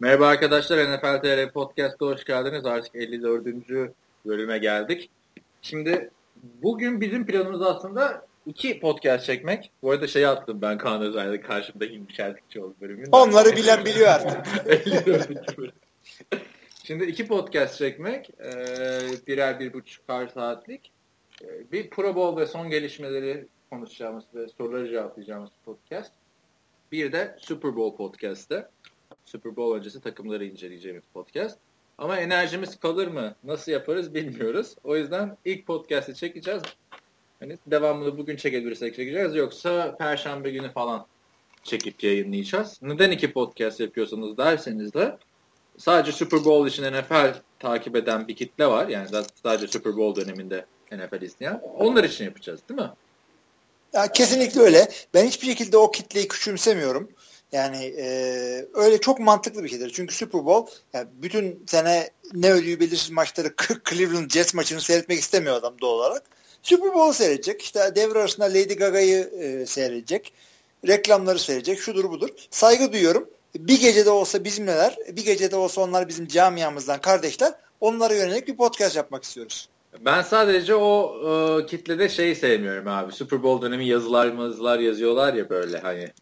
Merhaba arkadaşlar, NFL TR Podcast'a hoş geldiniz. Artık 54. bölüme geldik. Şimdi bugün bizim planımız aslında iki podcast çekmek. Bu arada şey attım ben Kaan Özay'da karşımda Hilmi Çeltikçioğlu bölümünde. Onları bilen biliyor artık. Şimdi iki podcast çekmek, e, birer bir buçuk saatlik. E, bir Pro Bowl ve son gelişmeleri konuşacağımız ve soruları cevaplayacağımız podcast. Bir de Super Bowl podcast'te. Super Bowl öncesi takımları inceleyeceğimiz podcast. Ama enerjimiz kalır mı? Nasıl yaparız bilmiyoruz. O yüzden ilk podcast'i çekeceğiz. Hani devamını bugün çekebilirsek çekeceğiz. Yoksa perşembe günü falan çekip yayınlayacağız. Neden iki podcast yapıyorsanız derseniz de sadece Super Bowl için NFL takip eden bir kitle var. Yani sadece Super Bowl döneminde NFL izleyen. Onlar için yapacağız değil mi? Ya kesinlikle öyle. Ben hiçbir şekilde o kitleyi küçümsemiyorum. Yani e, öyle çok mantıklı bir şeydir. Çünkü Super Bowl yani bütün sene ne ödüğü belirsiz maçları Cleveland Jets maçını seyretmek istemiyor adam doğal olarak. Super Bowl seyredecek. İşte devre arasında Lady Gaga'yı e, seyredecek. Reklamları seyredecek. Şudur budur. Saygı duyuyorum. Bir gecede olsa bizimleler, bir gecede olsa onlar bizim camiamızdan kardeşler. Onlara yönelik bir podcast yapmak istiyoruz. Ben sadece o e, kitlede şeyi sevmiyorum abi. Super Bowl dönemi yazılar yazılar yazıyorlar ya böyle hani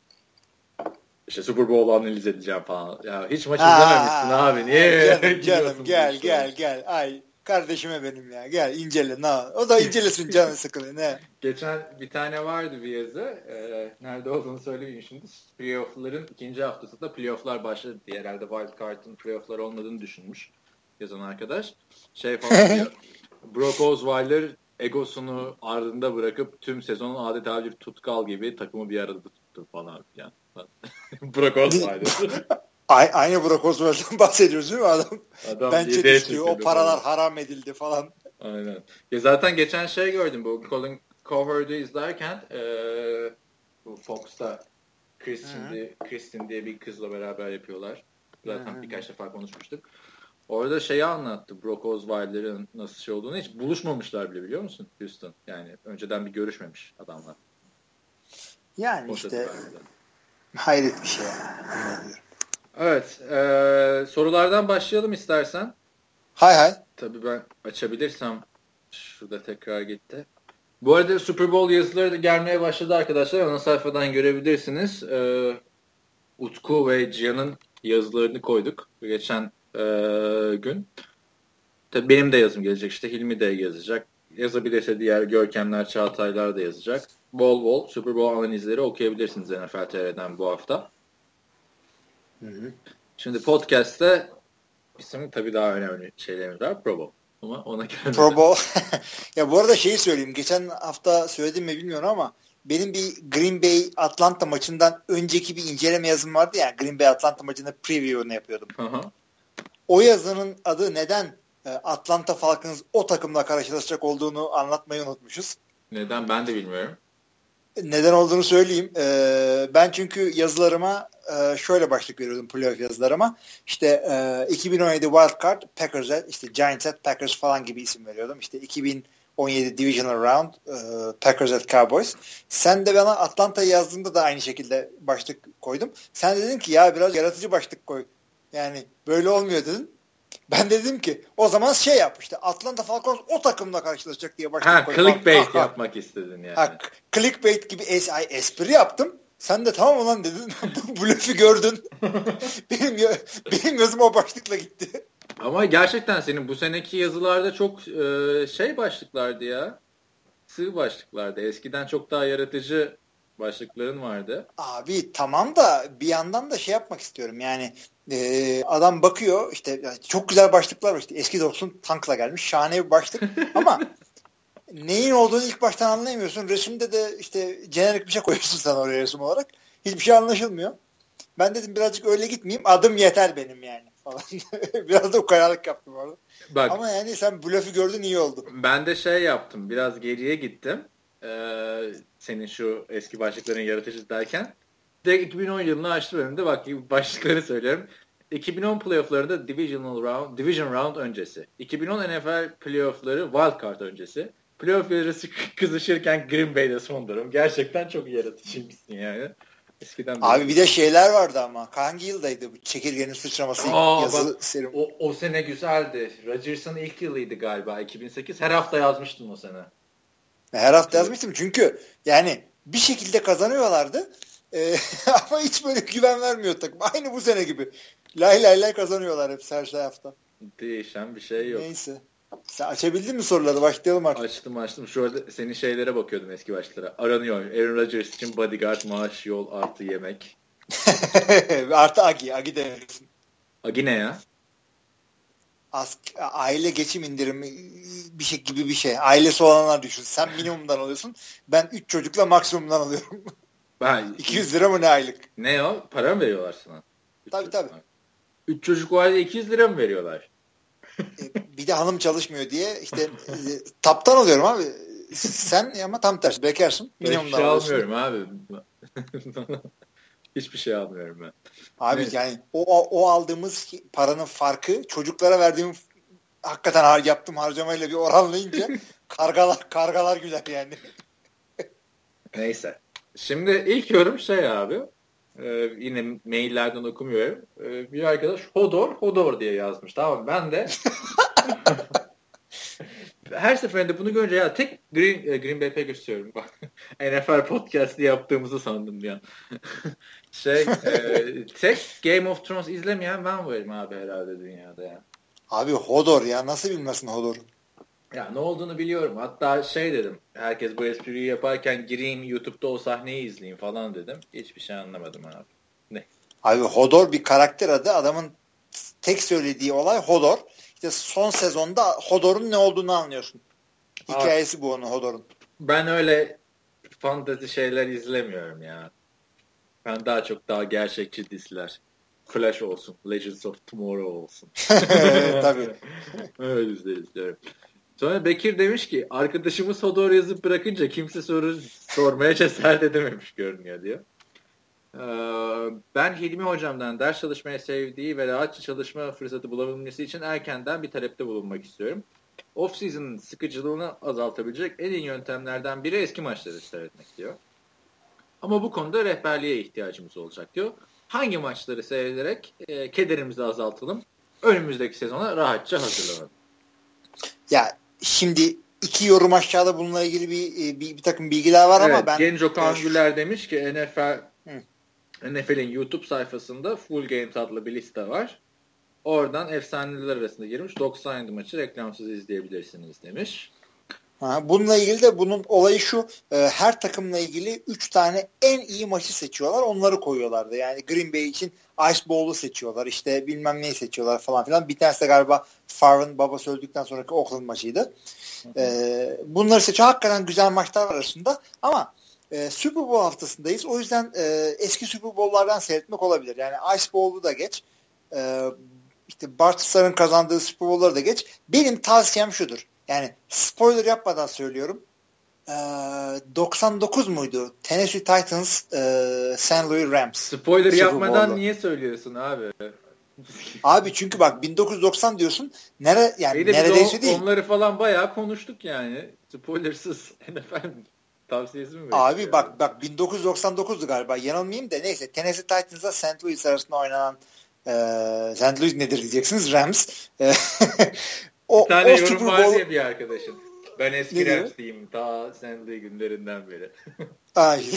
işte Super Bowl analiz edeceğim falan. Ya hiç maç izlememişsin abi. Niye? Canım, canım gel gel gel. Ay kardeşime benim ya. Gel incele. Na. O da incelesin canı sıkılıyor. Ne? Geçen bir tane vardı bir yazı. Ee, nerede olduğunu söylemeyeyim şimdi. Playoff'ların ikinci haftasında playoff'lar başladı diye. Herhalde Wild Card'ın playoff'lar olmadığını düşünmüş yazan arkadaş. Şey falan diyor. Brock Osweiler egosunu ardında bırakıp tüm sezonun adeta bir tutkal gibi takımı bir arada tuttu falan filan. Brock Osweiler. Aynı Brock Osweiler'dan bahsediyoruz değil mi adam? Adam Bence düştüyor. O paralar falan. haram edildi falan. Aynen. Ya zaten geçen şey gördüm bu Colin Cowherd'ı izlerken ee, bu Fox'ta Kristin diye, Kristin diye bir kızla beraber yapıyorlar. Zaten Hı-hı. birkaç defa konuşmuştuk. Orada şeyi anlattı Brock Osweiler'ın nasıl şey olduğunu. Hiç buluşmamışlar bile biliyor musun Houston? Yani önceden bir görüşmemiş adamlar. Yani o işte hayret bir şey. Evet. E, sorulardan başlayalım istersen. Hay hay. Tabii ben açabilirsem şurada tekrar gitti. Bu arada Super Bowl yazıları da gelmeye başladı arkadaşlar. Ana sayfadan görebilirsiniz. Ee, Utku ve Cihan'ın yazılarını koyduk. Geçen e, gün. Tabii benim de yazım gelecek işte. Hilmi de yazacak. Yazabilirse diğer Görkemler, Çağataylar da yazacak. Bol bol Super Bowl analizleri okuyabilirsiniz NFL TR'den bu hafta. Hı hı. Şimdi podcast'te bizim tabii daha önemli şeylerimiz var. Pro Bowl. Ama ona gelmeden. Pro Bowl. ya bu arada şeyi söyleyeyim. Geçen hafta söyledim mi bilmiyorum ama benim bir Green Bay Atlanta maçından önceki bir inceleme yazım vardı ya. Green Bay Atlanta maçında preview'unu yapıyordum. Hı hı. O yazının adı neden e, Atlanta Falcons o takımla karşılaşacak olduğunu anlatmayı unutmuşuz. Neden ben de bilmiyorum. Neden olduğunu söyleyeyim. Ee, ben çünkü yazılarıma e, şöyle başlık veriyordum playoff yazılarıma. İşte e, 2017 Wild Card Packers'e işte Giants Packers falan gibi isim veriyordum. İşte 2017 Divisional Round e, Packers at Cowboys. Sen de bana Atlanta'yı yazdığında da aynı şekilde başlık koydum. Sen dedin ki ya biraz yaratıcı başlık koy. Yani böyle olmuyor dedin. Ben dedim ki o zaman şey yap işte Atlanta Falcons o takımla karşılaşacak diye başladım. Ha clickbait ha, yapmak istedin yani. Ha, clickbait gibi es ay, espri yaptım. Sen de tamam olan dedin. Bu lafı gördün. benim, benim yazım o başlıkla gitti. Ama gerçekten senin bu seneki yazılarda çok e, şey başlıklardı ya. Sığ başlıklardı. Eskiden çok daha yaratıcı başlıkların vardı. Abi tamam da bir yandan da şey yapmak istiyorum. Yani e, adam bakıyor işte çok güzel başlıklar var işte eski dostun tankla gelmiş şahane bir başlık ama neyin olduğunu ilk baştan anlayamıyorsun. Resimde de işte jenerik bir şey koyuyorsun sen oraya resim olarak. Hiçbir şey anlaşılmıyor. Ben dedim birazcık öyle gitmeyeyim. Adım yeter benim yani falan. biraz da ukalalık yaptım orada. Bak, Ama yani sen blöfü gördün iyi oldu. Ben de şey yaptım. Biraz geriye gittim. Ee, senin şu eski başlıkların yaratıcı derken. Direkt 2010 yılını açtım önümde. Bak başlıkları söylüyorum. 2010 playofflarında Divisional Round, Division Round öncesi. 2010 NFL playoffları Wild Card öncesi. Playoff yarısı kızışırken Green Bay'de son durum. Gerçekten çok yaratıcıymışsın yani. Eskiden Abi bir de şeyler vardı ama. Hangi yıldaydı bu çekirgenin sıçraması Aa, yazılı bak, serum? O, o sene güzeldi. Rodgers'ın ilk yılıydı galiba 2008. Her hafta yazmıştım o sene. Her hafta yazmıştım çünkü yani bir şekilde kazanıyorlardı. Ee, ama hiç böyle güven vermiyor takım. Aynı bu sene gibi. Lay lay lay kazanıyorlar hep her şey hafta. Değişen bir şey yok. Neyse. Sen açabildin mi soruları? Başlayalım artık. Açtım açtım. Şu arada senin şeylere bakıyordum eski başlara. Aranıyor. Aaron Rodgers için bodyguard, maaş, yol, artı yemek. Artı Agi. Agi demelisin. Agi ne ya? As aile geçim indirimi bir şey gibi bir şey. Ailesi olanlar düşün. Sen minimumdan alıyorsun. Ben 3 çocukla maksimumdan alıyorum. Ben, 200 lira mı ne aylık? Ne o? Para mı veriyorlar sana? Tabii tabii. 3 çocuk halde 200 lira mı veriyorlar? E, bir de hanım çalışmıyor diye işte e, taptan alıyorum abi. Sen ama tam tersi bekarsın. Minimumdan şey alıyorsun. almıyorum abi. Hiçbir şey almıyorum ben. Abi Evet. yani o, o, aldığımız paranın farkı çocuklara verdiğim hakikaten har yaptığım harcamayla bir oranlayınca kargalar kargalar güler yani. Neyse. Şimdi ilk yorum şey abi. e, yine maillerden okumuyorum. E, bir arkadaş Hodor, Hodor diye yazmış. Tamam? Ben de her seferinde bunu görünce ya tek Green, e, Green Bay Packers diyorum. Bak, NFL podcast'i yaptığımızı sandım bir an. şey, e, tek Game of Thrones izlemeyen ben varım abi herhalde dünyada ya. Abi Hodor ya nasıl bilmesin Hodor'u? Ya ne olduğunu biliyorum. Hatta şey dedim. Herkes bu espriyi yaparken gireyim YouTube'da o sahneyi izleyeyim falan dedim. Hiçbir şey anlamadım abi. Ne? Abi Hodor bir karakter adı. Adamın tek söylediği olay Hodor. İşte son sezonda Hodor'un ne olduğunu anlıyorsun. Hikayesi bu onun Hodor'un. Ben öyle fantezi şeyler izlemiyorum ya. Ben daha çok daha gerçekçi diziler. Flash olsun. Legends of Tomorrow olsun. Tabii. Öyle diziler izliyorum. Sonra Bekir demiş ki arkadaşımız Hodor yazıp bırakınca kimse soru sormaya cesaret edememiş görünüyor diyor. Ee, ben Hilmi hocamdan ders çalışmaya sevdiği ve rahatça çalışma fırsatı bulabilmesi için erkenden bir talepte bulunmak istiyorum. Off-season sıkıcılığını azaltabilecek en iyi yöntemlerden biri eski maçları seyretmek diyor. Ama bu konuda rehberliğe ihtiyacımız olacak diyor. Hangi maçları seyrederek e, kederimizi azaltalım, önümüzdeki sezona rahatça hazırlanalım. Ya şimdi iki yorum aşağıda bununla ilgili bir, bir, bir takım bilgiler var ama Evet, ben Genco Kaan e, Güler demiş ki NFL. NFL'in YouTube sayfasında Full Games adlı bir liste var. Oradan efsaneler arasında girmiş 97 maçı reklamsız izleyebilirsiniz demiş. Ha, bununla ilgili de bunun olayı şu e, her takımla ilgili 3 tane en iyi maçı seçiyorlar onları koyuyorlardı. Yani Green Bay için Ice Bowl'u seçiyorlar işte bilmem neyi seçiyorlar falan filan. Bir tanesi de galiba Favre'ın babası öldükten sonraki Oakland maçıydı. E, bunları seçiyor. Hakikaten güzel maçlar arasında ama e, Super Bowl haftasındayız. O yüzden e, eski Super Bowl'lardan seyretmek olabilir. Yani Ice Bowl'u da geç. E, işte Bart Starr'ın kazandığı Super Bowl'ları da geç. Benim tavsiyem şudur. Yani spoiler yapmadan söylüyorum. Ee, 99 muydu? Tennessee Titans e, St. Louis Rams. Spoiler Super yapmadan Bowl'da. niye söylüyorsun abi? Abi çünkü bak 1990 diyorsun. Nere yani İyi de biz neredeyse o- değil. Onları falan bayağı konuştuk yani. Spoilersız NFL tavsiyesi mi Abi veriyorsun? bak bak 1999'du galiba. Yanılmayayım da neyse Tennessee Titans'la St. Louis arasında oynanan e, St. Louis nedir diyeceksiniz Rams. O, Bir tane o yorum Super var Bowl bir arkadaşım. Ben eski? Rams'liyim. Ta Sandley günlerinden beri. Ay.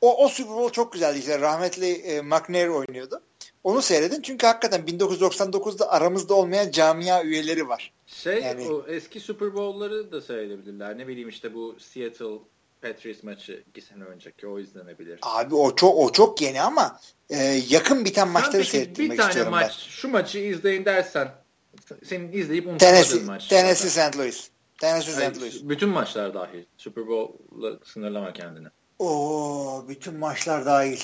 o, o Super Bowl çok güzeldi işte. Rahmetli e, McNair oynuyordu. Onu seyredin çünkü hakikaten 1999'da aramızda olmayan camia üyeleri var. Şey Yani- o eski Super Bowl'ları da seyredebilirler. Ne bileyim işte bu Seattle Patriots maçı iki sene önceki o izlenebilir. Abi o çok o çok yeni ama e, yakın biten maçları seyrettirmek bir tane istiyorum maç ben. şu maçı izleyin dersen senin izleyip unutmadığın Tennessee, maç. Tennessee St. Louis. Tennessee St. Louis. bütün maçlar dahil. Super Bowl'la sınırlama kendini. Oo, bütün maçlar dahil.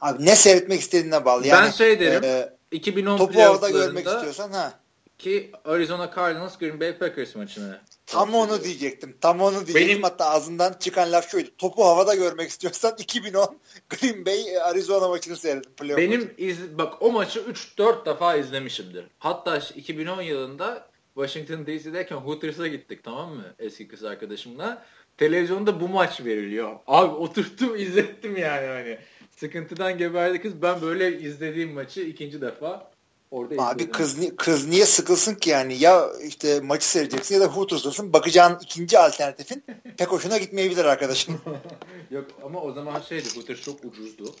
Abi ne seyretmek istediğine bağlı. Yani, ben şey derim. e, 2010 topu orada görmek istiyorsan ha. Ki Arizona Cardinals Green Bay Packers maçını. Tam onu diyecektim. Tam onu diyecektim. Benim- Hatta ağzından çıkan laf şuydu. Topu havada görmek istiyorsan 2010 Green Bay Arizona maçını seyredin. playoff. Benim iz, bak o maçı 3-4 defa izlemişimdir. Hatta 2010 yılında Washington DC'deyken Hooters'a gittik tamam mı? Eski kız arkadaşımla. televizyonda bu maç veriliyor. Abi oturttum izlettim yani hani. Sıkıntıdan geberdi kız. Ben böyle izlediğim maçı ikinci defa orada Abi kız, kız niye sıkılsın ki yani? Ya işte maçı seyredeceksin ya da Hooters'lasın. Bakacağın ikinci alternatifin pek hoşuna gitmeyebilir arkadaşım. Yok ama o zaman şeydi Hooters çok ucuzdu.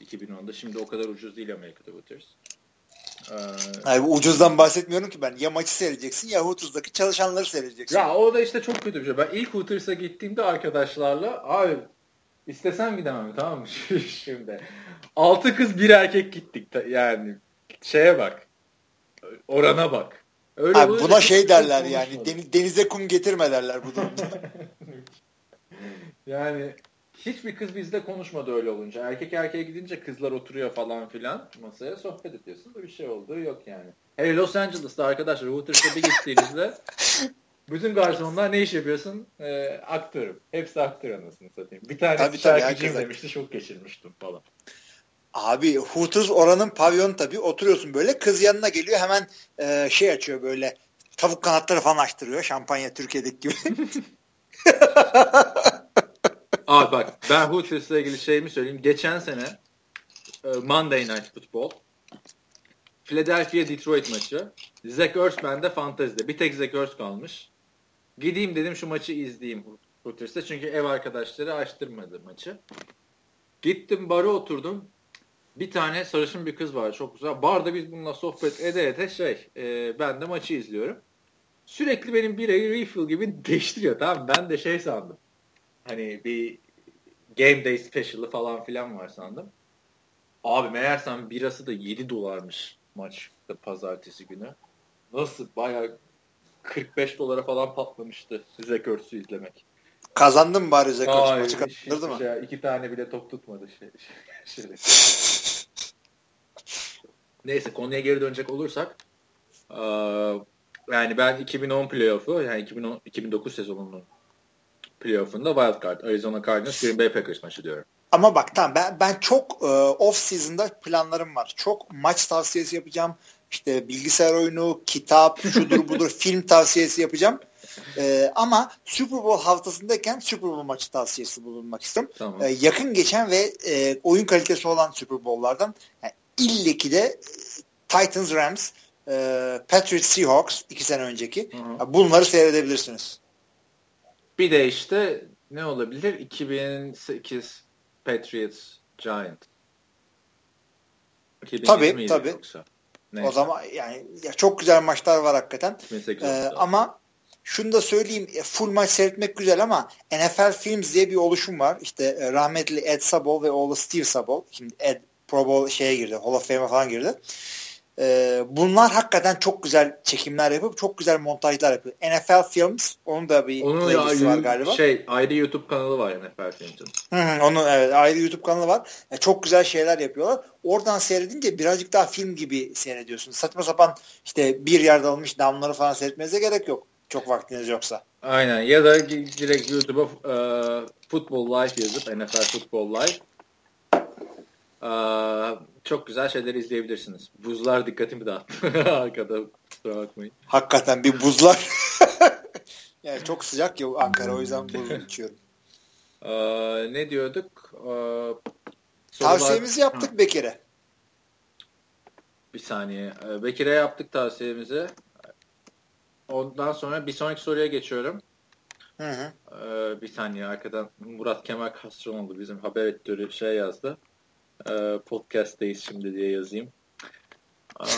2010'da. Şimdi o kadar ucuz değil Amerika'da Hooters. Ee, yani ucuzdan bahsetmiyorum ki ben. Ya maçı seyredeceksin ya Hooters'daki çalışanları seyredeceksin. Ya o da işte çok kötü bir şey. Ben ilk Hooters'a gittiğimde arkadaşlarla abi istesem gidemem tamam mı şimdi. Altı kız bir erkek gittik yani şeye bak. Orana bak. Öyle Abi buna şey derler yani deniz, denize kum getirme derler bu durumda. yani hiçbir kız bizle konuşmadı öyle olunca. Erkek erkeğe gidince kızlar oturuyor falan filan masaya sohbet ediyorsun. Bir şey olduğu yok yani. Hele Los Angeles'ta arkadaşlar bir gittiğinizde bütün garsonlar ne iş yapıyorsun? Ee, aktörüm. Hepsi aktör anasını satayım. Bir tane tabii, şarkıcıyım tabii, demişti. Çok geçirmiştim falan. Abi Hooters oranın pavyonu tabii. Oturuyorsun böyle. Kız yanına geliyor. Hemen e, şey açıyor böyle. Tavuk kanatları falan açtırıyor. Şampanya Türkiye'deki gibi. Abi bak ben Hooters'la ilgili şeyimi söyleyeyim. Geçen sene e, Monday Night Football Philadelphia Detroit maçı. Zach Ertz bende fantezide. Bir tek Zach Ertz kalmış. Gideyim dedim şu maçı izleyeyim Hooters'ta. Çünkü ev arkadaşları açtırmadı maçı. Gittim bara oturdum. Bir tane sarışın bir kız var çok güzel. Barda biz bununla sohbet ede ede şey e, ben de maçı izliyorum. Sürekli benim birayı refill gibi değiştiriyor tamam Ben de şey sandım. Hani bir game day special'ı falan filan var sandım. Abi meğersem birası da 7 dolarmış maç pazartesi günü. Nasıl bayağı 45 dolara falan patlamıştı Zach Ertz'ü izlemek. Kazandın mı bari Ertz maçı kazandırdı mı? Şey, iki tane bile top tutmadı şey. şey. Neyse konuya geri dönecek olursak yani ben 2010 playoff'u yani 2010, 2009 sezonunun playoff'unda wild card Arizona Cardinals Green Bay Packers maçı diyorum. Ama bak tamam ben, ben çok e, off season'da planlarım var. Çok maç tavsiyesi yapacağım. İşte bilgisayar oyunu, kitap, şudur budur film tavsiyesi yapacağım. E, ama Super Bowl haftasındayken Super Bowl maçı tavsiyesi bulunmak istiyorum. Tamam. E, yakın geçen ve e, oyun kalitesi olan Super Bowl'lardan yani ille ki de Titans Rams, e, Patriots Seahawks iki sene önceki. Hı hı. Bunları seyredebilirsiniz. Bir de işte ne olabilir? 2008 Patriots Giant. Tabii tabii. Yoksa? O zaman yani ya çok güzel maçlar var hakikaten. Ee, ama şunu da söyleyeyim full maç seyretmek güzel ama NFL Films diye bir oluşum var. İşte e, rahmetli Ed Sabol ve oğlu Steve Sabol. Şimdi Ed Pro Bowl şeye girdi. Hall of Fame'e falan girdi. Ee, bunlar hakikaten çok güzel çekimler yapıp çok güzel montajlar yapıyor. NFL Films onun da bir onun ya, var galiba. Şey ayrı YouTube kanalı var NFL Films'in. Hı, onun evet ayrı YouTube kanalı var. Yani çok güzel şeyler yapıyorlar. Oradan seyredince birazcık daha film gibi seyrediyorsun. Saçma sapan işte bir yerde almış damları falan seyretmenize gerek yok. Çok vaktiniz yoksa. Aynen ya da direkt YouTube'a uh, Football Live yazıp NFL Football Live Aa, çok güzel şeyler izleyebilirsiniz. Buzlar dikkatimi dağıttı arkada kusura bakmayın. Hakikaten bir buzlar. yani çok sıcak ya Ankara o yüzden buz içiyorum. Ee, ne diyorduk? Ee, Tavsiyemizi yaptık. Bekir'e. Bir saniye. Bekir'e yaptık tavsiyemizi. Ondan sonra bir sonraki soruya geçiyorum. Hı hı. Ee, bir saniye arkadan Murat Kemal Kastronoğlu bizim haber editörü şey yazdı. Ee, podcast'teyiz şimdi diye yazayım.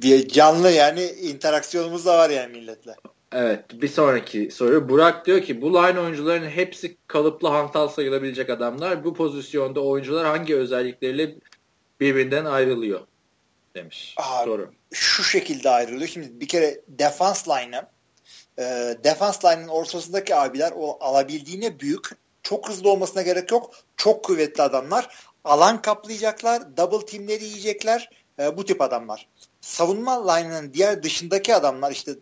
diye canlı yani interaksiyonumuz da var yani milletle. Evet bir sonraki soru. Burak diyor ki bu line oyuncuların hepsi kalıplı hantal sayılabilecek adamlar. Bu pozisyonda oyuncular hangi özellikleriyle birbirinden ayrılıyor? Demiş Abi, soru. Şu şekilde ayrılıyor. Şimdi bir kere defans line'ı e, defans line'ın ortasındaki abiler o alabildiğine büyük çok hızlı olmasına gerek yok. Çok kuvvetli adamlar. Alan kaplayacaklar. Double teamleri yiyecekler. E, bu tip adamlar. Savunma line'ının diğer dışındaki adamlar işte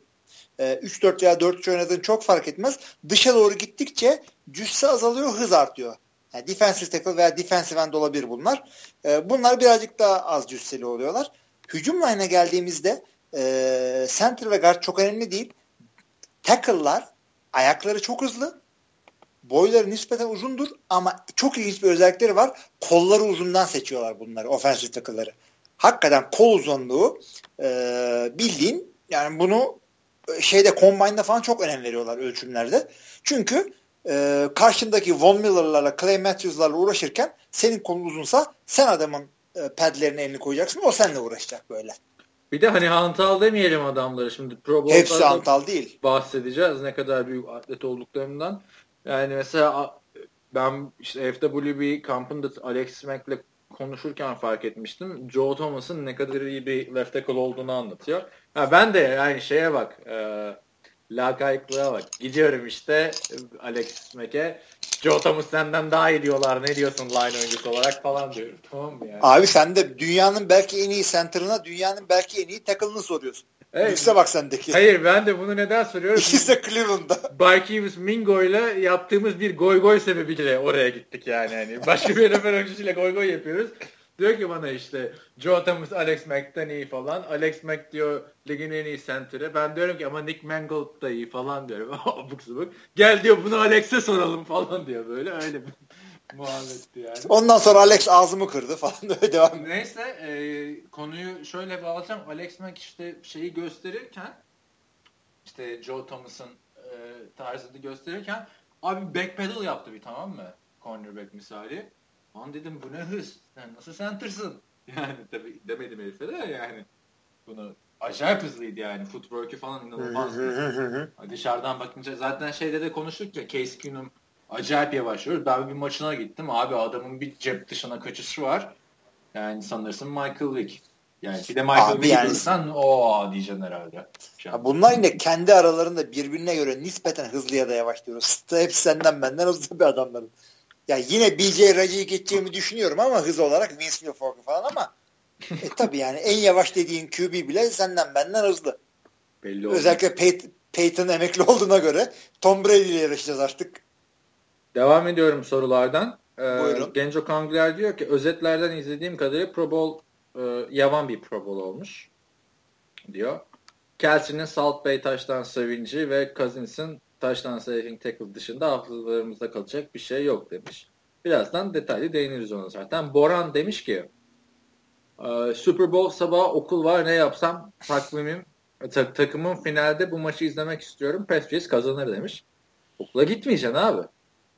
e, 3-4 veya 4-3 oynadığın çok fark etmez. Dışa doğru gittikçe cüsse azalıyor, hız artıyor. Yani defensive tackle veya defensive end olabilir bunlar. E, bunlar birazcık daha az cüsseli oluyorlar. Hücum line'a geldiğimizde e, center ve guard çok önemli değil. Tackle'lar ayakları çok hızlı. Boyları nispeten uzundur ama çok ilginç bir özellikleri var. Kolları uzundan seçiyorlar bunları, offensive tackle'ları. Hakikaten kol uzunluğu e, bildiğin yani bunu şeyde combine'da falan çok önem veriyorlar ölçümlerde. Çünkü e, karşındaki Von Miller'larla Clay Matthews'larla uğraşırken senin kolun uzunsa sen adamın e, padlerine elini koyacaksın o seninle uğraşacak böyle. Bir de hani hantal demeyelim adamları şimdi Pro Hepsi hantal değil. Bahsedeceğiz ne kadar büyük atlet olduklarından. Yani mesela ben işte FWB kampında Alex Smack'le konuşurken fark etmiştim. Joe Thomas'ın ne kadar iyi bir left tackle olduğunu anlatıyor. Ha, ben de yani şeye bak e, lakayıklığa bak. Gidiyorum işte Alex Mack'e Joe Thomas senden daha iyi diyorlar. Ne diyorsun line oyuncusu olarak falan diyorum. Tamam mı yani? Abi sen de dünyanın belki en iyi center'ına dünyanın belki en iyi tackle'ını soruyorsun. Evet. Lükse bak sendeki. Hayır ben de bunu neden soruyorum? İkisi de Cleveland'da. Barkevius Mingo ile yaptığımız bir goy goy sebebiyle oraya gittik yani. yani başka bir NFL oyuncusuyla goy goy yapıyoruz. Diyor ki bana işte Joe Thomas Alex Mack'ten iyi falan. Alex Mack diyor ligin en iyi center'ı. Ben diyorum ki ama Nick Mangold da iyi falan diyorum. Abuk subuk. Gel diyor bunu Alex'e soralım falan diyor böyle. Öyle muhabbetti yani. Ondan sonra Alex ağzımı kırdı falan böyle devam. Neyse e, konuyu şöyle bağlayacağım. Alex Mack işte şeyi gösterirken işte Joe Thomas'ın e, tarzını gösterirken abi backpedal yaptı bir tamam mı? Cornerback misali. Lan dedim bu ne hız? Sen nasıl center'sın? Yani tabii demedim herife de yani. Bunu acayip hızlıydı yani. Footwork'ü falan inanılmazdı. Dışarıdan bakınca zaten şeyde de konuştuk ya Case Keenum acayip yavaşlıyor. Ben bir maçına gittim. Abi adamın bir cep dışına kaçışı var. Yani sanırsın Michael Vick. Yani bir de Michael Vick'i yani, görürsen o diyeceksin herhalde. Ya bunlar yine kendi aralarında birbirine göre nispeten hızlı ya da yavaş diyoruz. Hepsi senden benden hızlı bir adamların. Ya yine BJ Raji'yi geçeceğimi düşünüyorum ama hız olarak Vince Wilfork'u falan ama e, tabii yani en yavaş dediğin QB bile senden benden hızlı. Belli Özellikle Pey- Peyton emekli olduğuna göre Tom Brady ile yarışacağız artık. Devam ediyorum sorulardan. Ee, Buyurun. Genco Kangler diyor ki özetlerden izlediğim kadarıyla Pro Bowl e, yavan bir Pro Bowl olmuş diyor. Kelsey'nin Salt Bay taştan sevinci ve Cousins'ın taştan saving tackle dışında hafızalarımızda kalacak bir şey yok demiş. Birazdan detaylı değiniriz ona zaten. Boran demiş ki ee, Super Bowl sabah okul var ne yapsam takvimim tak takımın finalde bu maçı izlemek istiyorum. Patriots kazanır demiş. Okula gitmeyeceksin abi.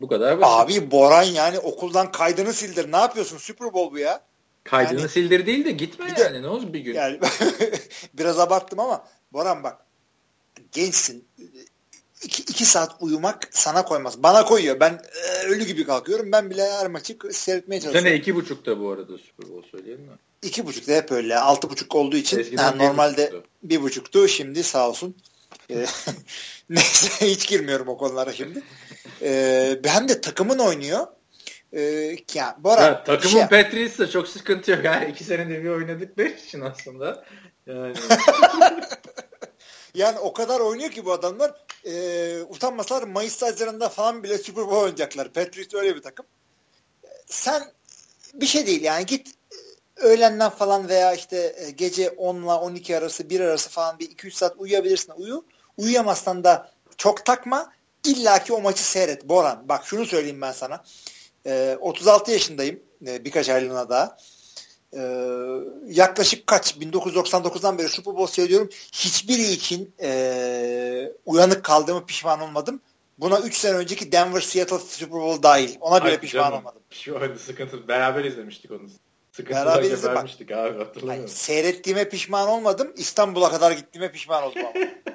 Bu kadar basit. Abi Boran yani okuldan kaydını sildir. Ne yapıyorsun? Super Bowl bu ya. Kaydını yani, sildir değil de gitme yani. De, ne olur bir gün. Yani biraz abarttım ama Boran bak gençsin iki, iki saat uyumak sana koymaz. Bana koyuyor. Ben e, ölü gibi kalkıyorum. Ben bile her maçı seyretmeye çalışıyorum. Sene iki buçukta bu arada Super Bowl söyleyelim mi? İki buçukta hep öyle. Altı buçuk olduğu için yani normalde buçuktu. bir buçuktu. Şimdi sağ olsun. E, neyse hiç girmiyorum o konulara şimdi. Ee, hem de takımın oynuyor. Ee, ya, Bora, ya, takımın şey, Patriots'da çok sıkıntı yok. Yani iki senede bir oynadıkları için aslında. Yani. yani o kadar oynuyor ki bu adamlar e, utanmasalar Mayıs Haziran'da falan bile Super Bowl oynayacaklar. Patriots öyle bir takım. Sen bir şey değil yani git öğlenden falan veya işte e, gece 10 ile 12 arası 1 arası falan bir 2-3 saat uyuyabilirsin uyu. Uyuyamazsan da çok takma. İlla ki o maçı seyret. Boran bak şunu söyleyeyim ben sana. E, 36 yaşındayım. E, birkaç aylığına daha. Ee, yaklaşık kaç 1999'dan beri Super Bowl seyrediyorum. Hiçbiri için e, uyanık kaldığımı pişman olmadım. Buna 3 sene önceki Denver Seattle Super Bowl dahil. Ona bile Ay, pişman canım. olmadım. Şu sıkıntı. Beraber izlemiştik onu. Sıkıntılar gebermiştik abi hatırlamıyorum. Hayır, seyrettiğime pişman olmadım. İstanbul'a kadar gittiğime pişman oldum ama.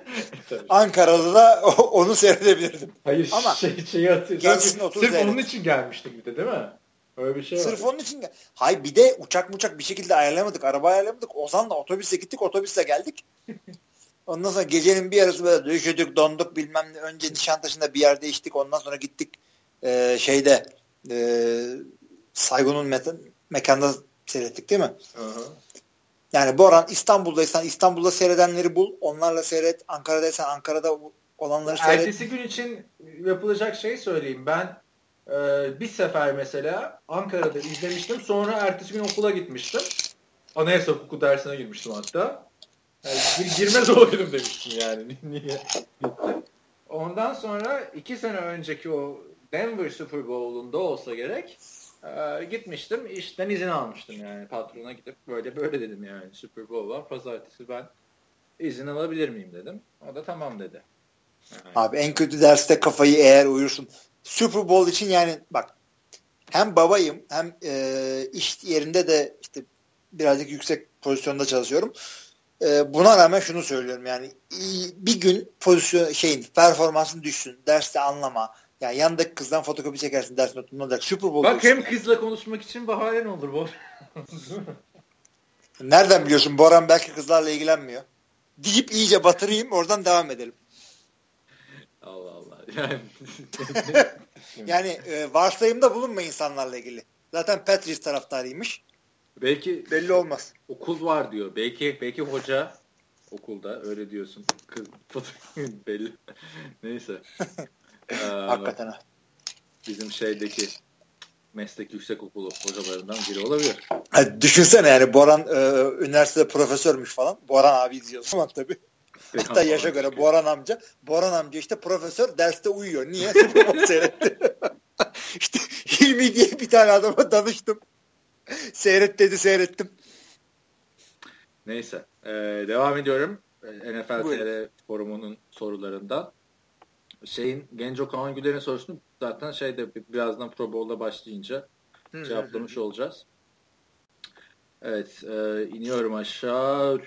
Ankara'da da onu seyredebilirdim. Hayır ama şey, şeyi hatırlıyorum. Sırf seyret. onun için gelmiştik bir de değil mi? Öyle bir şey Sırf var. onun için. Hay bir de uçak uçak bir şekilde ayarlamadık. Araba ayarlamadık. Ozan'la otobüse gittik. Otobüsle geldik. Ondan sonra gecenin bir yarısı böyle üşüdük, donduk bilmem ne. Önce Nişantaşı'nda bir yerde içtik. Ondan sonra gittik e, şeyde e, Saygun'un me- mekanda seyrettik değil mi? Hı hı. Yani Boran İstanbul'daysan İstanbul'da seyredenleri bul. Onlarla seyret. Ankara'daysan Ankara'da olanları seyret. Ertesi gün için yapılacak şey söyleyeyim. Ben ee, bir sefer mesela Ankara'da izlemiştim. Sonra ertesi gün okula gitmiştim. Anayasa hukuku dersine girmiştim hatta. Yani, girmez olaydım demiştim yani. Niye? Ondan sonra iki sene önceki o Denver Super Bowl'unda olsa gerek e, gitmiştim. işten izin almıştım yani patrona gidip böyle böyle dedim yani Super Bowl var. Pazartesi ben izin alabilir miyim dedim. O da tamam dedi. Yani. Abi en kötü derste kafayı eğer uyursun. Super Bowl için yani bak hem babayım hem e, iş yerinde de işte birazcık yüksek pozisyonda çalışıyorum. E, buna rağmen şunu söylüyorum yani bir gün pozisyon şeyin performansın düşsün, derste anlama. Yani yanındaki kızdan fotokopi çekersin ders notunda olacak. Super Bowl. Bak hem kızla konuşmak için baharen olur bu. Nereden biliyorsun? Boran belki kızlarla ilgilenmiyor. Deyip iyice batırayım oradan devam edelim. Allah Allah. Yani, yani e, varsayımda bulunma insanlarla ilgili. Zaten Patriots taraftarıymış. Belki belli olmaz. Okul var diyor. Belki belki hoca okulda öyle diyorsun. Kız belli. Neyse. Ee, Hakikaten. Bizim şeydeki meslek yüksek okulu hocalarından biri olabilir. Yani düşünsene yani Boran e, üniversitede profesörmüş falan. Boran abi izliyorsun ama tabii. Hatta yaşa göre Boran amca. Boran amca işte profesör derste uyuyor. Niye? Seyretti. işte Hilmi diye bir tane adama danıştım. Seyret dedi seyrettim. Neyse. Ee, devam ediyorum. Ee, NFL TR forumunun sorularından. Şeyin Genco Kaan Güler'in sorusunu zaten şeyde birazdan Pro Bowl'da başlayınca hı, cevaplamış hı. olacağız. Evet. E, iniyorum aşağı.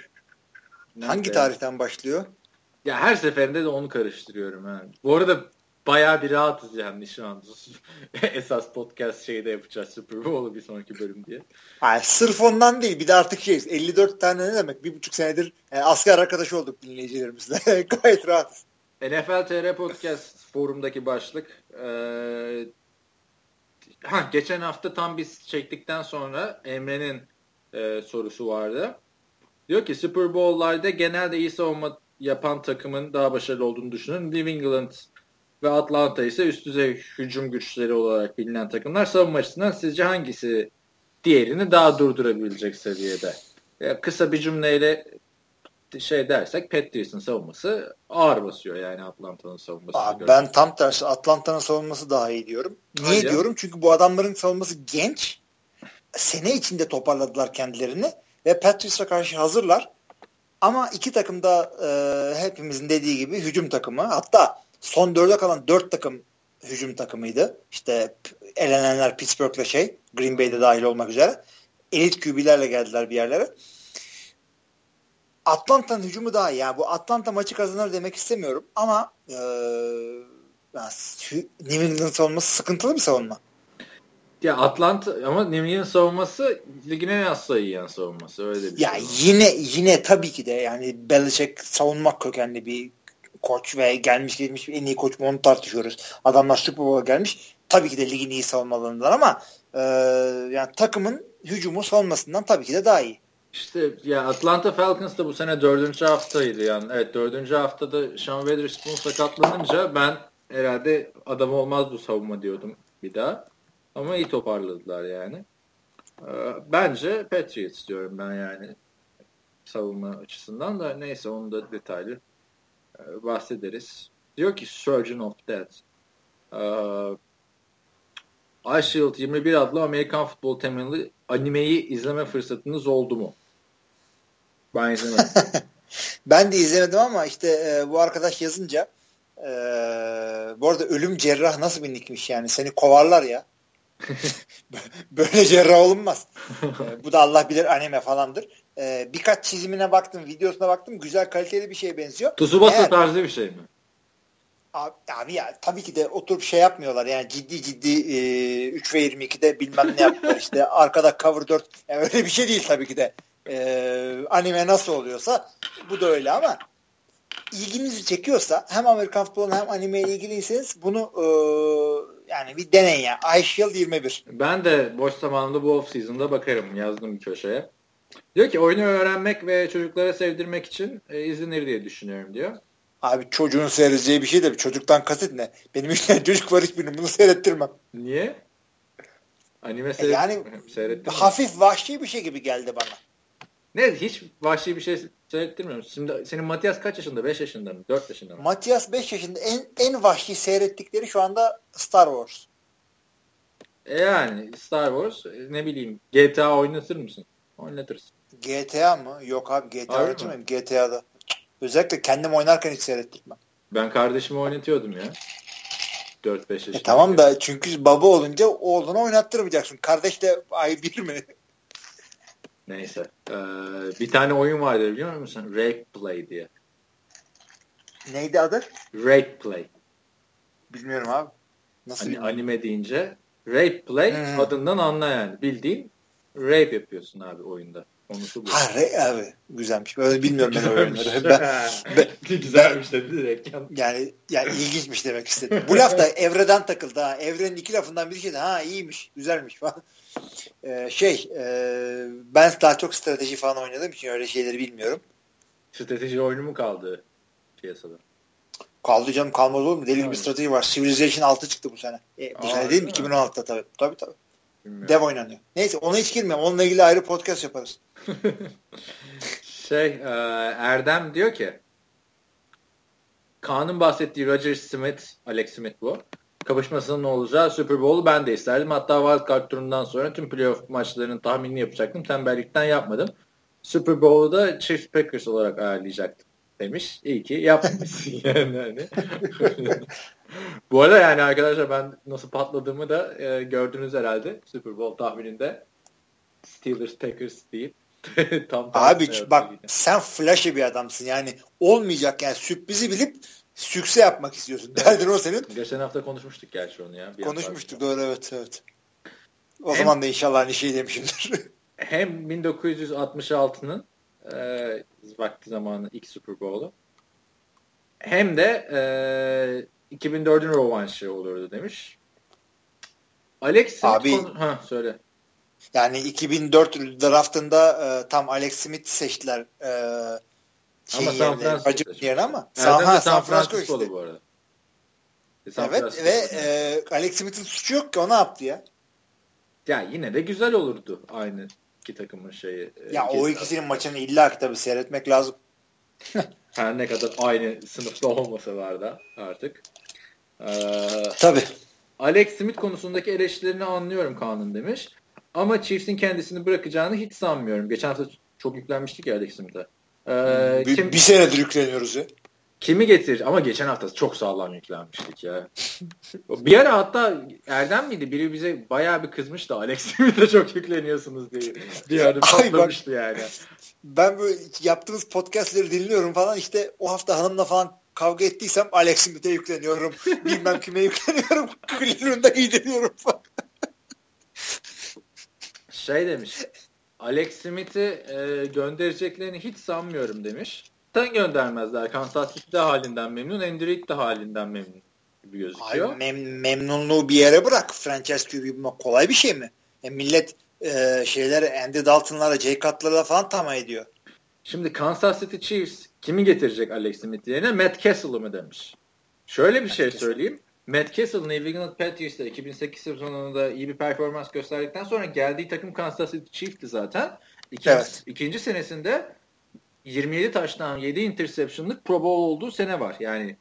Nerede? Hangi tarihten başlıyor? Ya her seferinde de onu karıştırıyorum. Yani. Bu arada bayağı bir rahatız yani şu an. Esas podcast şeyde yapacağız Super Bowl'u bir sonraki bölüm diye. Hayır, sırf ondan değil. Bir de artık şey 54 tane ne demek? Bir buçuk senedir yani e, asker arkadaşı olduk dinleyicilerimizle. Gayet rahat. NFL TR Podcast forumdaki başlık. Ee, ha, geçen hafta tam biz çektikten sonra Emre'nin e, sorusu vardı. Diyor ki Super Bowl'larda genelde iyi savunma yapan takımın daha başarılı olduğunu düşünün. New England ve Atlanta ise üst düzey hücum güçleri olarak bilinen takımlar. Savunma açısından sizce hangisi diğerini daha durdurabilecek seviyede? Kısa bir cümleyle şey dersek Patriots'ın savunması ağır basıyor yani Atlanta'nın savunması. Abi ben tam tersi Atlanta'nın savunması daha iyi diyorum. Niye Hadi diyorum? Çünkü bu adamların savunması genç. Sene içinde toparladılar kendilerini ve Patriots'a karşı hazırlar. Ama iki takım da e, hepimizin dediği gibi hücum takımı. Hatta son dörde kalan dört takım hücum takımıydı. İşte elenenler Pittsburgh ve şey Green Bay'de dahil olmak üzere. Elit QB'lerle geldiler bir yerlere. Atlanta'nın hücumu daha iyi. Yani bu Atlanta maçı kazanır demek istemiyorum ama e, New England savunması sıkıntılı bir savunma. Ya Atlanta ama New England savunması ligin en az sayı yiyen savunması öyle bir Ya şey yine yine tabii ki de yani Belichick savunmak kökenli bir koç ve gelmiş gelmiş en iyi koç mu onu tartışıyoruz. Adamlar Super Bowl'a gelmiş. Tabii ki de ligin iyi savunmalarından ama e, yani takımın hücumu savunmasından tabii ki de daha iyi. İşte ya Atlanta Falcons da bu sene dördüncü haftaydı yani. Evet dördüncü haftada Sean Witherspoon sakatlanınca ben herhalde adam olmaz bu savunma diyordum bir daha. Ama iyi toparladılar yani. Ee, bence Patriots diyorum ben yani savunma açısından da neyse onu da detaylı e, bahsederiz. Diyor ki Surgeon of Death. Ee, iShield 21 adlı Amerikan futbol temelli animeyi izleme fırsatınız oldu mu? Ben izlemedim. ben de izlemedim ama işte e, bu arkadaş yazınca e, bu arada ölüm cerrah nasıl bir nickmiş yani seni kovarlar ya. Böyle cerrah olunmaz. e, bu da Allah bilir anime falandır. E, birkaç çizimine baktım, videosuna baktım. Güzel kaliteli bir şeye benziyor. Tsubasa Eğer, tarzı bir şey mi? Abi, abi ya tabii ki de oturup şey yapmıyorlar yani ciddi ciddi e, 3 ve 22'de bilmem ne yaptılar işte arkada cover 4 yani öyle bir şey değil tabii ki de e, anime nasıl oluyorsa bu da öyle ama ilginizi çekiyorsa hem Amerikan futboluna hem anime ile ilgiliyseniz bunu e, yani bir deneyin ya. iShield 21. Ben de boş zamanımda bu off season'da bakarım. Yazdım bir köşeye. Diyor ki oyunu öğrenmek ve çocuklara sevdirmek için e, izlenir diye düşünüyorum diyor. Abi çocuğun seyredeceği bir şey de bir çocuktan kasıt ne? Benim üç tane çocuk var hiçbirini bunu seyrettirmem. Niye? Anime e seyret... yani hafif vahşi bir şey gibi geldi bana. Ne hiç vahşi bir şey seyrettirmiyorum. Şimdi senin Matias kaç yaşında? 5 yaşında mı? 4 yaşında mı? Matias 5 yaşında. En, en vahşi seyrettikleri şu anda Star Wars. E yani Star Wars e, ne bileyim GTA oynatır mısın? Oynatırsın. GTA mı? Yok abi GTA oynatmıyorum GTA'da. Özellikle kendim oynarken hiç seyrettirmem. Ben kardeşimi oynatıyordum ya. 4-5 yaşında. E tamam da çünkü baba olunca oğlunu oynattırmayacaksın. Kardeş de ay bir mi? Neyse. Ee, bir tane oyun vardır biliyor musun? Rape Play diye. Neydi adı? Rape Play. Bilmiyorum abi. Nasıl Hani bilmiyorum. anime deyince Rape Play Hmm. adından anla yani. Bildiğin rape yapıyorsun abi oyunda. Konusu bu. Ha re, abi güzelmiş. Böyle bilmiyorum ben oyunları. Ben, ben- Güzelmiş dedi direkt. yani yani ilginçmiş demek istedim. Bu laf da evreden takıldı ha. Evrenin iki lafından biri şeydi. Ha iyiymiş, güzelmiş falan. Ee, şey, e, ben daha çok strateji falan oynadığım için öyle şeyleri bilmiyorum. Strateji oyunu mu kaldı piyasada? Kaldı canım kalmaz olur mu? Deli Evet. strateji var. Civilization 6 çıktı bu sene. E, bu Aa, sene değil mi? öyle mi? 2016'da tabii. Tabii tabii. Bilmiyorum. Dev oynanıyor. Neyse ona hiç girmiyorum. Onunla ilgili ayrı podcast yaparız. Şey e, Erdem diyor ki Kaan'ın bahsettiği Roger Smith, Alex Smith bu. Kapışmasının olacağı Super Bowl'u ben de isterdim. Hatta Wild Card turundan sonra tüm playoff maçlarının tahminini yapacaktım. Tembellikten yapmadım. Super Bowl'u da Chiefs Packers olarak ayarlayacaktım demiş. İyi ki yapmamışsın yani. Hani. Bu arada yani arkadaşlar ben nasıl patladığımı da e, gördünüz herhalde Super Bowl tahmininde. Steelers Packers deyip tam Abi tersine bak yaptı. sen flashy bir adamsın. Yani olmayacak yani sürprizi bilip sükse yapmak istiyorsun. Derdin o senin. Geçen hafta konuşmuştuk gerçi onu ya. bir Konuşmuştuk doğru evet evet. O Hem- zaman da inşallah aynı şey demişimdir. Hem 1966'nın e, vakti zamanı ilk Super Bowl'u hem de e, 2004'ün rövanşı olurdu demiş. Alex Abi- konu- ha söyle. yani 2004 draftında e, tam Alex Smith seçtiler. E, şeyin Ama San Francisco yerine ama. Erdem San, ha, San Francisco işte. bu arada. E, San Evet Francisco. ve e, Alex Smith'in suçu yok ki o ne yaptı ya? ya yine de güzel olurdu aynı iki takımın şeyi. e, Ya o ikisi ikisinin maçını illa ki tabii seyretmek lazım. Her ne kadar aynı sınıfta olmasalar da artık. Ee, Tabii. Alex Smith konusundaki eleştirilerini anlıyorum Kaan'ın demiş. Ama Chiefs'in kendisini bırakacağını hiç sanmıyorum. Geçen hafta çok yüklenmiştik ya Alex Smith'e. Ee, bir, kim, bir senedir yükleniyoruz ya. Kimi getirir? Ama geçen hafta çok sağlam yüklenmiştik ya. bir ara hatta Erdem miydi? Biri bize bayağı bir kızmıştı. Alex Smith'e çok yükleniyorsunuz diye. Bak. patlamıştı yani. Ben böyle yaptığınız podcastleri dinliyorum falan işte o hafta hanımla falan kavga ettiysem Alex Smith'e yükleniyorum. Bilmem kime yükleniyorum. Cleveland'a giydiriyorum falan. Şey demiş. Alex Smith'i e, göndereceklerini hiç sanmıyorum demiş. Sen göndermezler. Kansas City de halinden memnun. Andy Reid de halinden memnun gibi gözüküyor. mem- memnunluğu bir yere bırak. Franchise QB bulmak kolay bir şey mi? E, millet e, şeyleri Andy Dalton'lara, Jay Cutler'la falan tamam ediyor. Şimdi Kansas City Chiefs kimi getirecek Alex Smith yerine? Matt Castle'ı mı demiş. Şöyle bir şey Castle. söyleyeyim. Matt Castle New England Patriots'ta 2008 sezonunda iyi bir performans gösterdikten sonra geldiği takım Kansas City Chiefs'ti zaten. İkinci, Evet. ikinci senesinde 27 taştan 7 interception'lık Pro Bowl olduğu sene var. Yani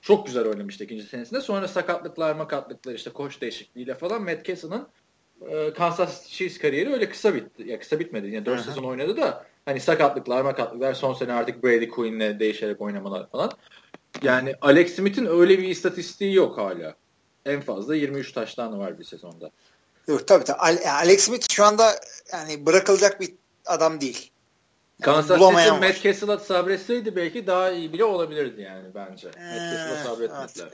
çok güzel oynamıştı ikinci senesinde. Sonra sakatlıklar, makatlıklar işte koç değişikliğiyle falan Matt Castle'ın e, Kansas Chiefs kariyeri öyle kısa bitti. Ya kısa bitmedi. Yine 4 Hı hı. sezon oynadı da hani sakatlıklar, makatlıklar son sene artık Brady Quinn'le değişerek oynamalar falan. Yani Alex Smith'in öyle bir istatistiği yok hala. En fazla 23 taştan var bir sezonda. Yok tabii tabii. Ale- Alex Smith şu anda yani bırakılacak bir adam değil. Kansas City. Matt Castle'a sabretseydi belki daha iyi bile olabilirdi yani bence. Matt Ee, Castle'a sabretmediler.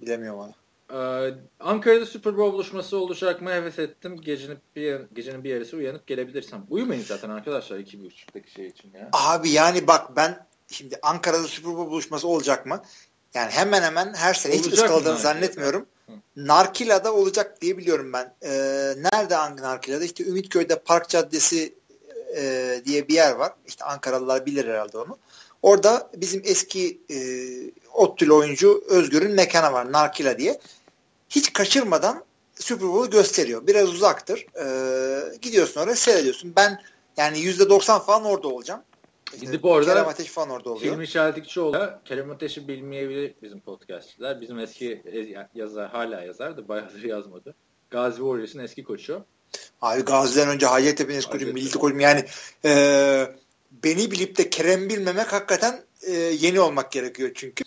Bilemiyorum onu. Ee, Ankara'da Super Bowl buluşması olacak mı? Heves ettim. Gecenin bir, gecenin bir yarısı uyanıp gelebilirsem. Uyumayın zaten arkadaşlar 2.30'daki şey için ya. Abi yani bak ben şimdi Ankara'da Super Bowl buluşması olacak mı? Yani hemen hemen her sene hiç Olacak mı ıskaladığını zannetmiyorum. Hı. Narkila'da olacak diye biliyorum ben. Ee, nerede Narkila'da? İşte Ümitköy'de Park Caddesi e, diye bir yer var. İşte Ankaralılar bilir herhalde onu. Orada bizim eski e, ODTÜ'lü oyuncu Özgür'ün mekanı var Narkila diye. Hiç kaçırmadan Super Bowl'u gösteriyor. Biraz uzaktır. Ee, gidiyorsun oraya seyrediyorsun. Ben yani %90 falan orada olacağım. Gidip orada Kerem Ateş falan orada oluyor. Film işaretlikçioğlu. Kerem Ateş'i bilmeyebilir bizim podcastçiler. Bizim eski yazar hala yazar da bayağıdır yazmadı. Gazi Warriors'ın eski koçu. Abi Gazi'den önce Hacettepe'nin eski koçu, milli koçum. Yani e, beni bilip de Kerem bilmemek hakikaten e, yeni olmak gerekiyor çünkü.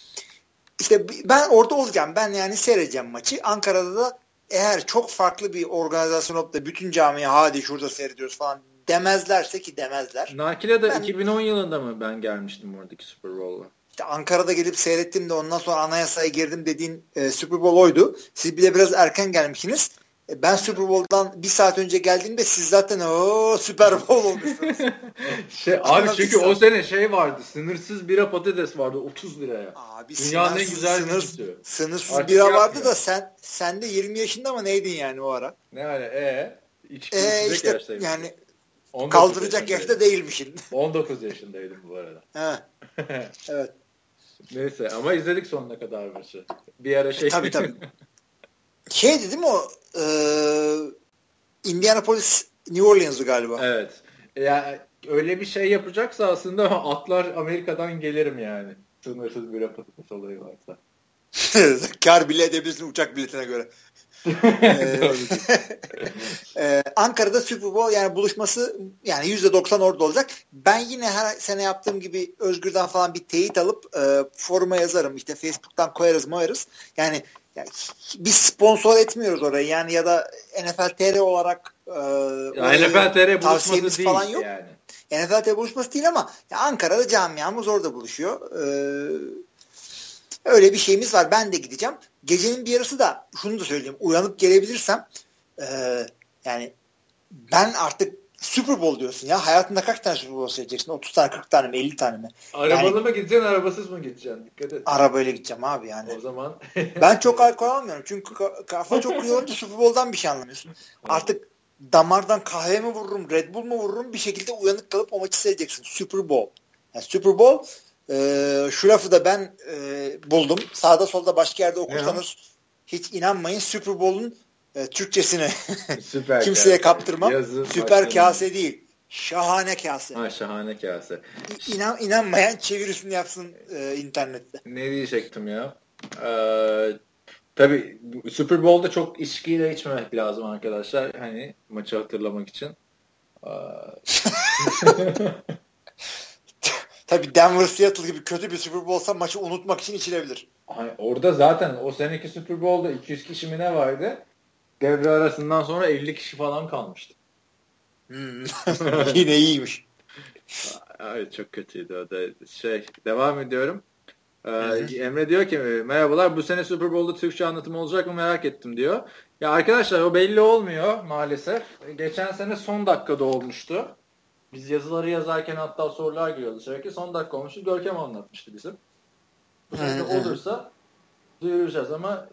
İşte ben orada olacağım. Ben yani seyredeceğim maçı. Ankara'da da eğer çok farklı bir organizasyon olup da bütün camiye hadi şurada seyrediyoruz falan demezlerse ki demezler. Nakile'de ben, 2010 yılında mı ben gelmiştim oradaki Super Bowl'a? İşte Ankara'da gelip seyrettim de ondan sonra anayasaya girdim dediğin e, Super Bowl oydu. Siz bile biraz erken gelmişsiniz. E, ben Super Bowl'dan bir saat önce geldiğimde siz zaten o Super Bowl olmuşsunuz. şey, abi çünkü o sene şey vardı. Sınırsız bira patates vardı 30 liraya. Abi Dünyanın en güzel sınır, sınırsız Artık bira yapmıyor. vardı da sen sen de 20 yaşında mı neydin yani o ara? Ne öyle e İçki e, işte yani kaldıracak yaşta değilmişsin. 19 yaşındaydım bu arada. He. evet. Neyse ama izledik sonuna kadar maçı. Bir ara şey... E, tabii tabii. Şeydi değil mi o e, Indianapolis New Orleans'ı galiba. Evet. Ya öyle bir şey yapacaksa aslında atlar Amerika'dan gelirim yani. Sınırsız bir patates olayı varsa. Kar bile edebilirsin uçak biletine göre. ee, Ankara'da Super Bowl yani buluşması yani %90 orada olacak. Ben yine her sene yaptığım gibi Özgür'den falan bir teyit alıp e, foruma yazarım. İşte Facebook'tan koyarız moyarız. Yani, yani biz sponsor etmiyoruz orayı yani ya da NFL TR olarak e, NFL TR buluşması değil falan yok. yani. NFL TR buluşması değil ama ya Ankara'da camiamız orada buluşuyor. Eee Öyle bir şeyimiz var. Ben de gideceğim. Gecenin bir yarısı da şunu da söyleyeyim. Uyanıp gelebilirsem e, yani ben artık Super Bowl diyorsun ya. Hayatında kaç tane Super Bowl seyredeceksin? 30 tane, 40 tane mi, 50 tane mi? Arabalı yani, mı gideceksin, arabasız mı gideceksin? Dikkat et. Arabayla gideceğim abi yani. O zaman. ben çok alkol almıyorum. Çünkü kafa çok yorulunca Super Bowl'dan bir şey anlamıyorsun. Artık damardan kahve mi vururum, Red Bull mu vururum bir şekilde uyanık kalıp o maçı seyredeceksin. Super Bowl. Yani Super Bowl ee, şu lafı da ben e, buldum. Sağda solda başka yerde okursanız hiç inanmayın Super Bowl'un e, Türkçesini Süper kimseye kase. kaptırmam. Yazın Süper başladım. kase değil. Şahane kase. Ha şahane kase. İnan, inanmayan çevirisini yapsın e, internette. Ne diyecektim ya? Ee, tabii Super Bowl'da çok içkiyle içmemek lazım arkadaşlar. Hani maçı hatırlamak için. Ee, Tabii Denver Seattle gibi kötü bir Super Bowl olsa maçı unutmak için içilebilir. Ay, orada zaten o seneki Super Bowl'da 200 kişi mi ne vardı? Devre arasından sonra 50 kişi falan kalmıştı. Hmm. Yine iyiymiş. Ay, çok kötüydü o da. Şey, devam ediyorum. Ee, Emre diyor ki merhabalar bu sene Super Bowl'da Türkçe anlatım olacak mı merak ettim diyor. Ya arkadaşlar o belli olmuyor maalesef. Geçen sene son dakikada olmuştu. Biz yazıları yazarken hatta sorular giriyordu sürekli. Son dakika olmuştu. Görkem anlatmıştı bizim. Bu sene olursa duyuracağız ama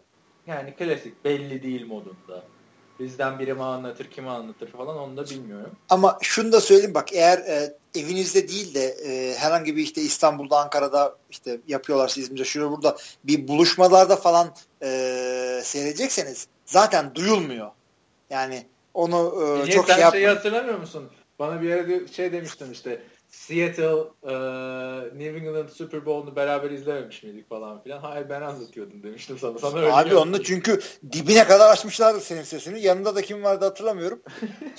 yani klasik belli değil modunda. Bizden biri mi anlatır, kimi anlatır falan onu da bilmiyorum. Ama şunu da söyleyeyim bak eğer e, evinizde değil de e, herhangi bir işte İstanbul'da, Ankara'da işte yapıyorlarsa İzmir'de şurada burada bir buluşmalarda falan e, seyredecekseniz zaten duyulmuyor. Yani onu e, Niye, çok şey yap. şeyi hatırlamıyor musun? Bana bir yerde şey demiştin işte Seattle e, New England Super Bowl'unu beraber izlememiş miydik falan filan. Hayır ben anlatıyordum demiştim sana. sana öyle Abi onu çünkü dibine kadar açmışlardı senin sesini. Yanında da kim vardı hatırlamıyorum.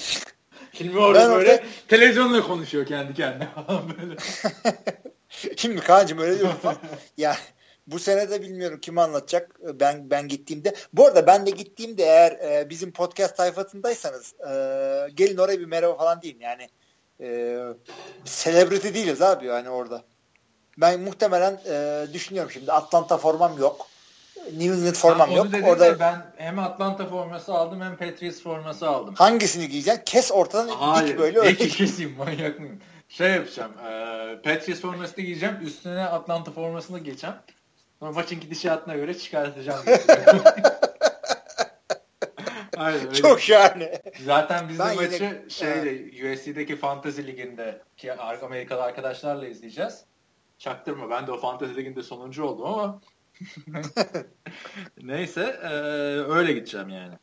Şimdi orada ben böyle orada... televizyonla konuşuyor kendi kendine falan böyle. Şimdi Kaan'cığım öyle diyorum falan. ya bu sene de bilmiyorum kim anlatacak. Ben ben gittiğimde. Bu arada ben de gittiğimde eğer e, bizim podcast sayfasındaysanız e, gelin oraya bir merhaba falan deyin. Yani e, celebrity değiliz abi yani orada. Ben muhtemelen e, düşünüyorum şimdi Atlanta formam yok. New England formam yok. Orada ben hem Atlanta forması aldım hem Patriots forması aldım. Hangisini giyeceksin? Kes ortadan Hayır, dik böyle. Hayır. keseyim manyak mıyım? Şey yapacağım. E, Patriots formasını giyeceğim. Üstüne Atlanta formasını geçeceğim. Sonra maçın gidişatına göre çıkartacağım. Aynen, Çok şahane. Zaten biz de maçı yine... şeyde USC'deki Fantasy Ligi'nde ki Amerikalı arkadaşlarla izleyeceğiz. Çaktırma ben de o Fantasy Ligi'nde sonuncu oldum ama neyse e, öyle gideceğim yani.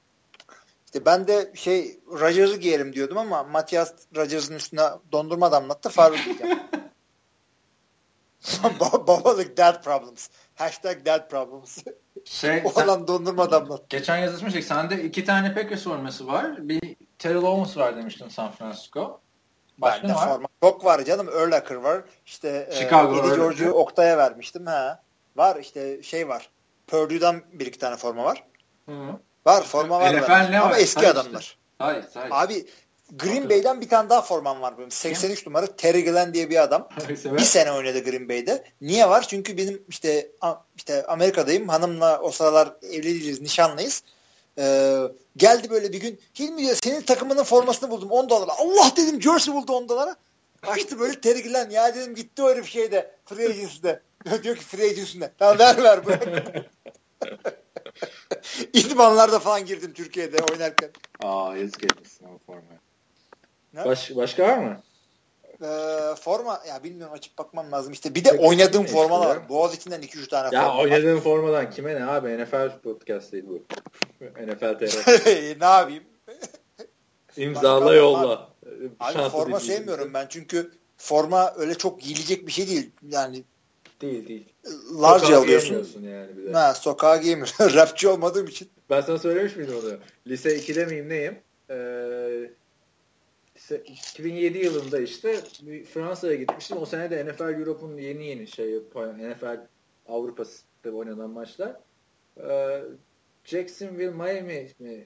İşte ben de şey Rodgers'ı giyerim diyordum ama Matias Rodgers'ın üstüne dondurma damlattı. Faruk giyeceğim. Babalık dad problems. Hashtag dad problems. Şey, o adam dondurma damlattı. Geçen yazışmıştık. Sende iki tane Packers forması var. Bir Terrell Owens var demiştin San Francisco. Başka ne var? Forma. Çok var canım. Urlacher var. İşte Chicago e, George'u Oktay'a vermiştim. Ha. Var işte şey var. Purdue'dan bir iki tane forma var. Hı. Var forma var. NFL var. ne Ama var? eski Hayır adamlar. Işte. Hayır, hayır. Abi Green Bay'den bir tane daha formam var benim. 83 numara Terry Glenn diye bir adam. bir sene oynadı Green Bay'de. Niye var? Çünkü benim işte işte Amerika'dayım. Hanımla o sıralar evliyiz, nişanlıyız. Ee, geldi böyle bir gün. Hilmi diyor senin takımının formasını buldum 10 dolara. Allah dedim jersey buldu 10 dolara. Açtı böyle Terry Glenn. Ya dedim gitti o herif şeyde. Free agency'de. diyor ki free agency'de. Tamam ver ver bırak. İdmanlarda falan girdim Türkiye'de oynarken. Aa yazık etmişsin o formaya. Baş, başka var mı? Ee, forma ya bilmiyorum açıp bakmam lazım işte. Bir de Peki, oynadığım formalar var. Boğaz içinden 2-3 tane ya forma. Ya oynadığın formadan kime ne abi? NFL podcast değil bu. NFL TR. ne yapayım? İmzala yolla. Abi, abi forma sevmiyorum ben çünkü forma öyle çok giyilecek bir şey değil. Yani Değil değil. Large sokağa alıyorsun. yani bir de. Ha, sokağa giymiyorum. Rapçi olmadığım için. Ben sana söylemiş miydim onu? Lise 2'de miyim neyim? Ee, 2007 yılında işte Fransa'ya gitmiştim. O sene de NFL Europe'un yeni yeni şey NFL Avrupa'da oynanan maçlar. Ee, Jacksonville Miami mi?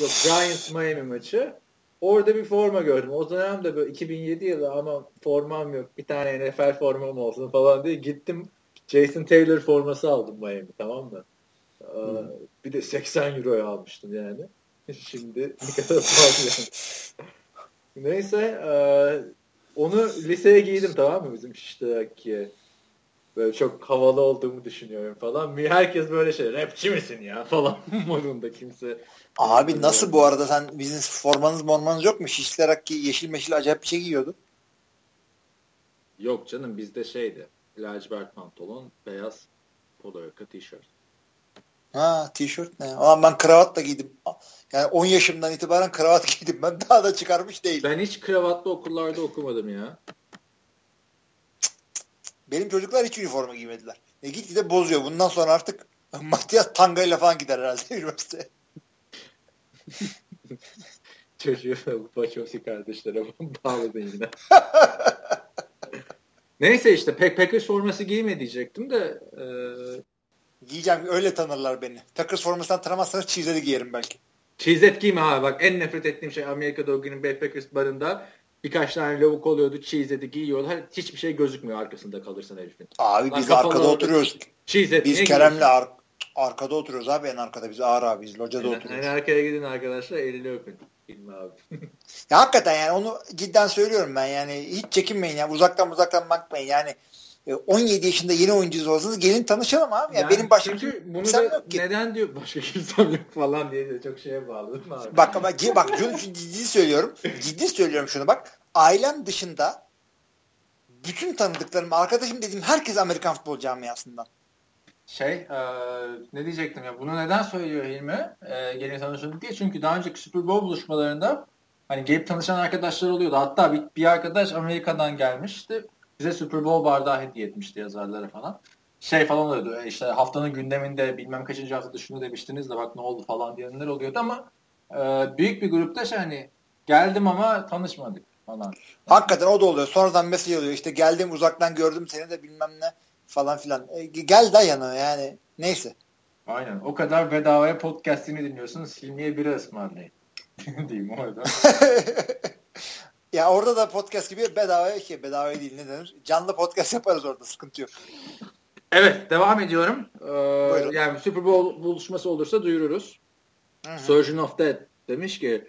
Yok Giants Miami maçı. Orada bir forma gördüm. O dönemde böyle 2007 yılı ama formam yok. Bir tane NFL formam olsun falan diye gittim. Jason Taylor forması aldım Miami tamam mı? Ee, bir de 80 euroya almıştım yani. Şimdi ne kadar pahalı Neyse e, onu liseye giydim tamam mı bizim Şişli'deki böyle çok havalı olduğumu düşünüyorum falan. Herkes böyle şey rapçi misin ya falan modunda kimse. Abi nasıl bu arada sen bizim formanız mormanız yok mu? Şişli ki yeşil meşil acayip bir şey giyiyordu. Yok canım bizde şeydi. Lacivert pantolon, beyaz polo yaka tişört. Ha tişört ne? Ulan ben kravat da giydim. Yani 10 yaşımdan itibaren kravat giydim. Ben daha da çıkarmış değilim. Ben hiç kravatlı okullarda okumadım ya. Benim çocuklar hiç üniforma giymediler. E git gide bozuyor. Bundan sonra artık Matias tangayla falan gider herhalde üniversiteye. Çocuğu Paçosi kardeşlere bağladın yine. Neyse işte pek Packers forması giyme diyecektim de e... Giyeceğim öyle tanırlar beni. Packers formasından tanımazsanız çizeli giyerim belki. Çizet giyme ha bak en nefret ettiğim şey Amerika'da o günün Packers barında birkaç tane lavuk oluyordu çizeti giyiyorlar hiçbir şey gözükmüyor arkasında kalırsan herifin. Abi Lan biz arkada oturuyoruz. Çizet, biz Kerem'le ar arkada oturuyoruz abi en arkada biz ağır abi biz locada en, oturuyoruz. En arkaya gidin arkadaşlar elini öpün. Abi. ya hakikaten yani onu cidden söylüyorum ben yani hiç çekinmeyin ya uzaktan uzaktan bakmayın yani 17 e, yaşında yeni oyuncunuz olsanız gelin tanışalım abi. Yani, yani benim başka çünkü bunu da yok ki. neden diyor başka kimsem yok falan diye de çok şeye bağlı abi? Bak ama bak ciddi söylüyorum. Ciddi söylüyorum şunu bak. Ailem dışında bütün tanıdıklarım, arkadaşım dediğim herkes Amerikan futbol camiasından. Şey, e, ne diyecektim ya? Bunu neden söylüyor Hilmi? E, gelin tanışalım diye. Çünkü daha önceki Super Bowl buluşmalarında hani gelip tanışan arkadaşlar oluyordu. Hatta bir, bir arkadaş Amerika'dan gelmişti bize Super Bowl bardağı hediye etmişti yazarlara falan. Şey falan oluyordu e, işte haftanın gündeminde bilmem kaçıncı haftada şunu demiştiniz de bak ne oldu falan diyenler oluyordu ama e, büyük bir grupta şey hani geldim ama tanışmadık falan. Hakikaten o da oluyor. Sonradan mesaj oluyor. İşte geldim uzaktan gördüm seni de bilmem ne falan filan. E, gel da yana yani. Neyse. Aynen. O kadar bedavaya podcastini dinliyorsunuz. Hilmiye biri ısmarlayın. diyeyim orada. Ya orada da podcast gibi bedava ki bedava değil ne denir? Canlı podcast yaparız orada sıkıntı yok. Evet devam ediyorum. Ee, yani Super Bowl buluşması olursa duyururuz. Hı-hı. Surgeon of Death demiş ki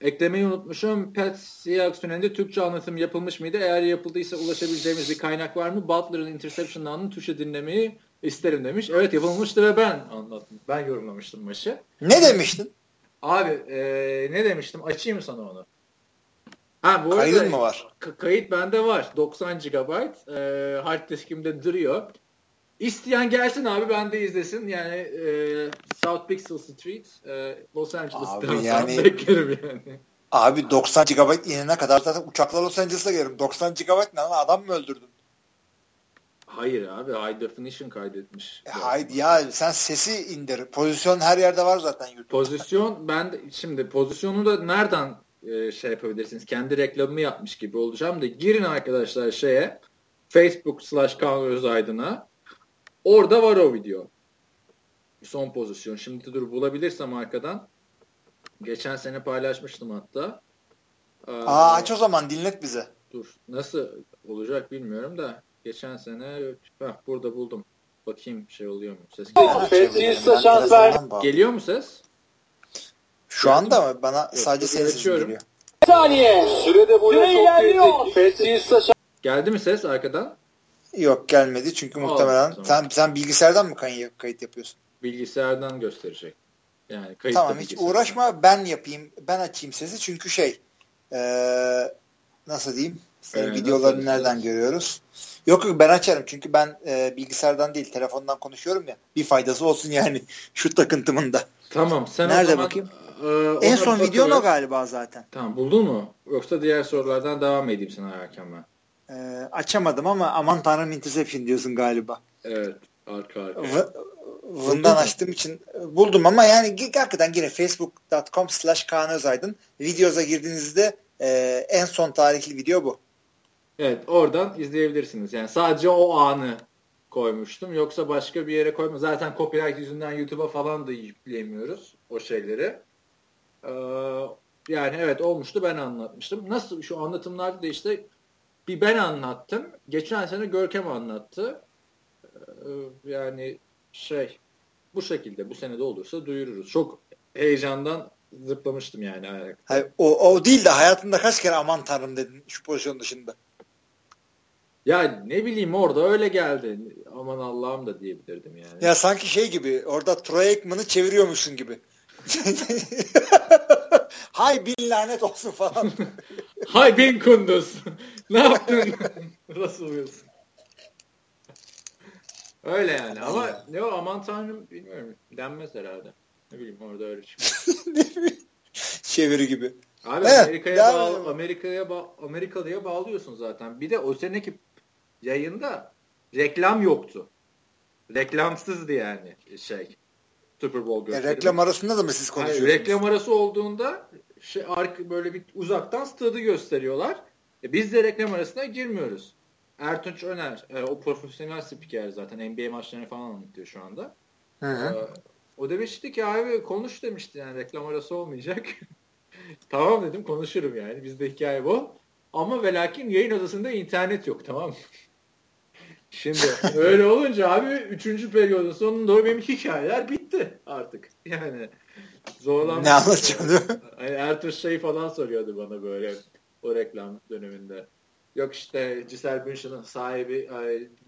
eklemeyi unutmuşum. Pat Seahawks tünelinde Türkçe anlatım yapılmış mıydı? Eğer yapıldıysa ulaşabileceğimiz bir kaynak var mı? Butler'ın interception'larını tuşa dinlemeyi isterim demiş. Evet yapılmıştı ve ben anlattım. Ben yorumlamıştım maçı. Ne demiştin? Abi e, ne demiştim? Açayım sana onu. Ha, bu Kaydın mı var? Kayıt bende var. 90 GB. E, hard diskimde duruyor. İsteyen gelsin abi ben de izlesin. Yani e, South Pixel Street e, Los Angeles'ta yani, beklerim yani. Abi 90 GB inene kadar zaten uçakla Los Angeles'a gelirim. 90 GB ne lan adam mı öldürdün? Hayır abi high definition kaydetmiş. E, haydi ya sen sesi indir. Pozisyon her yerde var zaten YouTube. Pozisyon ben de, şimdi pozisyonu da nereden e, şey yapabilirsiniz? Kendi reklamımı yapmış gibi olacağım da girin arkadaşlar şeye Facebook slash Kaan Aydın'a orada var o video. Son pozisyon. Şimdi dur bulabilirsem arkadan. Geçen sene paylaşmıştım hatta. Aa, aç o zaman dinlet bize. Dur. Nasıl olacak bilmiyorum da. Geçen sene heh, burada buldum. Bakayım şey oluyor mu? Ses geliyor. şans ver. Geliyor mu ses? Şu anda mı? Bana Yok, sadece ses geliyor. Bir saniye. Sürede boyu çok kritik. Geldi mi ses arkadan? Yok gelmedi çünkü muhtemelen tamam. sen, sen bilgisayardan mı kayıt, kayıt yapıyorsun? Bilgisayardan gösterecek. Yani kayıt tamam hiç uğraşma ben yapayım ben açayım sesi çünkü şey ee, nasıl diyeyim senin evet, videolarını nereden görüyoruz? Yok yok ben açarım çünkü ben e, bilgisayardan değil telefondan konuşuyorum ya. Bir faydası olsun yani şu takıntımın da. Tamam. Sen Nerede zaman, bakayım? E, en son videon o galiba zaten. Tamam buldun mu? Yoksa diğer sorulardan devam edeyim sana ararken ben. E, açamadım ama aman tanrım interception diyorsun galiba. Evet. Arka arka. Bundan açtığım için buldum ama yani hakikaten yine facebook.com slash Kaan videoza girdiğinizde e, en son tarihli video bu. Evet oradan izleyebilirsiniz. Yani sadece o anı koymuştum. Yoksa başka bir yere koyma. Zaten copyright yüzünden YouTube'a falan da yükleyemiyoruz o şeyleri. Ee, yani evet olmuştu ben anlatmıştım. Nasıl şu anlatımlarda da işte bir ben anlattım. Geçen sene Görkem anlattı. Ee, yani şey bu şekilde bu sene de olursa duyururuz. Çok heyecandan zıplamıştım yani ayakta. Hayır, o, o değil de hayatında kaç kere aman tanrım dedin şu pozisyon dışında. Ya ne bileyim orada öyle geldi. Aman Allah'ım da diyebilirdim yani. Ya sanki şey gibi orada Troy Aikman'ı çeviriyormuşsun gibi. Hay bin lanet olsun falan. Hay bin kunduz. ne yaptın? Russell Wilson. Öyle yani ama ne o aman tanrım bilmiyorum. Denmez herhalde. Ne bileyim orada öyle çıkıyor. Çeviri gibi. Abi evet, Amerika'ya bağlı, Amerika'ya ba Amerikalıya bağlıyorsun zaten. Bir de o seneki yayında reklam yoktu. Reklamsızdı yani şey. Super Bowl gösterimi. E, reklam arasında da mı siz konuşuyorsunuz? Hayır, reklam arası olduğunda şey arka böyle bir uzaktan stadı gösteriyorlar. E, biz de reklam arasına girmiyoruz. Ertunç Öner, e, o profesyonel spiker zaten NBA maçlarını falan anlatıyor şu anda. Hı hı. E, o demişti ki abi konuş demişti yani reklam arası olmayacak. tamam dedim konuşurum yani bizde hikaye bu. Ama ve lakin yayın odasında internet yok tamam mı? Şimdi öyle olunca abi 3. periyodun sonunda benim hikayeler bitti artık. Yani zorlanmış. Ne anlatacaksın? Hani Ertuğrul şey falan soruyordu bana böyle o reklam döneminde. Yok işte Giselle Bündchen'ın sahibi,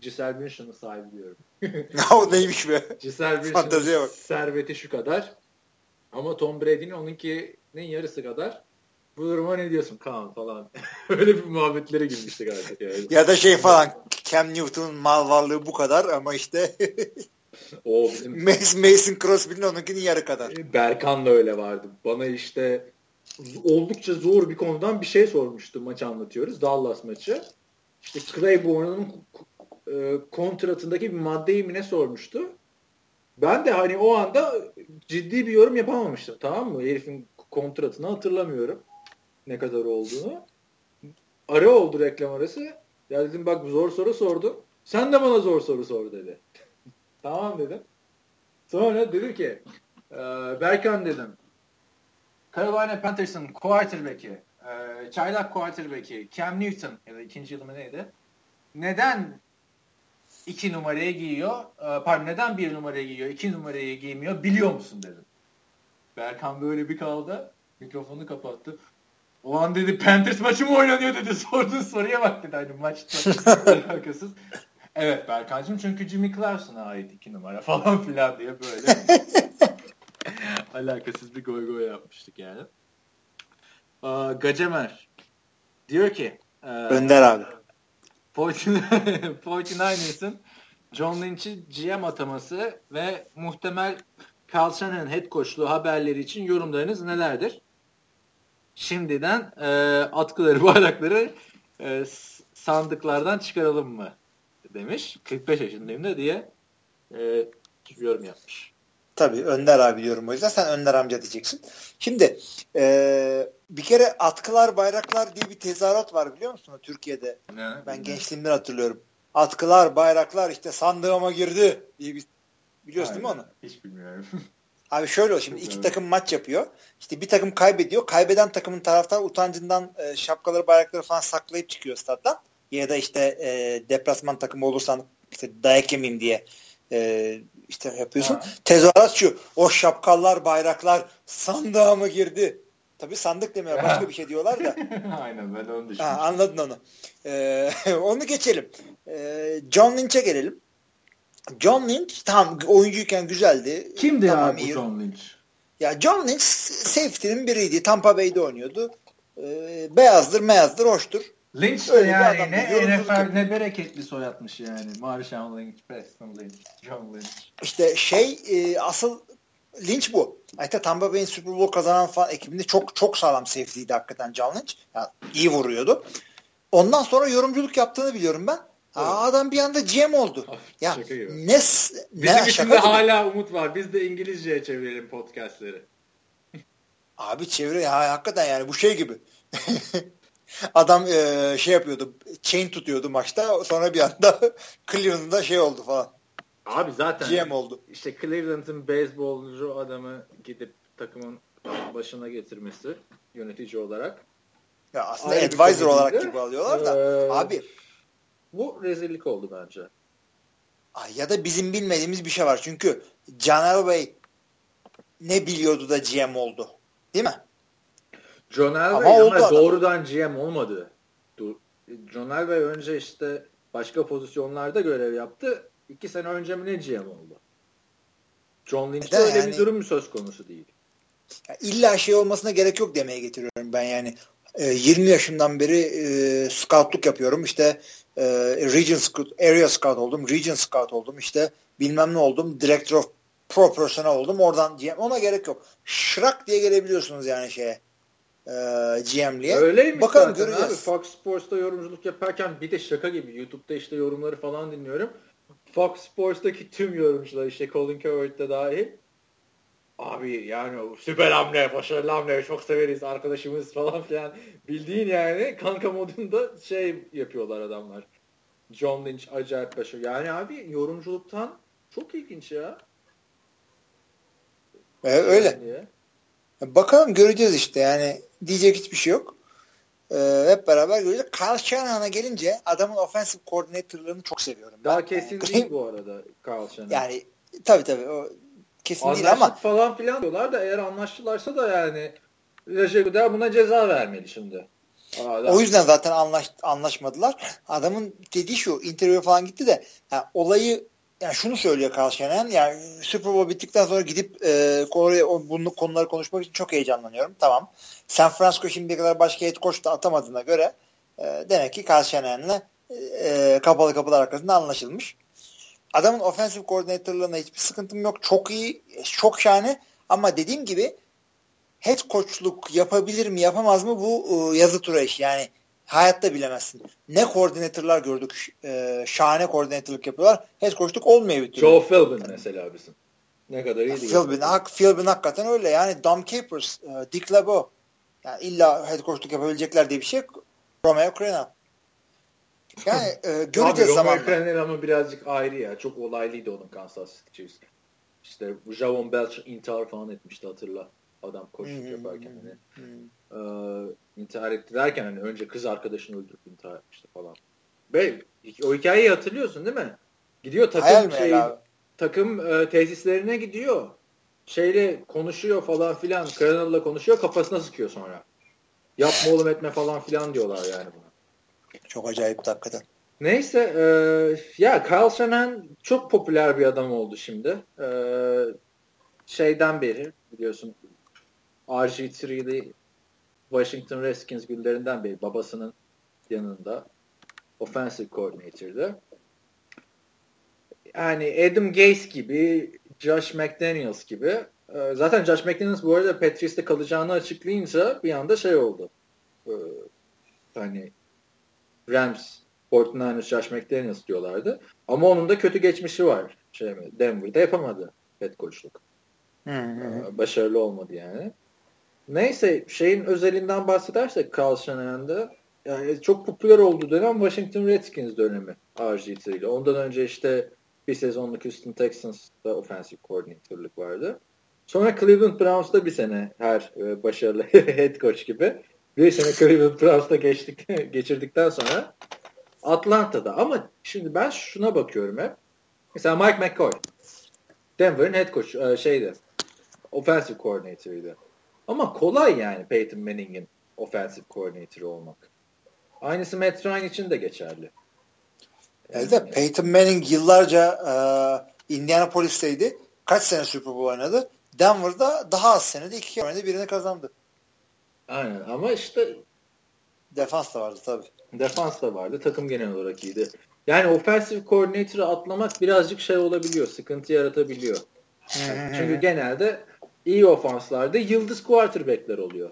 Giselle Bündchen'ın sahibi diyorum. o neymiş be? Giselle Bündchen'ın serveti şu kadar. Ama Tom Brady'nin onunkinin yarısı kadar. Bu duruma ne diyorsun Kaan falan. Öyle bir muhabbetlere girmiştik artık yani. ya da şey falan Cam Newton'un mal varlığı bu kadar ama işte o bizim... Mason, Crosby'nin onunkinin yarı kadar. E, Berkan da öyle vardı. Bana işte oldukça zor bir konudan bir şey sormuştu maç anlatıyoruz. Dallas maçı. İşte Claiborne'un e, kontratındaki bir maddeyi mi ne sormuştu. Ben de hani o anda ciddi bir yorum yapamamıştım tamam mı? Herifin kontratını hatırlamıyorum ne kadar olduğunu. Ara oldu reklam arası. Ya dedim bak zor soru sordum. Sen de bana zor soru sor dedi. tamam dedim. Sonra dedi ki e, Berkan dedim. Carolina Panthers'ın quarterback'i, e, çaylak quarterback'i Cam Newton ya da ikinci yılımı neydi? Neden iki numaraya giyiyor? E, pardon neden bir numaraya giyiyor, iki numaraya giymiyor biliyor musun dedim. Berkan böyle bir kaldı. Mikrofonu kapattı. O an dedi Panthers maçı mı oynanıyor dedi. Sorduğun soruya bak dedi. Hani maçta alakasız. Evet Berkan'cığım çünkü Jimmy Clausen'a ait iki numara falan filan diye böyle alakasız bir goy goy yapmıştık yani. Aa, Gacemer diyor ki e, Önder abi 49ers'ın John Lynch'in GM ataması ve muhtemel Shannon'ın head coachluğu haberleri için yorumlarınız nelerdir? Şimdiden e, atkıları, bayrakları e, sandıklardan çıkaralım mı? Demiş. 45 yaşındayım da diye e, yorum yapmış. Tabii Önder abi diyorum o yüzden sen Önder amca diyeceksin. Şimdi e, bir kere atkılar bayraklar diye bir tezahürat var biliyor musun Türkiye'de? Ne? Ben gençliğimden hatırlıyorum. Atkılar bayraklar işte sandığıma girdi diye bir biliyorsun Aynen. değil mi onu? Hiç bilmiyorum. Abi şöyle o şimdi iki takım maç yapıyor. İşte bir takım kaybediyor. Kaybeden takımın taraftar utancından e, şapkaları bayrakları falan saklayıp çıkıyor stat'tan. Ya da işte e, deplasman takımı olursan işte dayak yemeyeyim diye e, işte yapıyorsun. Ha. Tezahürat şu. O şapkalar, bayraklar sandığa mı girdi? Tabii sandık demiyor. Başka bir şey diyorlar da. Aynen ben onu düşünmüştüm. Ha, anladın onu. Ee, onu geçelim. Ee, John Lynch'e gelelim. John Lynch tam oyuncuyken güzeldi. Kimdi tamam, ya bu John Lynch? Ya John Lynch safety'nin biriydi. Tampa Bay'de oynuyordu. Ee, beyazdır, meyazdır, hoştur. Lynch de yani ne NFL ne bereketli soyatmış yani. Marshawn Lynch, Preston Lynch, John Lynch. İşte şey e, asıl Lynch bu. Hatta Tampa Bay'in Super Bowl kazanan falan ekibinde çok çok sağlam safety'ydi hakikaten John Lynch. Yani iyi vuruyordu. Ondan sonra yorumculuk yaptığını biliyorum ben. Aa, adam bir anda GM oldu. ya şaka gibi. ne Bizim ne, için de hala umut var. Biz de İngilizceye çevirelim podcastleri. Abi çevir ya hakikaten yani bu şey gibi. Adam e, şey yapıyordu. Chain tutuyordu maçta. Sonra bir anda Cleveland'da şey oldu falan. Abi zaten GM oldu. İşte Cleveland'ın beyzbolcu adamı gidip takımın başına getirmesi yönetici olarak. Ya aslında Ayrı advisor olarak gibi alıyorlar da. Ee, abi bu rezillik oldu bence. Ya da bizim bilmediğimiz bir şey var. Çünkü Can Bey ne biliyordu da GM oldu. Değil mi? John Elway ama, ama doğrudan GM olmadı. John Elway önce işte başka pozisyonlarda görev yaptı. İki sene önce mi ne GM oldu? John Lynch'te öyle yani, bir durum söz konusu değil. İlla şey olmasına gerek yok demeye getiriyorum ben yani. E, 20 yaşından beri e, scoutluk yapıyorum. İşte e, region scout, area scout oldum, region scout oldum. İşte bilmem ne oldum, director of pro personnel oldum. Oradan GM ona gerek yok. Şırak diye gelebiliyorsunuz yani şeye e, GM'liye. Öyleymiş Bakalım zaten göreceğiz. abi. Fox Sports'ta yorumculuk yaparken bir de şaka gibi YouTube'da işte yorumları falan dinliyorum. Fox Sports'taki tüm yorumcular işte Colin Cowherd de dahil abi yani süper hamle, başarılı hamle, çok severiz arkadaşımız falan filan bildiğin yani kanka modunda şey yapıyorlar adamlar. John Lynch acayip başarılı. Yani abi yorumculuktan çok ilginç ya. Ee, öyle. Diye. Bakalım göreceğiz işte yani diyecek hiçbir şey yok. Ee, hep beraber göreceğiz. Carl Shanahan'a gelince adamın offensive coordinator'larını çok seviyorum. Daha ben. kesin yani, değil bu arada Carl Shanahan. Yani tabii tabii o kesin Anlaştık değil ama. falan filan diyorlar da eğer anlaştılarsa da yani Recep buna ceza vermeli şimdi. Adam. O yüzden zaten anlaş, anlaşmadılar. Adamın dediği şu interview falan gitti de yani olayı yani şunu söylüyor Carl Shanahan yani Super Bowl bittikten sonra gidip e, oraya bunu konuları konuşmak için çok heyecanlanıyorum. Tamam. San Francisco şimdiye kadar başka head coach da atamadığına göre e, demek ki Carl Shanahan'la e, kapalı kapılar arkasında anlaşılmış. Adamın offensive koordinatörlüğüne hiçbir sıkıntım yok. Çok iyi, çok şahane ama dediğim gibi head coachluk yapabilir mi yapamaz mı bu e, yazı tura iş. Yani hayatta bilemezsin. Ne koordinatörler gördük. E, şahane koordinatörlük yapıyorlar. Head coachluk olmuyor bir türlü. Joe Philbin mesela bizim. Ne kadar iyi değil. Philbin, hak, Philbin hakikaten öyle. Yani Dom Capers, e, Dick LeBeau. Yani illa head coachluk yapabilecekler diye bir şey yok. Romeo Crennel. Yani e, göreceğiz zamanla. Romeo Crennel ama birazcık ayrı ya. Çok olaylıydı onun Kansas City Chiefs. İşte Javon Belch intihar falan etmişti hatırla. Adam koşuk yaparken hani. E, intihar etti derken hani önce kız arkadaşını öldürüp intihar etmişti falan. Ve o hikayeyi hatırlıyorsun değil mi? Gidiyor takım şey, takım e, tesislerine gidiyor. Şeyle konuşuyor falan filan. Crenel'la konuşuyor kafasına sıkıyor sonra. Yapma oğlum etme falan filan diyorlar yani buna. Çok acayip hakikaten. Neyse e, ya Kyle Shanahan çok popüler bir adam oldu şimdi. E, şeyden beri biliyorsun RG3'li Washington Redskins günlerinden beri babasının yanında offensive coordinator'dı. Yani Adam Gase gibi, Josh McDaniels gibi. E, zaten Josh McDaniels bu arada Patrice'de kalacağını açıklayınca bir anda şey oldu. E, hani Rams 49ers Josh McDaniels diyorlardı. Ama onun da kötü geçmişi var. Şey mi? Denver'da yapamadı head coachluk. Hı. Başarılı olmadı yani. Neyse şeyin özelinden bahsedersek Carl Shanahan'da yani çok popüler olduğu dönem Washington Redskins dönemi RG3 ile. Ondan önce işte bir sezonluk Houston Texans'da offensive coordinator'lık vardı. Sonra Cleveland Browns'da bir sene her e, başarılı head coach gibi. Bir sene Cleveland Browns'ta geçtik, geçirdikten sonra Atlanta'da. Ama şimdi ben şuna bakıyorum hep. Mesela Mike McCoy. Denver'ın head coach e, şeydi. Offensive coordinator'ıydı. Ama kolay yani Peyton Manning'in offensive coordinator olmak. Aynısı Matt Ryan için de geçerli. Evet de Peyton Manning yıllarca e, Indianapolis'teydi. Kaç sene Super Bowl oynadı? Denver'da daha az senede iki oynadı. Birini kazandı. Aynen ama işte Defans da vardı tabii. defans da vardı. Takım genel olarak iyiydi. Yani offensive coordinator'ı atlamak birazcık şey olabiliyor. Sıkıntı yaratabiliyor. Çünkü genelde iyi ofanslarda yıldız quarterback'ler oluyor.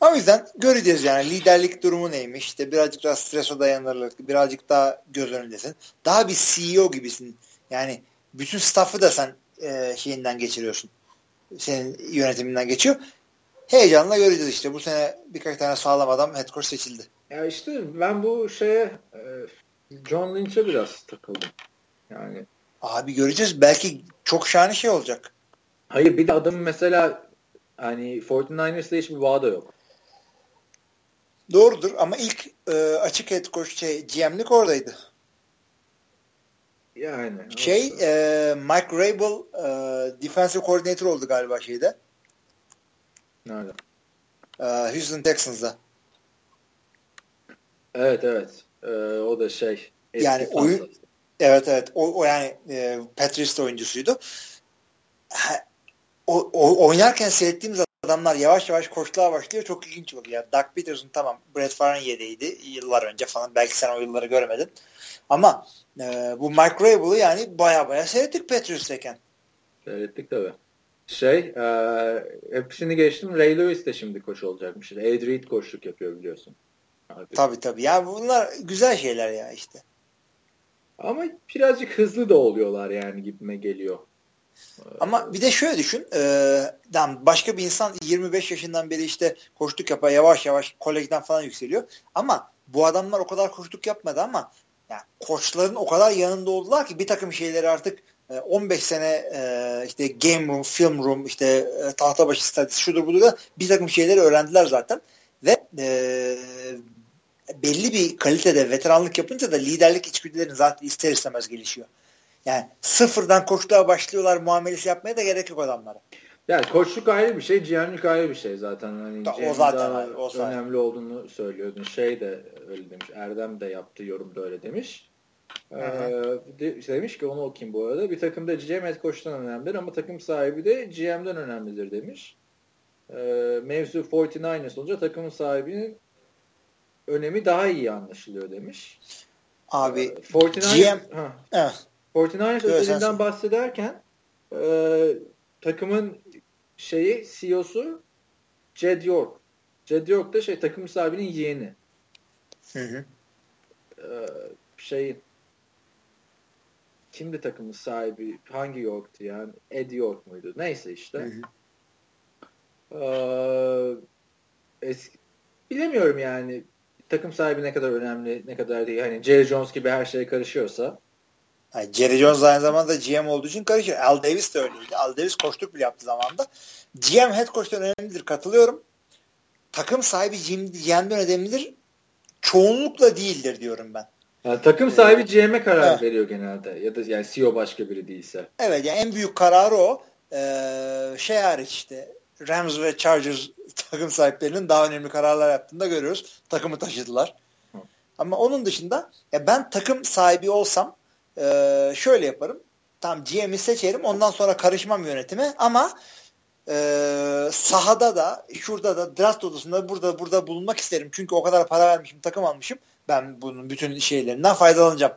O yüzden göreceğiz yani liderlik durumu neymiş. İşte birazcık daha strese dayanırlık, birazcık daha göz önündesin. Daha bir CEO gibisin. Yani bütün staff'ı da sen e, şeyinden geçiriyorsun. Senin yönetiminden geçiyor. Heyecanla göreceğiz işte. Bu sene birkaç tane sağlam adam head coach seçildi. Ya işte ben bu şeye e, John Lynch'e biraz takıldım. Yani Abi göreceğiz. Belki çok şahane şey olacak. hayır bir de adamın mesela hani 49ers'la hiçbir bağı da yok. Doğrudur ama ilk e, açık head coach şey, GM'lik oradaydı. Yani Şey e, Mike Rabel e, defensive coordinator oldu galiba şeyde. Nerede? E, Houston Texans'da. Evet evet. Ee, o da şey. Yani oyun-. Evet evet. O, o yani e, Patriots oyuncusuydu. Ha, O, o, oynarken seyrettiğimiz adamlar yavaş yavaş koşluğa başlıyor. Çok ilginç oluyor. Yani Doug Peterson tamam Brett Favre'ın yedeğiydi yıllar önce falan. Belki sen o yılları görmedin. Ama e, bu Mike Rabel'ı yani baya baya seyrettik Patriots'tayken. Seyrettik tabii. Şey, e, hepsini geçtim. Ray Lewis de şimdi koç olacakmış. Ed Reed koçluk yapıyor biliyorsun. Abi. Tabii tabii. Yani bunlar güzel şeyler ya işte. Ama birazcık hızlı da oluyorlar yani gibime geliyor. Ama bir de şöyle düşün. E, başka bir insan 25 yaşından beri işte koştuk yapar yavaş yavaş kolejden falan yükseliyor. Ama bu adamlar o kadar koştuk yapmadı ama yani koçların o kadar yanında oldular ki bir takım şeyleri artık 15 sene e, işte game room, film room, işte e, tahta başı statüsü şudur budur da bir takım şeyleri öğrendiler zaten. Ve e, belli bir kalitede veteranlık yapınca da liderlik içgüdülerin zaten ister istemez gelişiyor. Yani sıfırdan koçluğa başlıyorlar muamelesi yapmaya da gerek yok adamlara. Yani koçluk ayrı bir şey, GM'lik ayrı bir şey zaten. Hani Da- o zaten o zaten. önemli olduğunu söylüyordun. Şey de öyle demiş. Erdem de yaptığı yorumda öyle demiş. Ee, demiş ki onu okuyayım bu arada. Bir takımda GM head coach'tan önemlidir ama takım sahibi de GM'den önemlidir demiş. Ee, mevzu 49ers olunca takımın sahibinin önemi daha iyi anlaşılıyor demiş. Abi Ee, 49ers, GM ha, evet. 49ers Evet, sen özelinden bahsederken e, takımın şeyi CEO'su Jed York. Jed York da şey takım sahibinin yeğeni. Hı hı. E, şey kimdi takımın sahibi? Hangi York'tu yani? Ed York muydu? Neyse işte. Hı hı. Ee, eski, bilemiyorum yani takım sahibi ne kadar önemli ne kadar değil. Hani Jerry Jones gibi her şey karışıyorsa Yani Jerry Jones aynı zamanda GM olduğu için karışır. Al Davis de öyleydi. Al Davis koçluk bile yaptı zamanında. GM head coach'tan önemlidir. Katılıyorum. Takım sahibi GM'den önemlidir. Çoğunlukla değildir diyorum ben. Yani takım sahibi GM'e karar Evet. veriyor genelde ya da yani CEO başka biri değilse. Evet yani en büyük kararı o. Ee, şey hariç işte Rams ve Chargers takım sahiplerinin daha önemli kararlar yaptığını da görüyoruz. Takımı taşıdılar. Hı. Ama onun dışında ya ben takım sahibi olsam e, şöyle yaparım. Tam GM'i seçerim. Ondan sonra karışmam yönetime ama e, sahada da şurada da draft odasında burada burada bulunmak isterim. Çünkü o kadar para vermişim takım almışım. Ben bunun bütün şeylerinden faydalanacağım.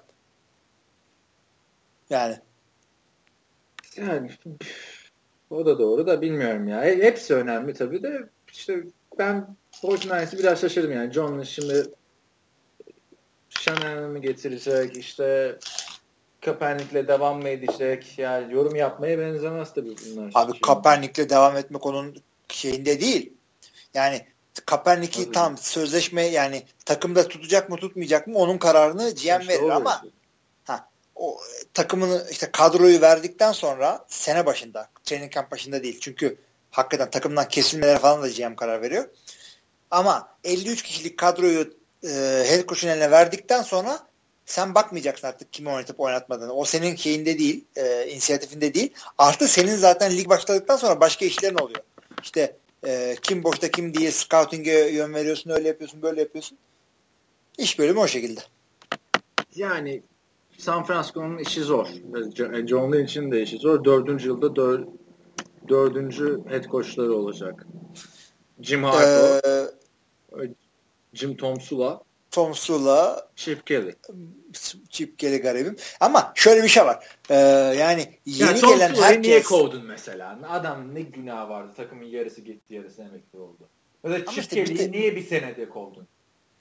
Yani. Yani o da doğru da bilmiyorum ya. Hepsi önemli tabii de işte ben Fortnite'ı biraz şaşırdım yani. John şimdi Shanahan'ı getirecek işte Kaepernick'le devam mı edecek? Yani yorum yapmaya benzemez tabii bunlar. Abi. Kaepernick'le devam etmek onun şeyinde değil. Yani Kaepernick'i tam sözleşme yani takımda tutacak mı tutmayacak mı onun kararını GM işte verir ama işte. ha, o takımını işte kadroyu verdikten sonra sene başında training camp başında değil. Çünkü hakikaten takımdan kesilmeler falan da GM karar veriyor. Ama 53 kişilik kadroyu e, head coach'un eline verdikten sonra sen bakmayacaksın artık kimi oynatıp oynatmadığını. O senin şeyinde değil, e, inisiyatifinde değil. Artı senin zaten lig başladıktan sonra başka işlerin oluyor. İşte e, kim boşta kim diye scouting'e yön veriyorsun, öyle yapıyorsun, böyle yapıyorsun. İş bölümü o şekilde. Yani San Francisco'nun işi zor. John Lynn için de işi zor. Dördüncü yılda dör, dördüncü head coachları olacak. Jim Harbaugh, ee, Jim Tomsula, Tom Sula, Chip Kelly. Chip garibim. Ama şöyle bir şey var. Ee, yani yeni yani gelen herkes... niye kovdun mesela? Adam ne günah vardı. Takımın yarısı gitti yarısı emekli oldu. Ya da Chip işte de... niye bir senede kovdun?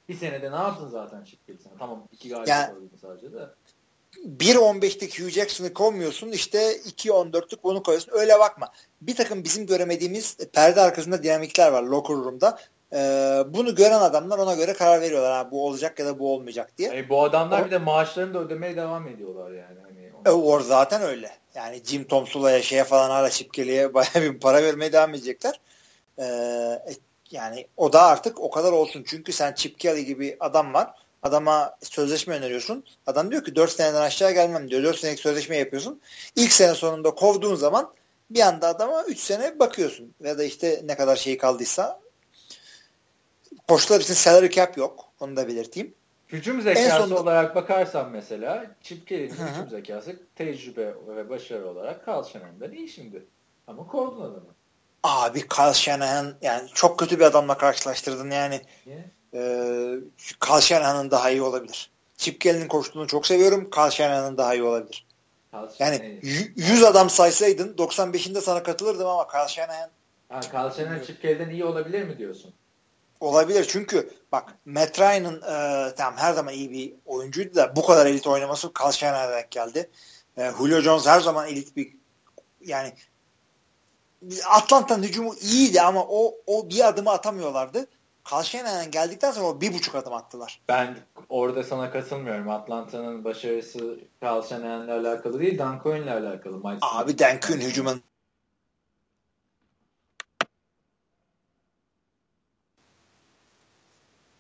Bir senede ne yaptın zaten Chip sana? Tamam iki galibiyet yani, sadece de. 1.15'lik Hugh Jackson'ı kovmuyorsun işte 2.14'lük bunu koyuyorsun. Öyle bakma. Bir takım bizim göremediğimiz perde arkasında dinamikler var locker room'da. Ee, bunu gören adamlar ona göre karar veriyorlar. Ha, bu olacak ya da bu olmayacak diye. E, bu adamlar o, bir de maaşlarını da ödemeye devam ediyorlar yani. Hani e, or zaten öyle. Yani Jim Tomsula'ya şeye falan hala Çipkeli'ye bayağı bir para vermeye devam edecekler. Ee, e, yani o da artık o kadar olsun. Çünkü sen Çipkeli gibi adam var. Adama sözleşme öneriyorsun. Adam diyor ki 4 seneden aşağı gelmem diyor. 4 senelik sözleşme yapıyorsun. İlk sene sonunda kovduğun zaman bir anda adama 3 sene bakıyorsun. Ya da işte ne kadar şey kaldıysa Koçlar için salary cap yok. Onu da belirteyim. Hücum zekası sonunda... olarak bakarsan mesela Chip Kelly'nin hücum zekası tecrübe ve başarı olarak Carl Shanahan'dan iyi şimdi. Ama kovdun adamı. Abi Carl Shanahan yani çok kötü bir adamla karşılaştırdın yani. Yeah. E, Carl Shanahan'ın daha iyi olabilir. Chip Kelly'nin koştuğunu çok seviyorum. Carl Shanahan'ın daha iyi olabilir. Yani 100 adam saysaydın 95'inde sana katılırdım ama Carl Shanahan Ha, Carl Shanahan Chip Kelly'den iyi olabilir mi diyorsun? Olabilir çünkü bak Matt Ryan'ın e, tamam her zaman iyi bir oyuncuydu da bu kadar elit oynaması Carl Shanahan'a geldi. E, Julio Jones her zaman elit bir yani Atlanta'nın hücumu iyiydi ama o o bir adımı atamıyorlardı. Shanahan geldikten sonra o bir buçuk adım attılar. Ben orada sana katılmıyorum. Atlanta'nın başarısı Shanahan'la alakalı değil, Dan Quinn'le alakalı. Mike Abi Dan Quinn hücumun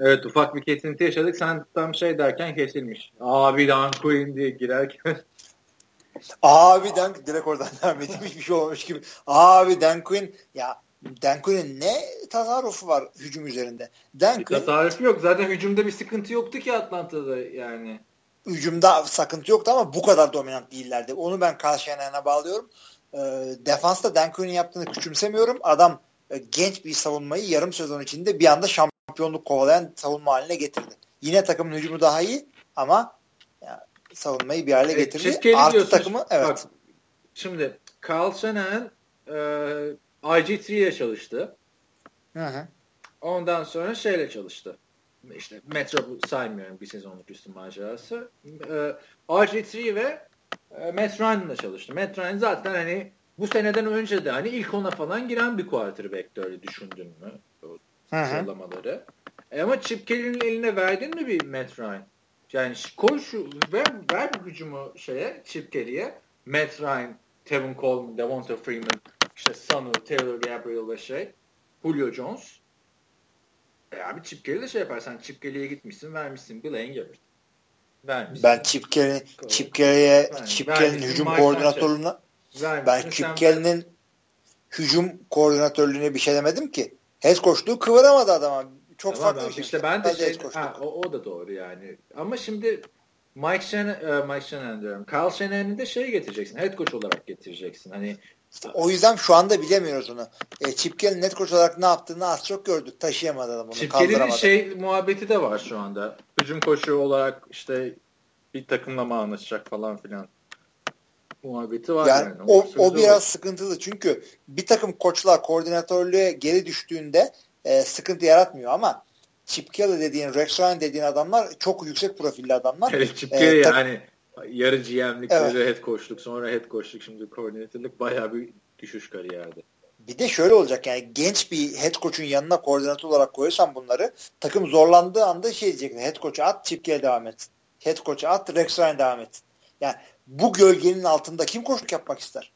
Evet ufak bir kesinti yaşadık. Sen tam şey derken kesilmiş. Abi Dan Quinn diye girerken. Abi Dan direkt oradan devam edeyim. Hiçbir şey olmamış gibi. Abi Dan Quinn ya Dan Quinn'in ne tasarrufu var hücum üzerinde? Dan bir Quinn, tasarrufu yok. Zaten hücumda bir sıkıntı yoktu ki Atlanta'da yani. Hücumda sıkıntı yoktu ama bu kadar dominant değillerdi. Onu ben Shanahan'a bağlıyorum. E, defansta Dan Quinn'in yaptığını küçümsemiyorum. Adam e, genç bir savunmayı yarım sezon içinde bir anda şampiyon şampiyonluk kovalayan savunma haline getirdi. Yine takımın hücumu daha iyi ama yani savunmayı bir hale getirdi. E, Artı takımı evet. Bak, şimdi Carl Shanahan e, IG3 ile çalıştı. Hı hı. Ondan sonra şeyle çalıştı. İşte Metro saymıyorum bir sezonluk üstün macerası. E, RG3 ve e, Matt Ryan'la çalıştı. Matt Ryan zaten hani bu seneden önce de hani ilk ona falan giren bir quarterback'ti öyle düşündün mü? Sıralamaları. E ama Chip Kelly'nin eline verdin mi bir Matt Ryan? Yani koy şu ver, ver bir gücümü şeye Chip Kelly'ye. Matt Ryan, Tevin Coleman, Devonta Freeman, işte Sanu, Taylor Gabriel ve şey Julio Jones. E abi Chip Kelly de şey yaparsan Chip Kelly'ye gitmişsin vermişsin Bill Engevert. Vermişsin. Ben Chip Kelly, Chip Kelly'ye Chip Kelly'nin hücum koordinatörlüğüne ben Chip Kelly'nin hücum koordinatörlüğüne bir şey demedim ki. Head coachluğu kıvıramadı adama. Çok tamam, farklı bir şey. İşte ben de şey, ha, o, o da doğru yani. Ama şimdi Mike Shanahan, uh, Mike Shanahan diyorum. Kyle Shanahan'ı da şey getireceksin. Head coach olarak getireceksin. Hani işte o yüzden şu anda bilemiyoruz onu. E, Chipkel'in net coach olarak ne yaptığını az çok gördük. Taşıyamadı adam onu. Chipkel'in şey muhabbeti de var şu anda. Hücum koçu olarak işte bir takımlama anlaşacak falan filan. Muhabbeti var. Yani, yani. o, o biraz sıkıntılı çünkü bir takım koçlar koordinatörlüğe geri düştüğünde e, sıkıntı yaratmıyor ama Chip Kelly dediğin, Rex Ryan dediğin adamlar çok yüksek profilli adamlar. Evet, Chip Kelly ee, yani yarı GM'lik, evet. head coachluk, sonra head coachluk, şimdi koordinatörlük bayağı bir düşüş kariyerde. Bir de şöyle olacak yani genç bir head coach'un yanına koordinatör olarak koyarsan bunları takım zorlandığı anda şey diyecek head coach'a at Chip Kelly devam et. Head coach'a at Rex Ryan devam et. Yani bu gölgenin altında kim koşuk yapmak ister?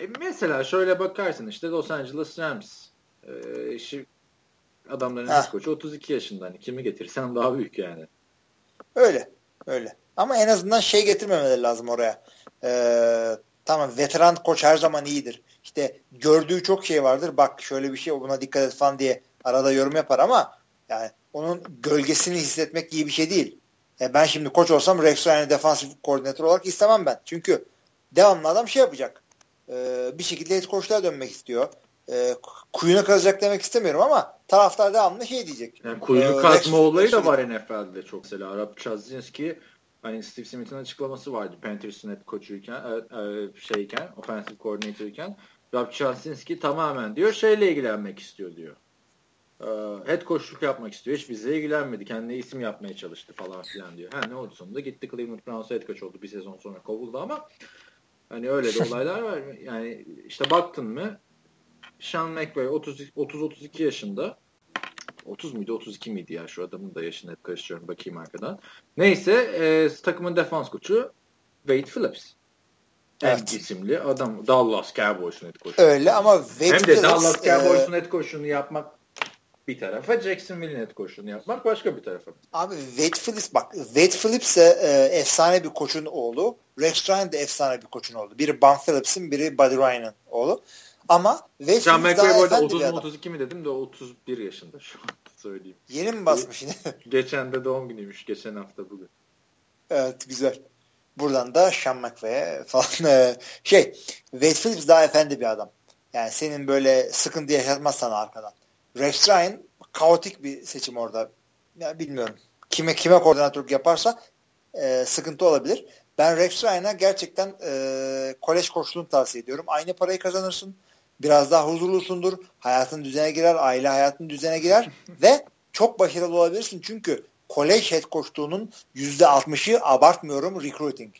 E mesela şöyle bakarsın işte Los Angeles Rams e, işi adamların head coach'u 32 yaşında. Hani kimi getirsen daha büyük yani. Öyle. Öyle. Ama en azından şey getirmemeleri lazım oraya. Ee, tamam veteran koç her zaman iyidir. İşte gördüğü çok şey vardır. Bak şöyle bir şey buna dikkat et falan diye arada yorum yapar ama yani onun gölgesini hissetmek iyi bir şey değil. E ben şimdi koç olsam Rex Ryan'ı defansif koordinatör olarak istemem ben. Çünkü devamlı adam şey yapacak. E, bir şekilde head coach'luğa dönmek istiyor. E, kuyunu kazacak demek istemiyorum ama taraftar devamlı şey diyecek. Yani kuyunu e, kazma Rex, olayı da var NFL'de çok mesela. Arap Chazinski hani Steve Smith'in açıklaması vardı Panthers'ın head coach'uyken e, e, şeyken, offensive coordinator'ıyken Rob Chazinski tamamen diyor şeyle ilgilenmek istiyor diyor. Ee, head coachluk yapmak istiyor. Hiç bize ilgilenmedi. Kendine isim yapmaya çalıştı falan filan diyor. Ha ne oldu sonunda? Gitti Cleveland Browns'a head coach oldu. Bir sezon sonra kovuldu ama hani öyle de olaylar var. Yani işte baktın mı Sean McVay 30-32 yaşında 30 muydu 32 miydi ya şu adamın da yaşını hep karıştırıyorum bakayım arkadan. Neyse e, takımın defans koçu Wade Phillips. Evet. İsimli adam Dallas Cowboys'un head coach'u. Öyle ama Wade Hem de Dallas Cowboys'un e... head coach'unu yapmak bir tarafa Jacksonville'in head coach'unu yapmak başka bir tarafa. Abi Wade Phillips bak Wade Phillips de e, efsane bir koçun oğlu. Rex Ryan de efsane bir koçun oğlu. Biri Bun Phillips'in biri Buddy Ryan'ın oğlu. Ama Wade John McVay bu arada 30 mu 32 mi dedim de 31 yaşında şu an söyleyeyim. Yeni mi basmış yine? Geçen de doğum günüymüş. Geçen hafta bugün. Evet güzel. Buradan da Sean McVay'e falan e, şey Wade Phillips daha efendi bir adam. Yani senin böyle sıkıntı yaşatmaz sana arkadan. Rex Ryan kaotik bir seçim orada. Ya bilmiyorum. Kime kime koordinatörlük yaparsa e, sıkıntı olabilir. Ben Rex Ryan'a gerçekten e, kolej koçluğunu tavsiye ediyorum. Aynı parayı kazanırsın. Biraz daha huzurlusundur. Hayatın düzene girer. Aile hayatın düzene girer. ve çok başarılı olabilirsin. Çünkü kolej head koçluğunun %60'ı abartmıyorum recruiting.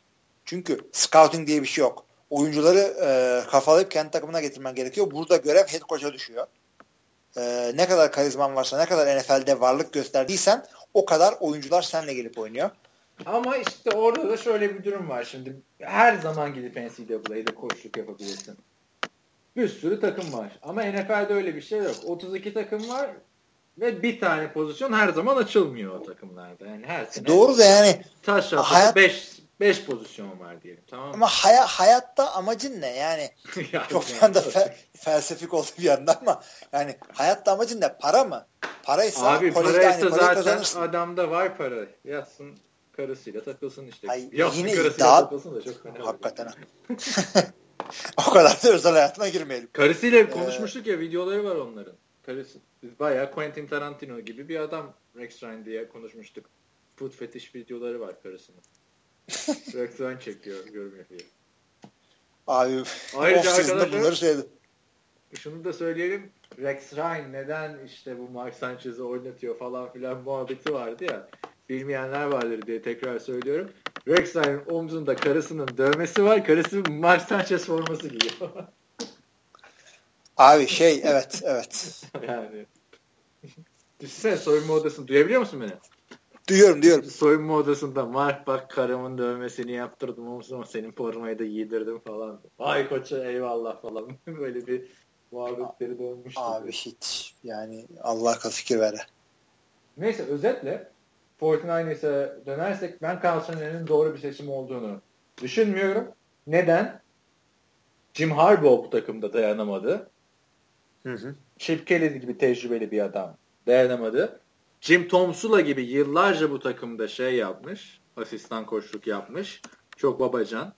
Çünkü scouting diye bir şey yok. Oyuncuları e, kafalayıp kendi takımına getirmen gerekiyor. Burada görev head coach'a düşüyor e, ne kadar karizman varsa, ne kadar NFL'de varlık gösterdiysen o kadar oyuncular seninle gelip oynuyor. Ama işte orada da şöyle bir durum var şimdi. Her zaman gidip NCAA'de koçluk yapabilirsin. Bir sürü takım var. Ama NFL'de öyle bir şey yok. 32 takım var ve bir tane pozisyon her zaman açılmıyor o takımlarda. Yani her sene Doğru da yani taş hayat... 5 5 pozisyon var diyelim. Tamam mı? Ama hay- hayatta amacın ne? Yani çok bir anda fe- felsefik oldu bir yandan ama yani hayatta amacın ne? Para mı? Paraysa Abi paraysa zaten kazanırsın. adamda var para. Yazsın karısıyla takılsın işte. Ay, Yazsın yine karısıyla iddia... takılsın da çok fena. Hakikaten. o kadar da özel hayatına girmeyelim. Karısıyla ee... konuşmuştuk ya videoları var onların. Karısı. Biz bayağı Quentin Tarantino gibi bir adam Rex Ryan diye konuşmuştuk. Food fetish videoları var karısının. Reaksiyon çekiyor görmüyor diye. Abi Ayrıca arkadaşlar bunları söyledi. Şunu da söyleyelim. Rex Ryan neden işte bu Mark Sanchez'i oynatıyor falan filan muhabbeti vardı ya. Bilmeyenler vardır diye tekrar söylüyorum. Rex Ryan'ın omzunda karısının dövmesi var. Karısı Mark Sanchez forması giyiyor. Abi şey evet evet. yani. Düşünsene soyunma odasını duyabiliyor musun beni? Duyuyorum diyorum. Soyunma odasında Mark bak karımın dövmesini yaptırdım ama senin formayı da giydirdim falan. Vay koça eyvallah falan. Böyle bir muhabbetleri dönmüştü. Abi hiç yani Allah akıl fikir ver. Neyse özetle 49ers'e dönersek ben Carl Shannon'ın doğru bir seçim olduğunu düşünmüyorum. Neden? Jim Harbaugh bu takımda dayanamadı. Hı hı. Chip Kelly gibi tecrübeli bir adam dayanamadı. Jim Tomsula gibi yıllarca bu takımda şey yapmış. Asistan koçluk yapmış. Çok babacan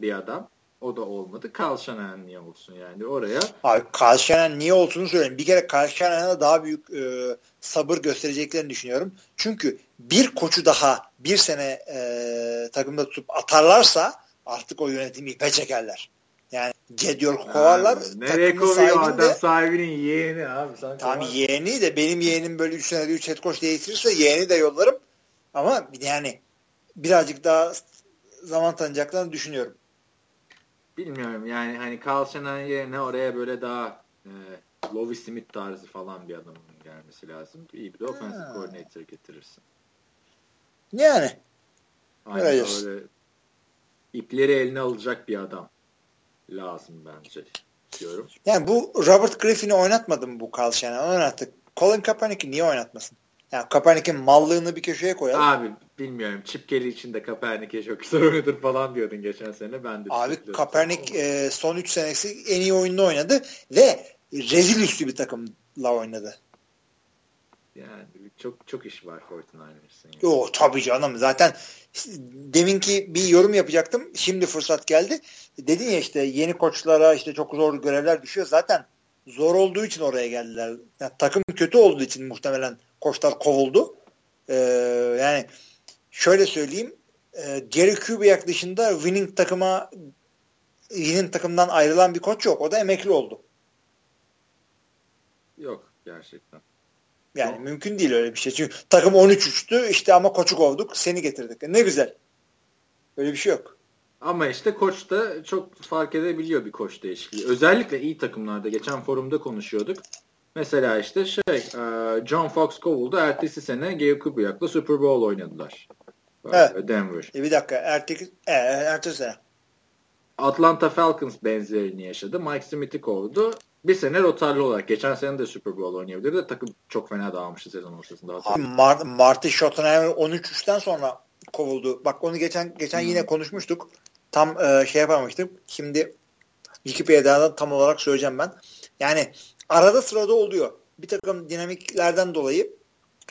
bir adam. O da olmadı. Carl Shanahan niye olsun yani oraya? Abi Carl Shanahan niye olduğunu söyleyeyim. Bir kere Carl daha büyük e, sabır göstereceklerini düşünüyorum. Çünkü bir koçu daha bir sene e, takımda tutup atarlarsa artık o yönetimi ipe çekerler. Gediyor kovarlar. Nereye kovuyor adam sahibinin yeğeni abi. Sen tamam yeğeni de benim yeğenim böyle 3 senede 3 head coach değiştirirse yeğeni de yollarım. Ama yani birazcık daha zaman tanıyacaklarını düşünüyorum. Bilmiyorum yani hani Carl Shanahan yerine oraya böyle daha e, Lovie Smith tarzı falan bir adamın gelmesi lazım. İyi bir de offensive coordinator getirirsin. Yani. Aynen öyle ipleri eline alacak bir adam lazım bence diyorum. Yani bu Robert Griffin'i oynatmadı mı bu Carl Shanahan? Oynattı. Colin Kaepernick'i niye oynatmasın? Yani Kaepernick'in mallığını bir köşeye koyalım. Abi bilmiyorum. Chip Kelly için de Kaepernick'e çok güzel oynadır falan diyordun geçen sene. Ben de Abi Kaepernick e, son 3 senesi en iyi oyununu oynadı ve rezil üstü bir takımla oynadı. Yani çok çok iş var 49ers'ın. Yani. Yo tabii canım. Zaten deminki bir yorum yapacaktım. Şimdi fırsat geldi. Dedin ya işte yeni koçlara işte çok zor görevler düşüyor. Zaten zor olduğu için oraya geldiler. Yani takım kötü olduğu için muhtemelen koçlar kovuldu. Ee, yani şöyle söyleyeyim. E, Jerry Kubiak dışında winning takıma winning takımdan ayrılan bir koç yok. O da emekli oldu. Yok gerçekten. Yani Yok. mümkün değil öyle bir şey. Çünkü takım 13 uçtu işte ama koçu kovduk seni getirdik. Ne güzel. Öyle bir şey yok. Ama işte koç da çok fark edebiliyor bir koç değişikliği. Özellikle iyi takımlarda geçen forumda konuşuyorduk. Mesela işte şey e, John Fox kovuldu. Ertesi sene Gale Kubiak'la Super Bowl oynadılar. Evet. Denver. E bir dakika. Ertesi, e, ertesi sene. Atlanta Falcons benzerini yaşadı. Mike Smith'i kovdu. Bir sene rotarlı olarak. Geçen sene de Super Bowl oynayabilirdi. Takım çok fena dağılmıştı sezon ortasında. Abi Mar Marty Schottenheimer 13-3'ten sonra kovuldu. Bak onu geçen geçen hmm. yine konuşmuştuk. Tam e, şey yapamamıştım. Şimdi Wikipedia'da tam olarak söyleyeceğim ben. Yani arada sırada oluyor. Bir takım dinamiklerden dolayı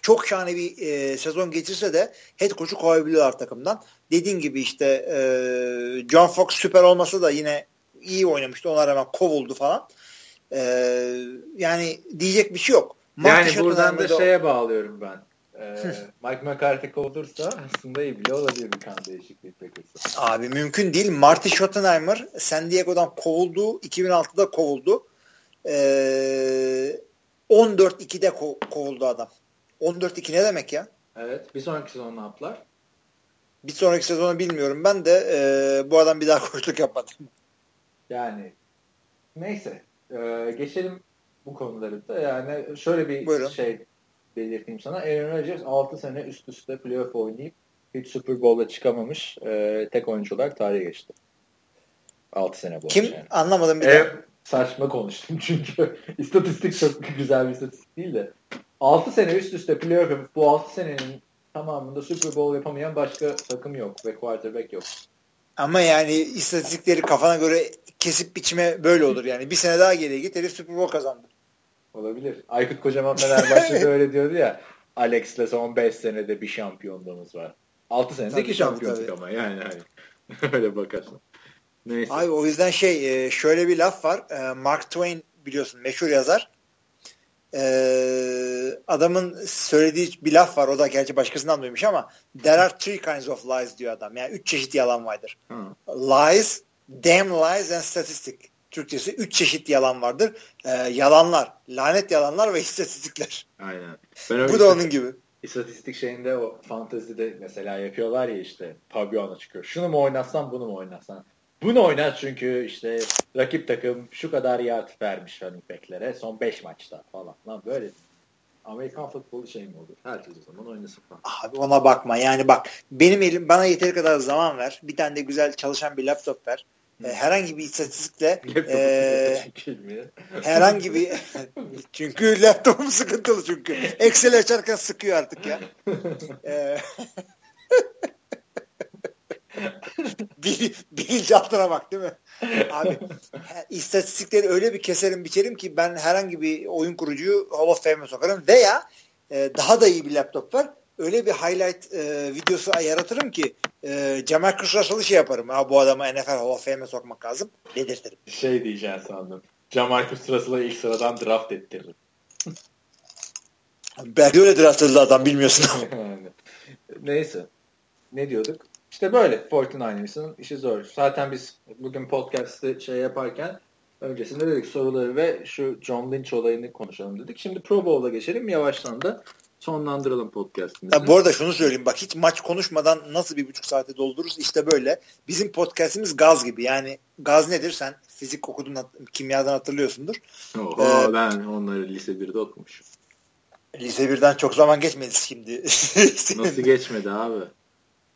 çok şahane bir e, sezon geçirse de head coach'u kovabiliyorlar takımdan. Dediğin gibi işte e, John Fox süper olmasa da yine iyi oynamıştı. Ona rağmen kovuldu falan. E, yani diyecek bir şey yok. Mark yani buradan da şeye bağlıyorum ben. Ee, Mike McCarthy kovulursa aslında iyi bile olabilir bir kan değişikliği Packers'a. Abi mümkün değil. Marty Schottenheimer San Diego'dan kovuldu. 2006'da kovuldu. Ee, 14-2'de ko- kovuldu adam. 14-2 ne demek ya? Evet. Bir sonraki sezon ne yaptılar? Bir sonraki sezonu bilmiyorum. Ben de e, bu adam bir daha koçluk yapmadım. Yani neyse. E, geçelim bu konuları da. Yani şöyle bir Buyurun. şey belirteyim sana. Aaron Rodgers 6 sene üst üste playoff oynayıp hiç Super Bowl'a çıkamamış e, tek oyuncu olarak tarihe geçti. 6 sene boyunca. Kim? Yani. Anlamadım bir e, Saçma konuştum çünkü istatistik çok güzel bir istatistik değil de 6 sene üst üste playoff yapıp bu 6 senenin tamamında Super Bowl yapamayan başka takım yok ve quarterback yok. Ama yani istatistikleri kafana göre kesip biçme böyle olur yani. Bir sene daha geriye git herif Super Bowl kazandı. Olabilir. Aykut Kocaman Fenerbahçe'de öyle diyordu ya. Alex'le son 5 senede bir şampiyonluğumuz var. 6 senede 2 şampiyonluk ama yani hani öyle bakarsın. Neyse. Abi o yüzden şey e, şöyle bir laf var. E, Mark Twain biliyorsun meşhur yazar. Ee, adamın söylediği bir laf var. O da gerçi başkasından duymuş ama there are three kinds of lies diyor adam. Yani üç çeşit yalan vardır. Hmm. Lies, damn lies and statistic. Türkçesi üç çeşit yalan vardır. Ee, yalanlar, lanet yalanlar ve istatistikler. Aynen. Ben Bu da onun gibi. İstatistik şeyinde o fantezide mesela yapıyorlar ya işte pavyona çıkıyor. Şunu mu oynatsan bunu mu oynatsan. Bunu oynat çünkü işte rakip takım şu kadar yard vermiş running back'lere son 5 maçta falan. Lan böyle Amerikan futbolu şey mi olur? Herkes o zaman oynasın falan. Abi ona bakma. Yani bak benim elim bana yeteri kadar zaman ver. Bir tane de güzel çalışan bir laptop ver. Hı. E, herhangi bir istatistikle e, herhangi bir çünkü laptopum sıkıntılı çünkü. Excel açarken sıkıyor artık ya. E, Bil, bilinçaltına bak değil mi? Abi istatistikleri öyle bir keserim biçerim ki ben herhangi bir oyun kurucuyu Hall of Fame'e sokarım veya e, daha da iyi bir laptop var. Öyle bir highlight e, videosu yaratırım ki e, Cemal Kuşraşalı şey yaparım. Ha, bu adamı NFL Hall of Fame'e sokmak lazım. Dedirtirim. Şey diyeceğim sandım. Cemal Kuşraşalı ilk sıradan draft ettiririm. Belki öyle draft edildi adam bilmiyorsun. Neyse. Ne diyorduk? İşte böyle 49ers'ın işi zor. Zaten biz bugün podcast'ı şey yaparken öncesinde dedik soruları ve şu John Lynch olayını konuşalım dedik. Şimdi Pro Bowl'a geçelim. Yavaştan da sonlandıralım podcast'imizi. Ya bu arada şunu söyleyeyim bak hiç maç konuşmadan nasıl bir buçuk saate doldururuz işte böyle. Bizim podcast'imiz gaz gibi yani gaz nedir sen fizik okudun kimyadan hatırlıyorsundur. Oho, ee, ben onları lise 1'de okumuşum. Lise 1'den çok zaman geçmedi şimdi. Nasıl geçmedi abi?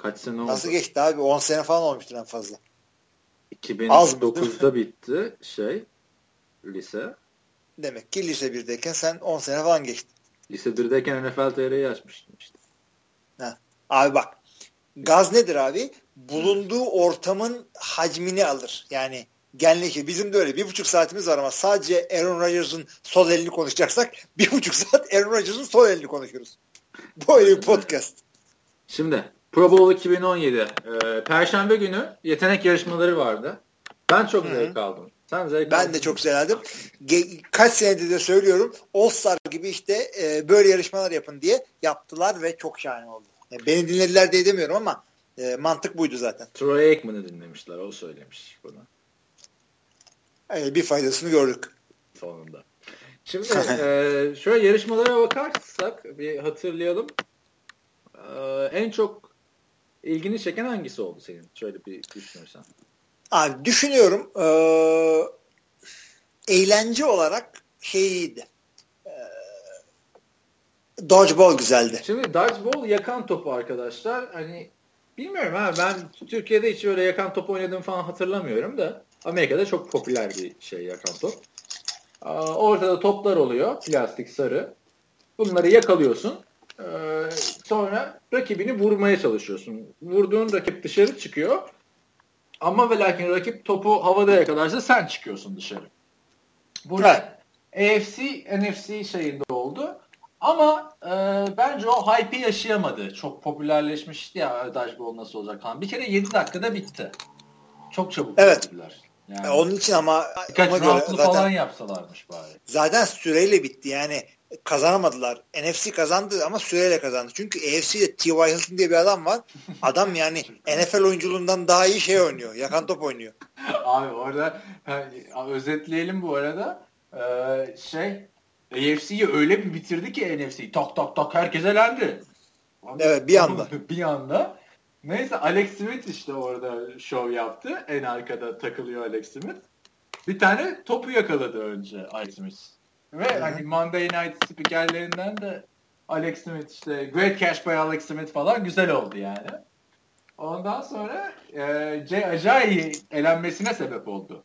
Kaç sene oldu? Nasıl geçti abi? 10 sene falan olmuştur en fazla. 2009'da bitti şey lise. Demek ki lise 1'deyken sen 10 sene falan geçtin. Lise 1'deyken NFL TR'yi açmıştım işte. Ha. Abi bak gaz nedir abi? Bulunduğu ortamın hacmini alır. Yani genleşir. Bizim de öyle. Bir buçuk saatimiz var ama sadece Aaron Rodgers'ın sol elini konuşacaksak bir buçuk saat Aaron Rodgers'ın sol elini konuşuruz. Bu öyle bir podcast. Şimdi Pro Bowl 2017. Ee, Perşembe günü yetenek yarışmaları vardı. Ben çok Hı-hı. zevk aldım. Sen zevk ben aldın. de çok zevk aldım. Ge- kaç senedir de söylüyorum. All Star gibi işte e, böyle yarışmalar yapın diye yaptılar ve çok şahane oldu. Yani beni dinlediler diye demiyorum ama e, mantık buydu zaten. Troy Aikman'ı dinlemişler. O söylemiş bunu. Yani bir faydasını gördük. Sonunda. Şimdi e, şöyle yarışmalara bakarsak bir hatırlayalım. E, en çok ilgini çeken hangisi oldu senin? Şöyle bir düşünürsen. Abi düşünüyorum. E, eğlence olarak şeyiydi. E, dodgeball güzeldi. Şimdi dodgeball yakan topu arkadaşlar. Hani bilmiyorum ha ben Türkiye'de hiç öyle yakan top oynadığımı falan hatırlamıyorum da Amerika'da çok popüler bir şey yakan top. Ortada toplar oluyor. Plastik sarı. Bunları yakalıyorsun. Ee, sonra rakibini vurmaya çalışıyorsun. Vurduğun rakip dışarı çıkıyor. Ama ve lakin rakip topu havada yakalarsa sen çıkıyorsun dışarı. Burada evet. AFC, NFC şeyinde oldu. Ama e, bence o hype'i yaşayamadı. Çok popülerleşmişti ya Dodgeball nasıl olacak falan. Bir kere 7 dakikada bitti. Çok çabuk evet. bitirdiler. Yani, onun için ama birkaç roundlu falan yapsalarmış bari. Zaten süreyle bitti yani kazanamadılar. NFC kazandı ama süreyle kazandı. Çünkü AFC'de T.Y. Hilton diye bir adam var. Adam yani NFL oyunculuğundan daha iyi şey oynuyor. Yakan top oynuyor. Abi orada özetleyelim bu arada. Ee, şey AFC'yi öyle bir bitirdi ki NFC. Tak tak tak herkes elendi. Evet bir anda. bir anda. Neyse Alex Smith işte orada şov yaptı. En arkada takılıyor Alex Smith. Bir tane topu yakaladı önce Alex Smith. Ve Hı-hı. hani Monday Night spikerlerinden de Alex Smith işte Great Cash by Alex Smith falan güzel oldu yani. Ondan sonra e, Jay Ajayi elenmesine sebep oldu.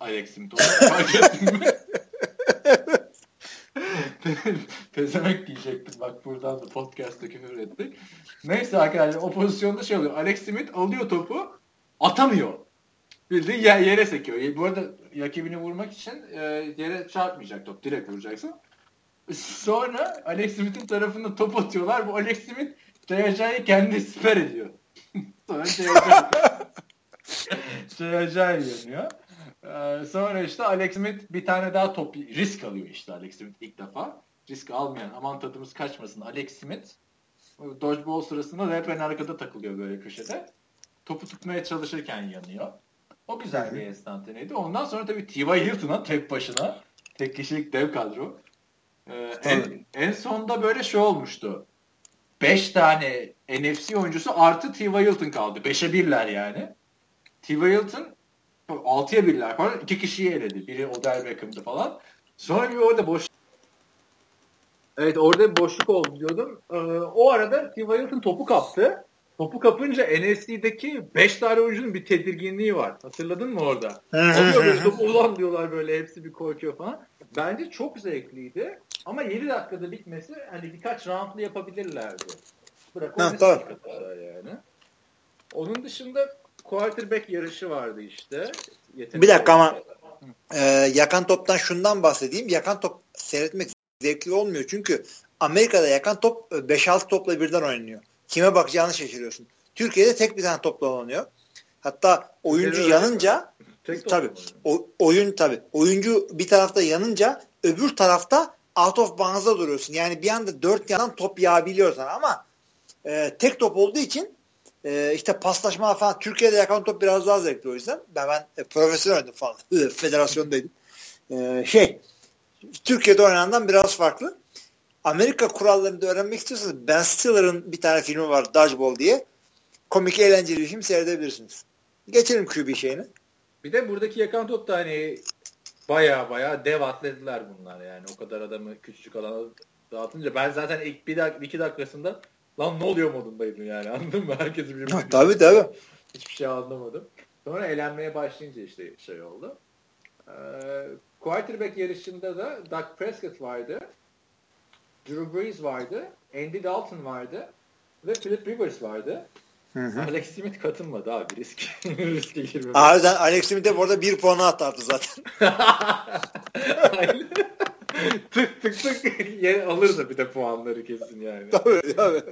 Alex Smith. Onu fark ettin mi? Pezemek diyecektim bak buradan da podcast'ta küfür ettik. Neyse arkadaşlar o pozisyonda şey oluyor. Alex Smith alıyor topu atamıyor. Bildiğin yer, yere sekiyor. Bu arada rakibini vurmak için e, yere çarpmayacak top. Direkt vuracaksın. Sonra Alex Smith'in tarafında top atıyorlar. Bu Alex Smith Jay kendi siper ediyor. Sonra Jay Jay yanıyor. Ee, sonra işte Alex Smith bir tane daha top risk alıyor işte Alex Smith ilk defa. Risk almayan aman tadımız kaçmasın Alex Smith dodgeball sırasında da hep en arkada takılıyor böyle köşede. Topu tutmaya çalışırken yanıyor. O güzel bir enstantaneydi. Ondan sonra tabii T.Y. Hilton'a tek başına tek kişilik dev kadro. Ee, en, en sonda böyle şey olmuştu. 5 tane NFC oyuncusu artı T.Y. Hilton kaldı. 5'e birler yani. T.Y. Hilton 6'ya birler falan. iki kişiyi eledi. Biri Odell Beckham'dı falan. Sonra bir orada boş Evet orada bir boşluk oldu diyordum. Ee, o arada Steve Hilton topu kaptı. Topu kapınca NFC'deki 5 tane oyuncunun bir tedirginliği var. Hatırladın mı orada? Oluyor böyle topu ulan diyorlar böyle hepsi bir korkuyor falan. Bence çok zevkliydi. Ama 7 dakikada bitmesi hani birkaç roundlu yapabilirlerdi. Bırak onu yani. Onun dışında quarterback yarışı vardı işte. Yetenek bir dakika ama e, yakan toptan şundan bahsedeyim. Yakan top seyretmek zevkli olmuyor. Çünkü Amerika'da yakan top 5-6 topla birden oynanıyor. Kime bakacağını şaşırıyorsun. Türkiye'de tek bir tane topla oynanıyor. Hatta oyuncu yanınca tabi o, oyun tabi oyuncu bir tarafta yanınca öbür tarafta out of bounds'da duruyorsun. Yani bir anda dört yandan top yağabiliyor sana ama e, tek top olduğu için e, işte paslaşma falan Türkiye'de yakan top biraz daha zevkli o yüzden. Ben, ben e, profesyoneldim falan. Federasyondaydım. E, şey Türkiye'de oynanandan biraz farklı. Amerika kurallarını da öğrenmek istiyorsanız Ben Stiller'ın bir tane filmi var Dodgeball diye. Komik eğlenceli bir film seyredebilirsiniz. Geçelim QB şeyini. Bir de buradaki yakan top da hani baya baya dev atletler bunlar yani. O kadar adamı küçücük alana dağıtınca ben zaten ilk bir dak iki dakikasında lan ne oluyor modundaydım yani anladın mı? Herkesi bir Tabii tabii. Hiçbir şey anlamadım. Sonra eğlenmeye başlayınca işte şey oldu. Ee, quarterback yarışında da Doug Prescott vardı. Drew Brees vardı. Andy Dalton vardı. Ve Philip Rivers vardı. Hı hı. Alex Smith katılmadı abi risk. Riske girmedi. Harbiden Alex Smith'e bu arada bir puanı atardı zaten. tık tık tık yer alırdı bir de puanları kesin yani. Tabii tabii.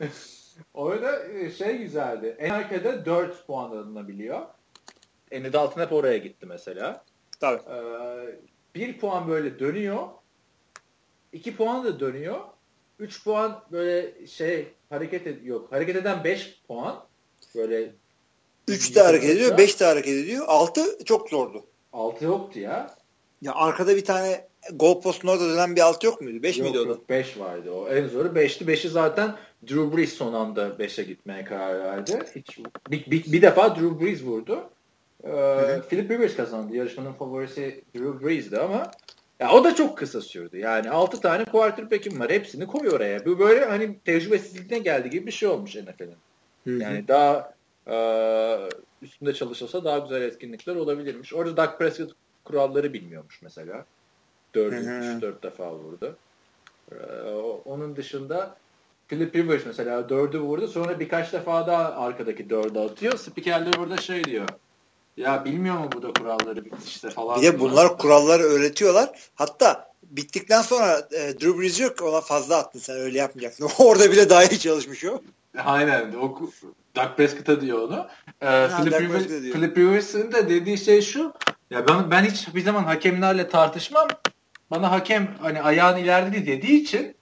Orada e, şey güzeldi. En arkada 4 puan alınabiliyor. Andy Dalton hep oraya gitti mesela. Tabii. Ee, bir puan böyle dönüyor. iki puan da dönüyor. Üç puan böyle şey hareket ed- yok. Hareket eden beş puan. Böyle 3 de hareket ediyor, 5 de hareket ediyor. 6 çok zordu. 6 yoktu ya. Ya arkada bir tane gol postun orada dönen bir 6 yok muydu? 5 miydi o da? 5 vardı o. En zoru 5'ti. 5'i zaten Drew Brees son anda 5'e gitmeye karar verdi. Hiç, bir, bir, bir defa Drew Brees vurdu. Ee, Philip Rivers kazandı. Yarışmanın favorisi Drew Brees'di ama ya o da çok kısa sürdü. Yani 6 tane quarterback'im var. Hepsini koy oraya. Bu böyle hani tecrübesizliğine geldi gibi bir şey olmuş NFL'in. Yani daha e, üstünde çalışılsa daha güzel etkinlikler olabilirmiş. Orada Doug Prescott kuralları bilmiyormuş mesela. Dördü, dört defa vurdu. Ee, onun dışında Philip Rivers mesela dördü vurdu. Sonra birkaç defa daha arkadaki dördü atıyor. Spikerler orada şey diyor. Ya bilmiyor mu bu da kuralları işte falan. Bir de bunlar diyorlar. kuralları öğretiyorlar. Hatta bittikten sonra e, Drew Brees yok ona fazla attın sen öyle yapmayacaksın. Orada bile daha iyi çalışmış o. Aynen. O, Doug Prescott'a diyor onu. Ee, ha, Philip, Rivers, Philip Rivers'ın da dediği şey şu. Ya ben, ben hiç bir zaman hakemlerle tartışmam. Bana hakem hani ayağın ileride dediği için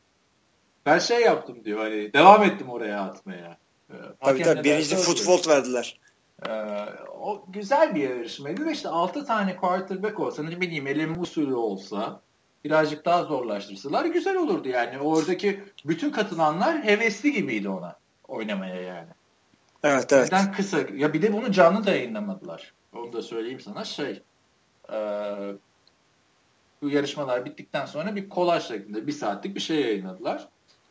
ben şey yaptım diyor hani devam ettim oraya atmaya. Ee, tabii tabii birinci football verdiler. Ee, o güzel bir yarışmaydı ve işte 6 tane quarterback olsa ne bileyim eleme usulü olsa birazcık daha zorlaştırsalar güzel olurdu yani. Oradaki bütün katılanlar hevesli gibiydi ona oynamaya yani. Evet evet. Neden kısa? Ya bir de bunu canlı da yayınlamadılar. Onu da söyleyeyim sana. Şey e, bu yarışmalar bittikten sonra bir kolaj şeklinde bir saatlik bir şey yayınladılar.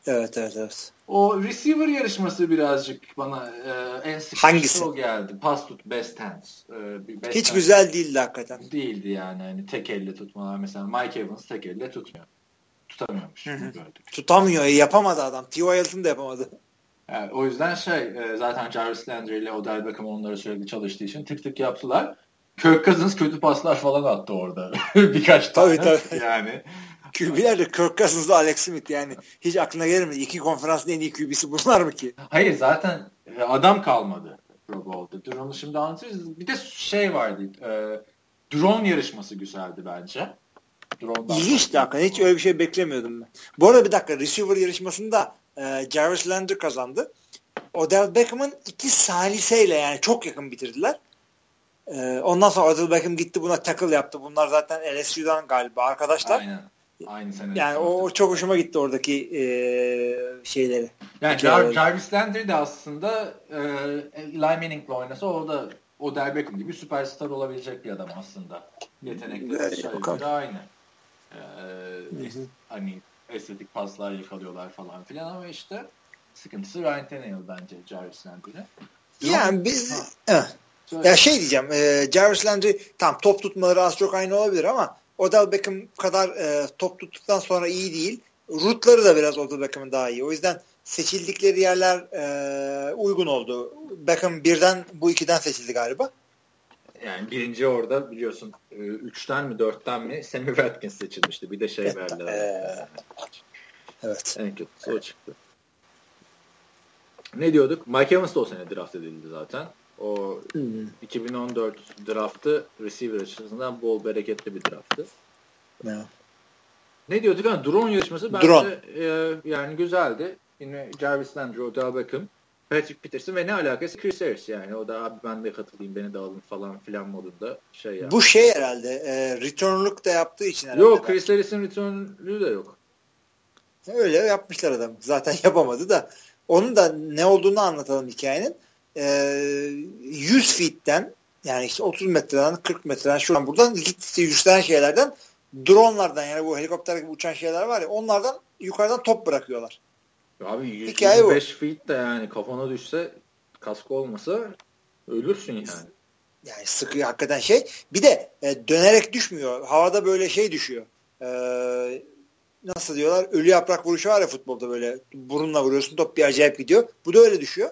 Evet evet evet. O receiver yarışması birazcık bana e, en sık Hangisi? o geldi. Pass tut best hands. E, best Hiç hands. güzel değildi hakikaten. Değildi yani. Hani tek elle tutmalar. Mesela Mike Evans tek elle tutmuyor. Tutamıyormuş. Tutamıyor. Yapamadı adam. T.O. Hilton da yapamadı. Yani o yüzden şey e, zaten Jarvis Landry ile Odell Beckham onları sürekli çalıştığı için tık tık yaptılar. Kirk Cousins kötü paslar falan attı orada. Birkaç tane. Tabii tabii. Yani. QB'ler de Kirk Cousins'la Alex Smith yani hiç aklına gelir mi? İki konferansın en iyi QB'si bunlar mı ki? Hayır zaten e, adam kalmadı Pro Bowl'da. Drone'u şimdi anlatırız. Bir de şey vardı. E, drone yarışması güzeldi bence. İlginçti hakikaten. Hiç öyle bir şey beklemiyordum ben. Bu arada bir dakika receiver yarışmasında e, Jarvis Landry kazandı. Odell Beckham'ın iki saliseyle yani çok yakın bitirdiler. E, ondan sonra Odell Beckham gitti buna tackle yaptı. Bunlar zaten LSU'dan galiba arkadaşlar. Aynen. Aynı sene. Yani o, o çok hoşuma gitti oradaki e, şeyleri. Yani Jar, Jarvis Landry de aslında e, Eli Manning'le oynasa o da Odell Beckham gibi süperstar olabilecek bir adam aslında. Yetenekleri evet, aynı. Ee, hani estetik paslar yakalıyorlar falan filan ama işte sıkıntısı Ryan Tannehill bence Jarvis Landry'de. Yani biz ya şey diyeceğim e, Jarvis Landry tam top tutmaları az çok aynı olabilir ama Odell Beckham kadar e, top tuttuktan sonra iyi değil. Rutları da biraz Odell Beckham'ın daha iyi. O yüzden seçildikleri yerler e, uygun oldu. Beckham birden bu ikiden seçildi galiba. Yani birinci orada biliyorsun e, üçten mi dörtten mi Sammy Watkins seçilmişti. Bir de şey verdiler. Ee, evet. En kötüsü o çıktı. Ne diyorduk? Mike Evans da o sene draft edildi zaten. O hmm. 2014 draftı receiver açısından bol bereketli bir drafttı. Ne? Ne diyorduk? Yani drone yarışması bence drone. E, yani güzeldi. Yine Jarvis Landry, Odell Beckham. Patrick Peterson ve ne alakası Chris Harris yani. O da abi ben de katılayım beni de alın falan filan modunda şey ya. Bu şey herhalde e, returnluk da yaptığı için herhalde. Yok Chris Harris'in returnlüğü de yok. Öyle yapmışlar adam. Zaten yapamadı da. Onun da ne olduğunu anlatalım hikayenin. E, 100 feet'ten yani işte 30 metreden 40 metreden şuradan buradan gittikçe yükselen şeylerden dronlardan yani bu helikopter gibi uçan şeyler var ya onlardan yukarıdan top bırakıyorlar. Abi 125 Hikaye feet de yani kafana düşse kask olmasa ölürsün yani. Yani sıkı hakikaten şey. Bir de e, dönerek düşmüyor. Havada böyle şey düşüyor. E, nasıl diyorlar? Ölü yaprak vuruşu var ya futbolda böyle burunla vuruyorsun top bir acayip gidiyor. Bu da öyle düşüyor.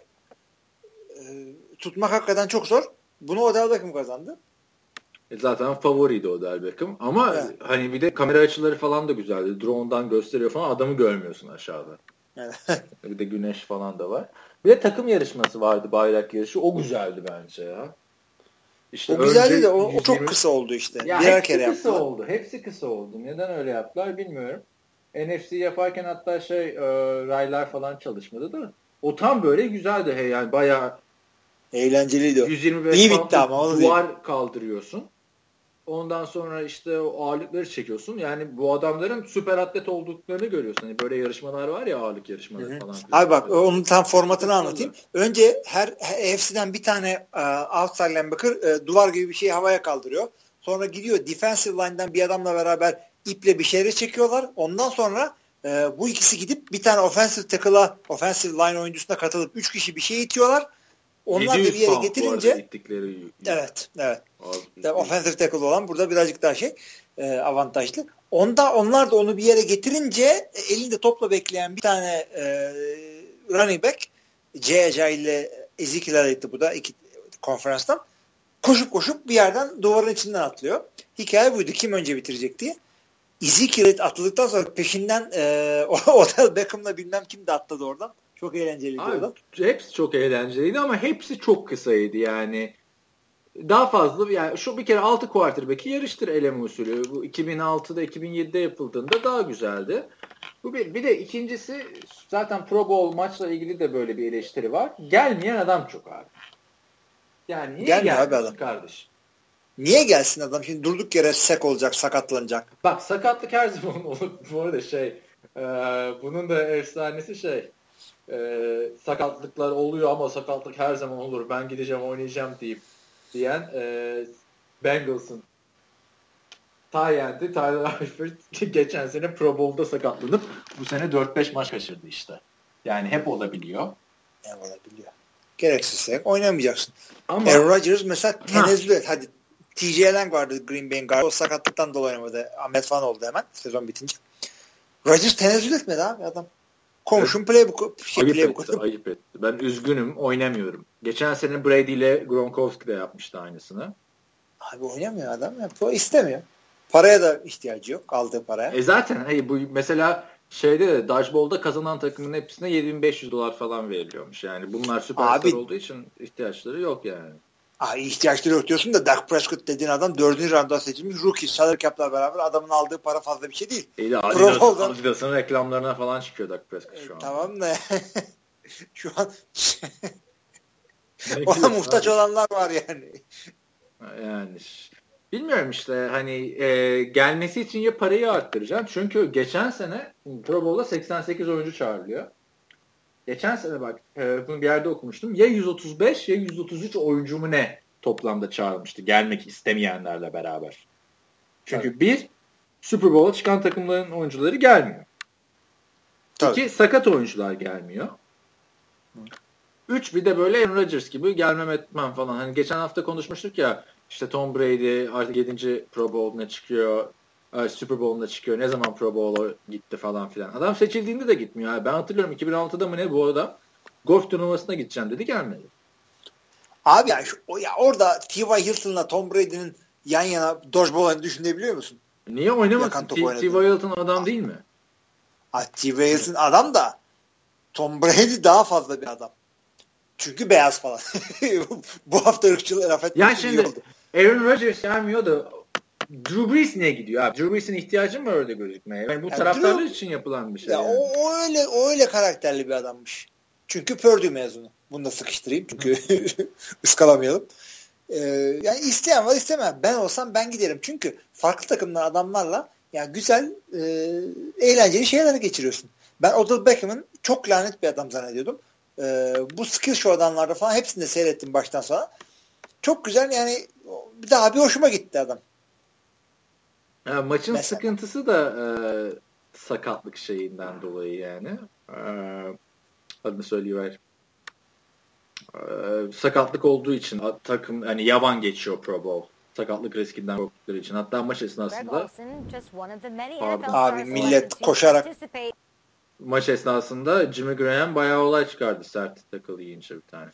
Tutmak hakikaten çok zor. Bunu Odell Beckham kazandı. E zaten favoriydi Odell Beckham. Ama Evet. hani bir de kamera açıları falan da güzeldi. Drone'dan gösteriyor falan adamı görmüyorsun aşağıda. Evet. bir de güneş falan da var. Bir de takım yarışması vardı bayrak yarışı. O güzeldi bence ya. İşte o güzeldi de o, o 120 çok kısa oldu işte. Ya Birer hepsi kere kısa yaptılar. oldu. Hepsi kısa oldu. Neden öyle yaptılar bilmiyorum. NFC yaparken hatta şey e, raylar falan çalışmadı da o tam böyle güzeldi. He, yani bayağı Eğlenceliydi o. 125 İyi bitti ama, onu duvar kaldırıyorsun. Ondan sonra işte o ağırlıkları çekiyorsun. Yani bu adamların süper atlet olduklarını görüyorsun. Hani böyle yarışmalar var ya ağırlık yarışmaları Hı hı. falan. Abi bak onun tam formatını anlatayım. Önce her, her AFC'den bir tane e, outside linebacker e, duvar gibi bir şeyi havaya kaldırıyor. Sonra gidiyor defensive line'dan bir adamla beraber iple bir şeyleri çekiyorlar. Ondan sonra e, bu ikisi gidip bir tane offensive tackle'a offensive line oyuncusuna katılıp üç kişi bir şey itiyorlar. Onlar da 700 bir yere getirince evet evet şey. offensive tackle olan burada birazcık daha şey e, avantajlı. Onda onlar da onu bir yere getirince e, elinde topla bekleyen bir tane e, running back C.J. ile Ezekiel Elliott'ı bu da iki konferanstan koşup koşup bir yerden duvarın içinden atlıyor. Hikaye buydu. Kim önce bitirecek diye. Ezekiel atladıktan sonra peşinden e, Odell Beckham'la bilmem kim de atladı oradan. Çok eğlenceliydi Abi, hepsi çok eğlenceliydi ama hepsi çok kısaydı yani. Daha fazla yani şu bir kere 6 quarterback'i yarıştır eleme usulü. Bu 2006'da 2007'de yapıldığında daha güzeldi. Bu bir, bir de ikincisi zaten Pro Bowl maçla ilgili de böyle bir eleştiri var. Gelmeyen adam çok abi. Yani niye Gelmiyor abi adam. kardeş? Niye gelsin adam? Şimdi durduk yere sek olacak, sakatlanacak. Bak sakatlık her zaman olur. Bu arada şey e, bunun da efsanesi şey e, sakatlıklar oluyor ama sakatlık her zaman olur. Ben gideceğim oynayacağım deyip diyen e, Bengals'ın Tyent'i Tyler Eifert geçen sene Pro Bowl'da sakatlanıp bu sene 4-5 maç kaçırdı işte. Yani hep olabiliyor. Ne olabiliyor? Gereksiz sek oynamayacaksın. Ama Aaron Rodgers mesela tenezzül et. Hadi TJ Lang vardı Green Bay'in guard. O sakatlıktan dolayı oynamadı. Ahmet falan oldu hemen sezon bitince. Rodgers tenezzül etmedi abi adam. Komşum playbook, şey, ayıp playbook. etti, ayıp etti. Ben üzgünüm, oynamıyorum. Geçen sene Brady ile Gronkowski de yapmıştı aynısını. Abi oynamıyor adam. Ya. O istemiyor. Paraya da ihtiyacı yok. Aldığı paraya. E zaten hayır, bu mesela şeyde de Dodgeball'da kazanan takımın hepsine 7500 dolar falan veriliyormuş. Yani bunlar süperstar Abi- olduğu için ihtiyaçları yok yani. Ay ihtiyaçları yok diyorsun da Dak Prescott dediğin adam dördüncü rounda seçilmiş rookie. Salary cap'la beraber adamın aldığı para fazla bir şey değil. İyi de Pro Adidas, Adidas'ın reklamlarına falan çıkıyor Dak Prescott şu an. E, tamam da şu an ona muhtaç olanlar var yani. Yani bilmiyorum işte hani e, gelmesi için ya parayı arttıracaksın. Çünkü geçen sene Pro Bowl'da 88 oyuncu çağrılıyor. Geçen sene bak e, bunu bir yerde okumuştum. Ya 135 ya 133 oyuncu mu ne toplamda çağrılmıştı gelmek istemeyenlerle beraber. Çünkü bir Super Bowl'a çıkan takımların oyuncuları gelmiyor. Tabii. İki sakat oyuncular gelmiyor. Üç bir de böyle Aaron Rodgers gibi gelmem etmem falan. Hani geçen hafta konuşmuştuk ya işte Tom Brady artık 7. Pro Bowl'una çıkıyor. E, Super Bowl'una çıkıyor. Ne zaman Pro Bowl'a gitti falan filan. Adam seçildiğinde de gitmiyor. abi. Ben hatırlıyorum 2006'da mı ne bu adam golf turnuvasına gideceğim dedi gelmedi. Abi ya, şu, ya orada T.Y. Hilton'la Tom Brady'nin yan yana dodgeball oynadığını düşünebiliyor musun? Niye oynamasın? Yakan top T. oynadı. T. Hilton adam değil mi? T.Y. Hilton adam da Tom Brady daha fazla bir adam. Çünkü beyaz falan. Bu hafta ırkçılığı laf etmek Ya için iyi şimdi oldu. Aaron Rodgers gelmiyor da Drew Brees niye gidiyor abi? Drew Brees'in ihtiyacı mı orada gözükmeye? Yani bu Ya taraftarlar Drew- için yapılan bir şey. Ya yani. o, o öyle o öyle karakterli bir adammış. Çünkü Purdue mezunu. Bunu da sıkıştırayım çünkü ıskalamayalım. Ee, yani isteyen var istemem. Ben olsam ben giderim. Çünkü farklı takımdan adamlarla yani güzel e, eğlenceli şeyler geçiriyorsun. Ben Odell Beckham'ın çok lanet bir adam zannediyordum. E, bu skill show adamlarda falan hepsini de seyrettim baştan sona. Çok güzel yani bir daha bir hoşuma gitti adam. Ya, maçın Mesela. sıkıntısı da e, sakatlık şeyinden dolayı yani. E, adını söyleyiver. E, sakatlık olduğu için takım hani yavan geçiyor Pro Bowl. Sakatlık riskinden korktukları için. Hatta maç esnasında pardon. Abi millet koşarak maç esnasında Jimmy Graham bayağı olay çıkardı sert takılı yiyince bir tane.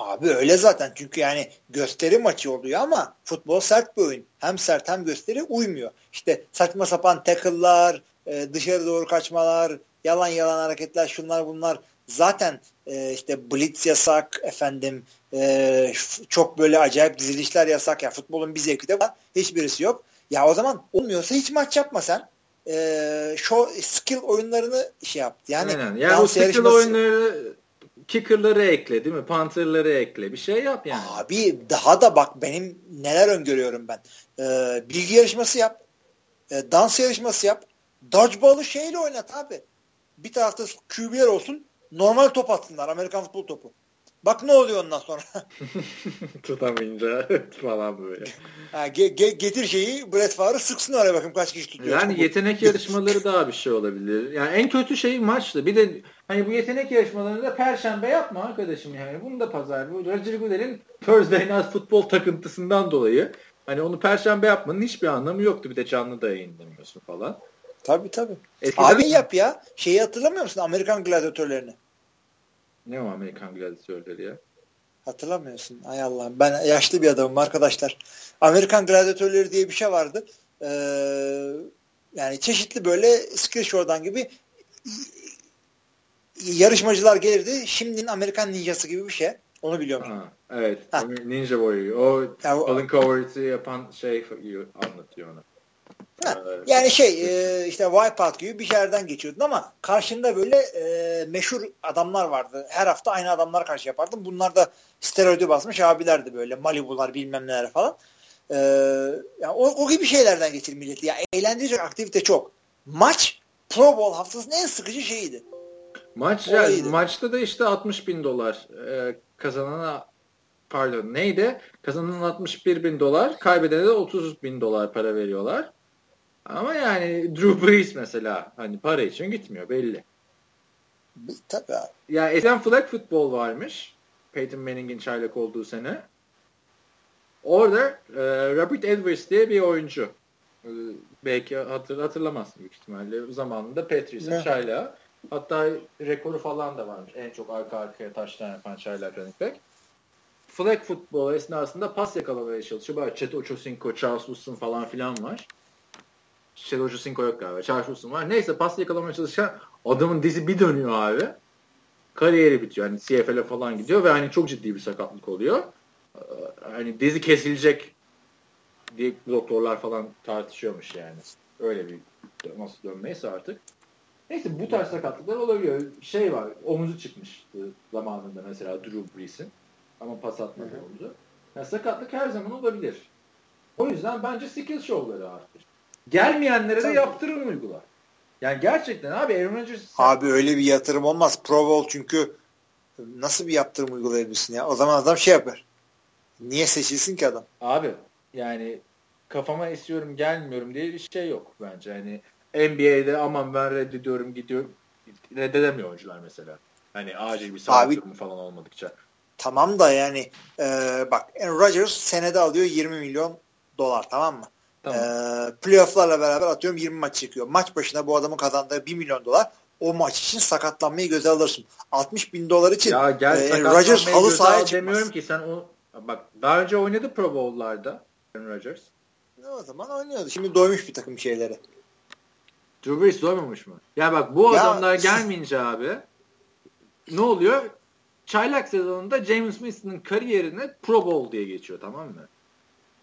Abi öyle zaten çünkü yani gösteri maçı oluyor ama futbol sert bir oyun. Hem sert hem gösteri uymuyor. İşte saçma sapan tackle'lar, e, dışarı doğru kaçmalar, yalan yalan hareketler şunlar bunlar zaten e, işte blitz yasak efendim e, çok böyle acayip dizilişler yasak ya futbolun bir zevki de var hiçbirisi yok. Ya o zaman olmuyorsa hiç maç yapma sen. E, show, skill oyunlarını şey yaptı. Yani, Aynen. yani o skill yarışması... oyunları kicker'ları ekle değil mi? Panther'ları ekle. Bir şey yap yani. Abi daha da bak benim neler öngörüyorum ben. Ee, bilgi yarışması yap. E, dans yarışması yap. Dodgeball'u şeyle oynat abi. Bir tarafta QB'ler olsun. Normal top atsınlar. Amerikan futbol topu. Bak ne oluyor ondan sonra. Tutamayınca falan böyle. Ha, ge, ge, getir şeyi Brett Favre sıksın oraya bakın kaç kişi tutuyor. Yani yetenek yarışmaları daha bir şey olabilir. Yani en kötü şey maçtı. Bir de hani bu yetenek yarışmalarını da perşembe yapma arkadaşım yani. Bunu da pazar. Bu Roger Goodell'in Thursday Night Football takıntısından dolayı hani onu perşembe yapmanın hiçbir anlamı yoktu. Bir de canlı da yayınlamıyorsun falan. Tabii tabii. Eskiden... Abi yap ya. Şeyi hatırlamıyor musun? Amerikan gladyatörlerini. Ne o Amerikan gladyatörleri ya? Hatırlamıyorsun. Ay Allah'ım. Ben yaşlı bir adamım arkadaşlar. Amerikan gladyatörleri diye bir şey vardı. Ee, yani çeşitli böyle skill show'dan gibi yarışmacılar gelirdi. Şimdinin Amerikan ninjası gibi bir şey. Onu biliyorum. Ha, evet. Ha. Ninja boyu. O yani, Colin Coward'ı yapan şey anlatıyor onu. Ha, yani şey e, işte Wipeout gibi bir şeylerden geçiyordun ama karşında böyle e, meşhur adamlar vardı. Her hafta aynı adamlar karşı yapardın. Bunlar da steroidi basmış abilerdi böyle. Malibular bilmem neler falan. E, yani o, o gibi şeylerden geçir milleti. Ya eğlendirecek aktivite çok. Maç Pro Bowl haftasının en sıkıcı şeyiydi. Maç ya, maçta da işte 60 bin dolar e, kazanana pardon neydi? Kazanan 61 bin dolar, kaybedene de 30 bin dolar para veriyorlar. Ama yani Drew Brees mesela hani para için gitmiyor belli. Tabii abi. Ya eskiden flag football varmış. Peyton Manning'in çaylak olduğu sene. Orada e, Robert Edwards diye bir oyuncu. E, belki hatır, hatırlamazsın büyük ihtimalle. Zamanında Patrice'in çaylağı. Hatta rekoru falan da varmış. En çok arka arkaya taştan yapan çaylak running back. Flag football esnasında pas yakalamaya çalışıyor. Böyle Chet Ochocinco, Charles Woodson falan filan var. Shadow Cinco yok galiba. Charles var. Neyse pas yakalamaya çalışan adamın dizi bir dönüyor abi. Kariyeri bitiyor. Hani CFL'e falan gidiyor ve hani çok ciddi bir sakatlık oluyor. Ee, hani dizi kesilecek diye doktorlar falan tartışıyormuş yani. Öyle bir nasıl dönmeyse artık. Neyse bu tarz sakatlıklar olabiliyor. Şey var, omuzu çıkmıştı zamanında mesela Drew Brees'in. Ama pas atmadı omuzu. Yani sakatlık her zaman olabilir. O yüzden bence skill show'ları arttır. Gelmeyenlere Tabii. de yaptırım uygular. Yani gerçekten abi Aaron Rodgers... Abi öyle bir yatırım olmaz. Pro Bowl çünkü nasıl bir yaptırım uygulayabilirsin ya? O zaman adam şey yapar. Niye seçilsin ki adam? Abi yani kafama istiyorum gelmiyorum diye bir şey yok bence. Hani NBA'de aman ben reddediyorum gidiyorum. Reddedemiyor oyuncular mesela. Hani acil bir sağlık durumu falan olmadıkça. Tamam da yani e, bak Aaron Rodgers senede alıyor 20 milyon dolar tamam mı? Tamam. E, playofflarla beraber atıyorum 20 maç çekiyor. Maç başına bu adamın kazandığı 1 milyon dolar o maç için sakatlanmayı göze alırsın. 60 bin dolar için ya gel, e, Rodgers halı sahaya çıkmaz. Demiyorum ki sen o bak daha önce oynadı Pro Bowl'larda Rodgers. Ne o zaman oynuyordu. Şimdi doymuş bir takım şeylere. Drew Brees doymamış mı? Ya bak bu ya, adamlar gelmeyince abi ne oluyor? Çaylak sezonunda James Winston'ın kariyerine Pro Bowl diye geçiyor tamam mı?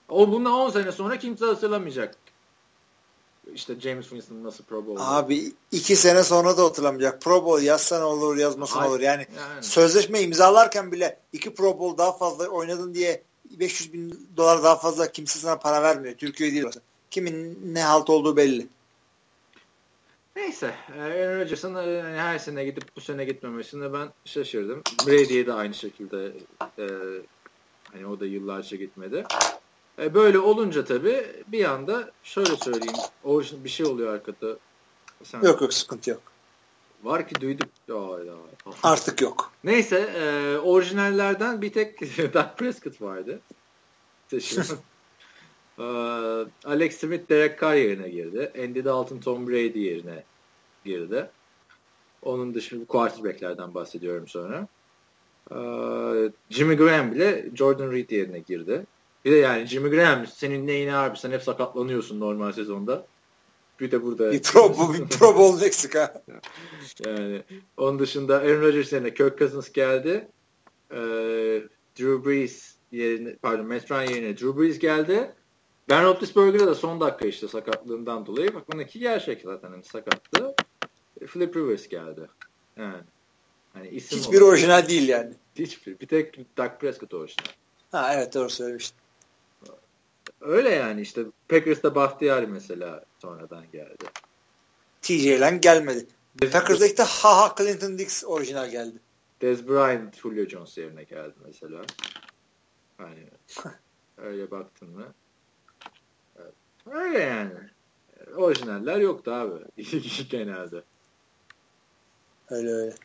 O bundan 10 sene sonra kimse hatırlamayacak. işte James Winston nasıl Pro Bowl? Abi iki sene sonra da hatırlamayacak. Pro Bowl yazsan olur yazmasan Ay, olur. Yani, yani. sözleşme imzalarken bile iki Pro Bowl daha fazla oynadın diye 500 bin dolar daha fazla kimse sana para vermiyor. Türkiye değil. Kimin ne halt olduğu belli. Neyse. e, Aaron Rodgers'ın e, yani her sene gidip bu sene gitmemesine ben şaşırdım. Brady'ye de aynı şekilde e, hani o da yıllarca gitmedi. E, böyle olunca tabii bir anda şöyle söyleyeyim. Orijinal bir şey oluyor arkada. Sen, Yok yok sıkıntı yok. Var ki duyduk. Ya, ya. Artık yok. Neyse e, orijinallerden bir tek Dak Prescott vardı. E, Alex Smith Derek Carr yerine girdi. Andy Dalton Tom Brady yerine girdi. Onun dışında quarterback'lerden bahsediyorum sonra. E, Jimmy Graham bile Jordan Reed yerine girdi. Bir de yani Jimmy Graham senin neyine abi sen hep sakatlanıyorsun normal sezonda. Bir de burada Bir Pro, bir Pro Bowl eksik ha. yani onun dışında Aaron Rodgers yerine Kirk Cousins geldi. Ee, Drew Brees yerine pardon Matt Ryan yerine Drew Brees geldi. Ben Roethlisberger'e de son dakika işte sakatlığından dolayı bak onunki gerçek zaten hani sakattı. Philip Rivers geldi. Yani hani isim Hiçbir olarak- orijinal değil yani. hiçbir. Bir tek Dak Prescott orijinal. Ha evet doğru söylemiştin. Öyle yani işte Packers'ta Bahtiyari mesela sonradan geldi. TJ Lang gelmedi. Packers'da işte ha ha Clinton Dix orijinal geldi. Dez Bryant Julio Jones yerine geldi mesela. Hani öyle baktın mı? Evet. Öyle yani. Orijinaller yoktu abi genelde. Öyle öyle.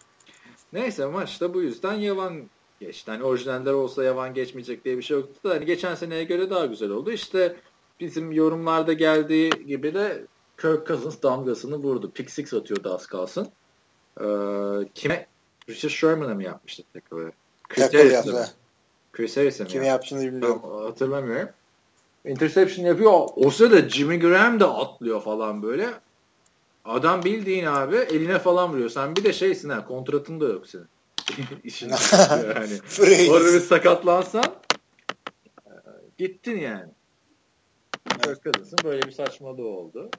Neyse maçta bu yüzden yavan geçti. Hani orijinaller olsa yavan geçmeyecek diye bir şey yoktu da hani geçen seneye göre daha güzel oldu. İşte bizim yorumlarda geldiği gibi de Kirk Cousins damgasını vurdu. Pick six atıyordu az kalsın. Ee, kime? Richard Sherman'a mı yapmıştı tekrar? Chris Harris'e mi? Chris Harris'e mi Kime yaptı? yaptığını bilmiyorum. Hatırlamıyorum. Interception yapıyor. O sırada Jimmy Graham da atlıyor falan böyle. Adam bildiğin abi eline falan vuruyor. Sen bir de şeysin ha kontratın da yok senin. İşin yani. Orada bir sakatlansan gittin yani. Kirk Cousins'ın böyle bir saçmalığı oldu.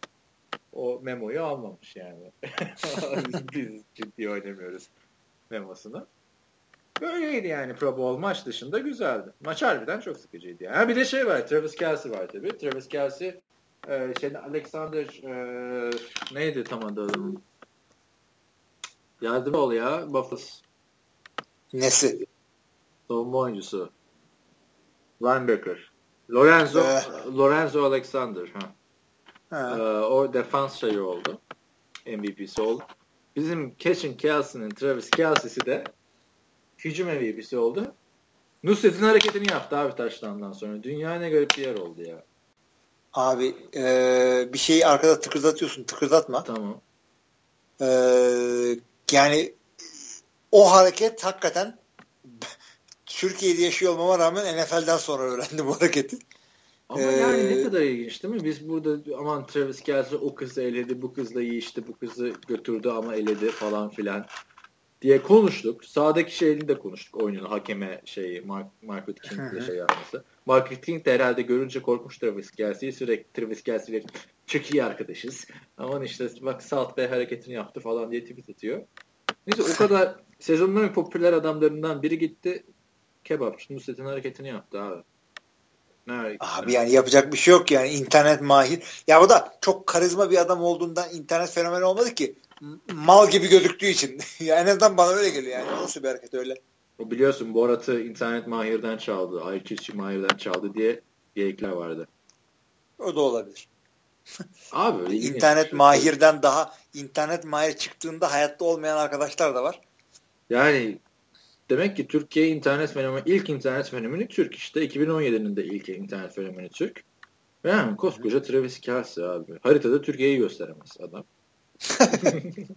O memoyu almamış yani. Biz ciddi oynamıyoruz memosunu. Böyleydi yani Pro Bowl maç dışında güzeldi. Maç harbiden çok sıkıcıydı yani. Ha bir de şey var Travis Kelsey var tabii. Travis Kelsey e, şeyde Alexander e, neydi tam adı adamın? Yardım ol ya. Buffalo's Nesi? savunma oyuncusu. Linebacker. Lorenzo Ee. Lorenzo Alexander. Ha. Ha. Ee, o defans şeyi oldu. MVP'si oldu. Bizim Catching Kelsey'nin Travis Kelsey'si de hücum MVP'si oldu. Nusret'in hareketini yaptı abi taşlandan sonra. Dünya ne garip bir yer oldu ya. Abi e, bir şeyi arkada tıkırdatıyorsun. Tıkırdatma. Tamam. E, yani o hareket hakikaten Türkiye'de yaşıyor olmama rağmen NFL'den sonra öğrendim bu hareketi. Ama Ee, yani ne kadar ilginç değil mi? Biz burada aman Travis Kelsey o kızı eledi, bu kızla iyi işte, bu kızı götürdü ama eledi falan filan diye konuştuk. Sağdaki şeyini de konuştuk oyunun hakeme şeyi Mark, Hı King'le şey yapması. Margaret King de herhalde görünce korkmuş Travis Kelsey'yi sürekli Travis Kelsey'le çok iyi arkadaşız. Aman işte bak South Bay hareketini yaptı falan diye tweet atıyor. Neyse o kadar sezonun en popüler adamlarından biri gitti kebapçı Nusret'in hareketini yaptı abi. Ne Abi yani yapacak bir şey yok yani internet mahir. Ya o da çok karizma bir adam olduğundan internet fenomeni olmadı ki. Mal gibi gözüktüğü için. ya en azından bana öyle geliyor yani. Nasıl bir hareket öyle? O biliyorsun Borat'ı internet mahirden çaldı, IQ'si mahirden çaldı diye geyikler vardı. O da olabilir. Abi İnternet şey. mahirden daha internet mahir çıktığında hayatta olmayan arkadaşlar da var. Yani demek ki Türkiye internet fenomeni, ilk internet fenomeni Türk işte. 2017'nin de ilk internet fenomeni Türk. Yani koskoca Travis Kelsey abi. Haritada Türkiye'yi gösteremez adam.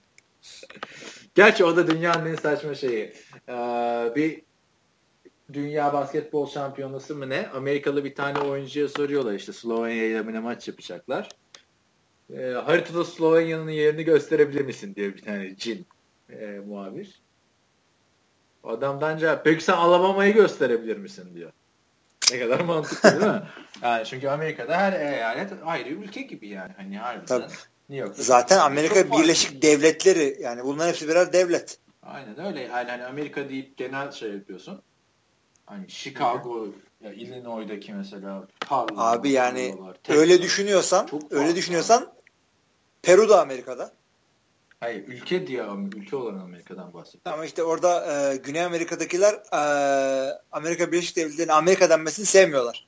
Gerçi o da dünyanın en saçma şeyi. Ee, bir dünya basketbol şampiyonası mı ne? Amerikalı bir tane oyuncuya soruyorlar işte Slovenya ile mi maç yapacaklar. Ee, haritada Slovenya'nın yerini gösterebilir misin diye bir tane cin e, muhabir. Adamdan cevap peki sen Alabama'yı gösterebilir misin diyor. ne kadar mantıklı değil mi? Yani çünkü Amerika'da her eyalet ayrı ülke gibi yani. Hani harbiden. Tabii. New York'ta Zaten Amerika. Birleşik Devletleri yani bunların hepsi birer devlet. Aynen öyle. Yani hani Amerika deyip genel şey yapıyorsun. Hani Chicago, ya Illinois'daki mesela Abi yani öyle düşünüyorsan, Çok öyle düşünüyorsan Peru da Amerika'da. Hayır, ülke diye ülke olan Amerika'dan bahsediyorum. Ama işte orada e, Güney Amerika'dakiler e, Amerika Birleşik Devletleri'nin Amerika denmesini sevmiyorlar.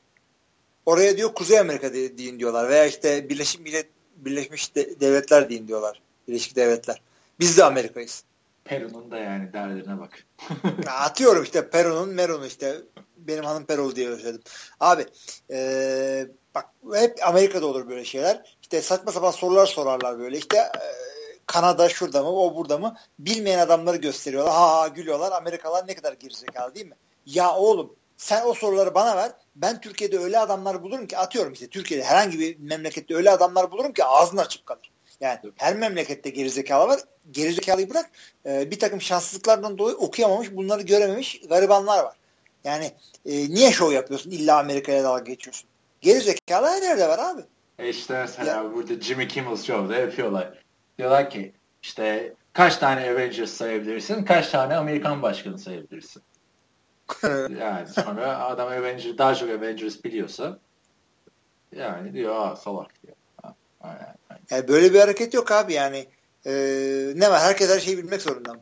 Oraya diyor Kuzey Amerika de- deyin diyorlar veya işte Birleşik Millet Birleşmiş De- Devletler deyin diyorlar. Birleşik Devletler. Biz de Amerika'yız. Peru'nun da yani derlerine bak. Atıyorum işte Peru'nun Meru'nu işte benim hanım Perulu diye söyledim. Abi e, bak hep Amerika'da olur böyle şeyler. İşte saçma sapan sorular sorarlar böyle. İşte e, Kanada şurada mı o burada mı bilmeyen adamları gösteriyorlar. Ha ha gülüyorlar. Amerikalılar ne kadar gerizekalı değil mi? Ya oğlum sen o soruları bana ver. Ben Türkiye'de öyle adamlar bulurum ki atıyorum işte Türkiye'de herhangi bir memlekette öyle adamlar bulurum ki ağzını açıp kalır. Yani her memlekette gerizekalı var. Gerizekalıyı bırak e, bir takım şanssızlıklardan dolayı okuyamamış, bunları görememiş garibanlar var. Yani e, niye şov yapıyorsun? İlla Amerika'ya dalga geçiyorsun. Gerizekalı her yerde var abi. E işte mesela burada Jimmy Kimmel Show'da yapıyorlar. Diyorlar ki işte kaç tane Avengers sayabilirsin, kaç tane Amerikan başkanı sayabilirsin. yani sonra adam Avengers, daha çok Avengers biliyorsa yani diyor aa salak diyor. Ha, aynen. Yani böyle bir hareket yok abi yani. E, ne var? Herkes her şeyi bilmek zorunda mı?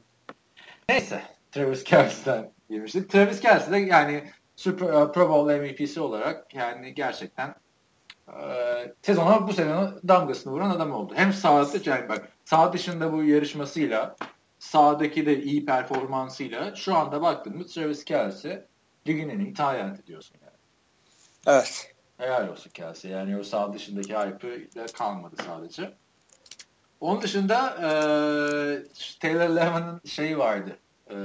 Neyse Travis Kelce'den girmiştik. Travis Kelce de yani Super uh, Pro Bowl MVP'si olarak yani gerçekten e, sezona bu sezonu damgasını vuran adam oldu. Hem sahada yani bak sağ dışında bu yarışmasıyla sahadaki de iyi performansıyla şu anda baktığımız Travis Kelce ligin en iyi diyorsun yani. Evet. Helal olsun Kelsey. Yani o sağ dışındaki hype'ı kalmadı sadece. Onun dışında e, Taylor Lewan'ın şeyi vardı. E,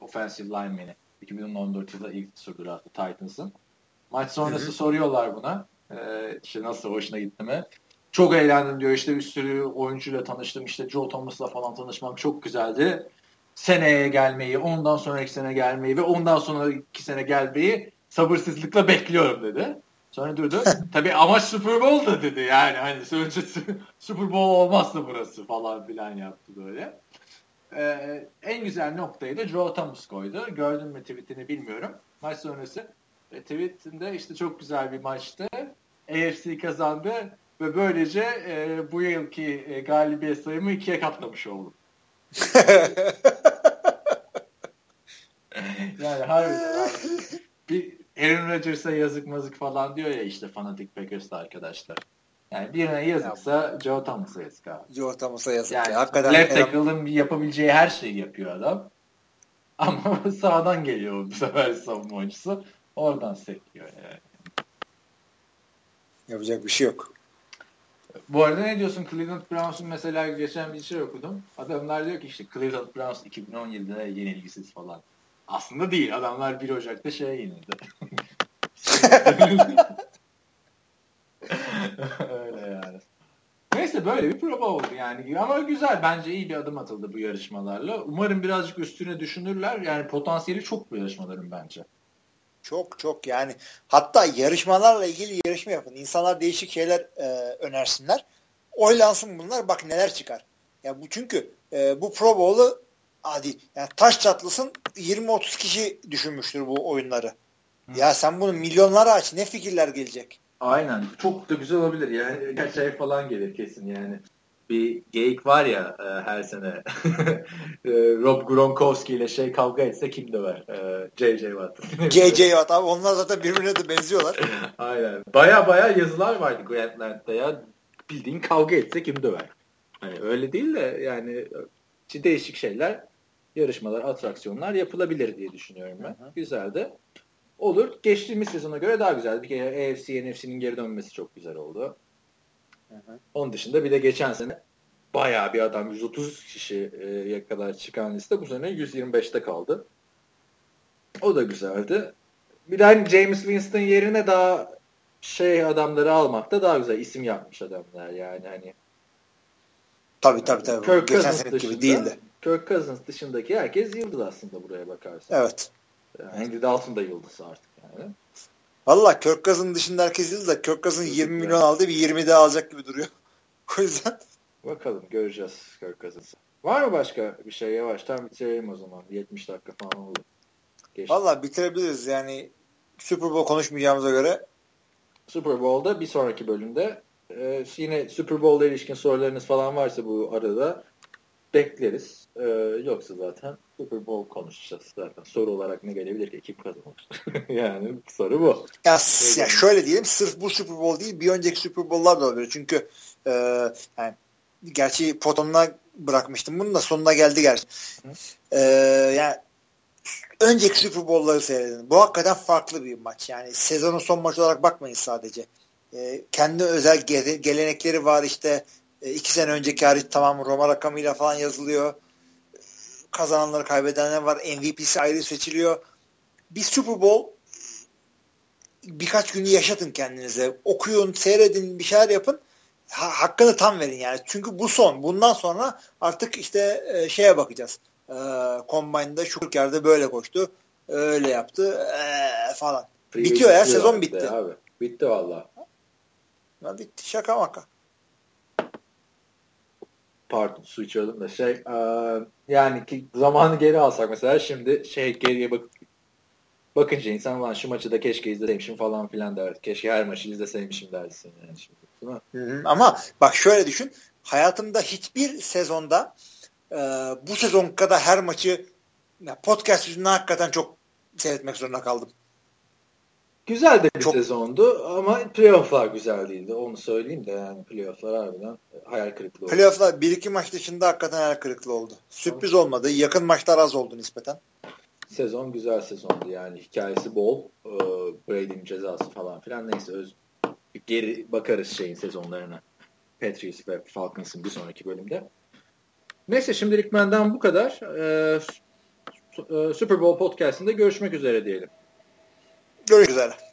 offensive lineman'i. 2014 yılında ilk tur draftı Titans'ın. Maç sonrası Hı hı. soruyorlar buna. E, işte nasıl hoşuna gitti mi? Çok eğlendim diyor. İşte bir sürü oyuncuyla tanıştım. İşte Joe Thomas'la falan tanışmam çok güzeldi. Seneye gelmeyi, ondan sonraki sene gelmeyi ve ondan sonraki sene gelmeyi sabırsızlıkla bekliyorum dedi. Sonra durdu. Tabii amaç Super Bowl da dedi yani hani önce Super Bowl olmazsa burası falan filan yaptı böyle. Ee, en güzel noktayı da Joe Thomas koydu. Gördün mü tweetini bilmiyorum. Maç sonrası e, tweetinde işte çok güzel bir maçtı. AFC kazandı ve böylece e, bu yılki e, galibiyet sayımı ikiye katlamış oldum. yani abi. Bir Aaron Rodgers'a yazık mazık falan diyor ya işte fanatik Packers'ta arkadaşlar. Yani birine yazıksa Joe Thomas'a yazık abi. Joe Thomas'a yazık. Yani ya. Hakikaten left tackle'ın yapabileceği her şeyi yapıyor adam. Ama sağdan geliyor bu sefer savunma oyuncusu. Oradan sekliyor yani. yapacak bir şey yok. Bu arada ne diyorsun Cleveland Browns'un mesela geçen bir şey okudum. Adamlar diyor ki işte Cleveland Browns 2017'de yenilgisiz falan. Aslında değil. Adamlar 1 Ocak'ta şeye yenildi. Öyle yani. Neyse böyle bir prova oldu yani. Ama güzel. Bence iyi bir adım atıldı bu yarışmalarla. Umarım birazcık üstüne düşünürler. Yani potansiyeli çok bu yarışmaların bence. Çok çok yani hatta yarışmalarla ilgili yarışma yapın. İnsanlar değişik şeyler e, önersinler. Oylansın bunlar bak neler çıkar. Ya bu çünkü e, bu Pro Bowl'u hadi yani taş çatlısın 20-30 kişi düşünmüştür bu oyunları. Hı. Ya sen bunu milyonlara aç ne fikirler gelecek. Aynen. Çok da güzel olabilir. Yani birkaç ay falan gelir kesin yani. Bir geyik var ya e, her sene. E, Rob Gronkowski ile şey kavga etse kim döver? E, J.J. Watt. JJ Watt abi onlar zaten birbirine de benziyorlar. Aynen. Baya baya yazılar vardı Grantland'da ya. Bildiğin kavga etse kim döver? Hani öyle değil de yani işte değişik şeyler, yarışmalar, atraksiyonlar yapılabilir diye düşünüyorum ben. Hı hı. Güzel de. Olur. Geçtiğimiz sezona göre daha güzel. Bir kere AFC, NFC'nin geri dönmesi çok güzel oldu. Onun dışında bir de geçen sene bayağı bir adam 130 kişiye kadar çıkan liste bu sene 125'te kaldı. O da güzeldi. Bir de hani James Winston yerine daha şey adamları almakta daha güzel isim yapmış adamlar yani hani. Tabii tabii tabii. Kirk Geçen Cousins sene gibi değildi. Kirk Cousins dışındaki herkes yıldız aslında buraya bakarsan. Evet. Andy Dalton da yıldız artık yani. Valla Kirk Cousins dışında herkes yıldı da Kirk Cousins 20 milyon aldı bir 20 daha alacak gibi duruyor. o yüzden. Bakalım göreceğiz Kirk Cousins'ı. Var mı başka bir şey yavaştan bitirelim o zaman. 70 dakika falan oldu. Geçti. Valla bitirebiliriz yani Super Bowl konuşmayacağımıza göre. Super Bowl'da bir sonraki bölümde e, yine Super Bowl'la ilişkin sorularınız falan varsa bu arada bekleriz. Ee, yoksa zaten Super Bowl konuşacağız zaten. Soru olarak ne gelebilir ki? Kim kazanır? yani soru bu. Ya, ya şöyle diyelim sırf bu Super Bowl değil bir önceki Super Bowl'lar da olabilir. Çünkü e, yani gerçi potonuna bırakmıştım bunu da sonuna geldi gerçi. E, yani önceki Super Bowl'ları seyredin. Bu hakikaten farklı bir maç. Yani sezonun son maçı olarak bakmayın sadece. E, kendi özel gelenekleri var işte e, iki sene önceki hariç tamam Roma rakamıyla falan yazılıyor. Kazananları kaybedenler var. MVP'si ayrı seçiliyor. Bir Super Bowl birkaç günü yaşatın kendinize. Okuyun, seyredin, bir şeyler yapın. Ha, hakkını tam verin yani. Çünkü bu son. Bundan sonra artık işte e, şeye bakacağız. E, Combine'da şu yerde böyle koştu. Öyle yaptı e, falan. Free Bitiyor ya sezon bitti. Abi. Bitti valla. Bitti şaka maka pardon su içiyordum da şey e, yani ki zamanı geri alsak mesela şimdi şey geriye bak bakınca insan lan şu maçı da keşke izleseymişim falan filan derdi. Keşke her maçı izleseymişim dersin yani şimdi. Değil mi? Hı hı. Ama bak şöyle düşün. Hayatımda hiçbir sezonda e, bu sezon kadar her maçı podcast yüzünden hakikaten çok seyretmek zorunda kaldım. Güzel de bir Çok... sezondu ama playofflar güzel değildi. Onu söyleyeyim de yani playofflar harbiden hayal kırıklığı oldu. Playofflar bir iki maç dışında hakikaten hayal kırıklığı oldu. Sürpriz tamam. olmadı. Yakın maçlar az oldu nispeten. Sezon güzel sezondu yani. Hikayesi bol. Ee, Brady'nin cezası falan filan. Neyse öz geri bakarız şeyin sezonlarına. Patriots ve Falcons'ın bir sonraki bölümde. Neyse şimdilik benden bu kadar. Ee, Super Bowl podcastinde görüşmek üzere diyelim. Görüşmek üzere.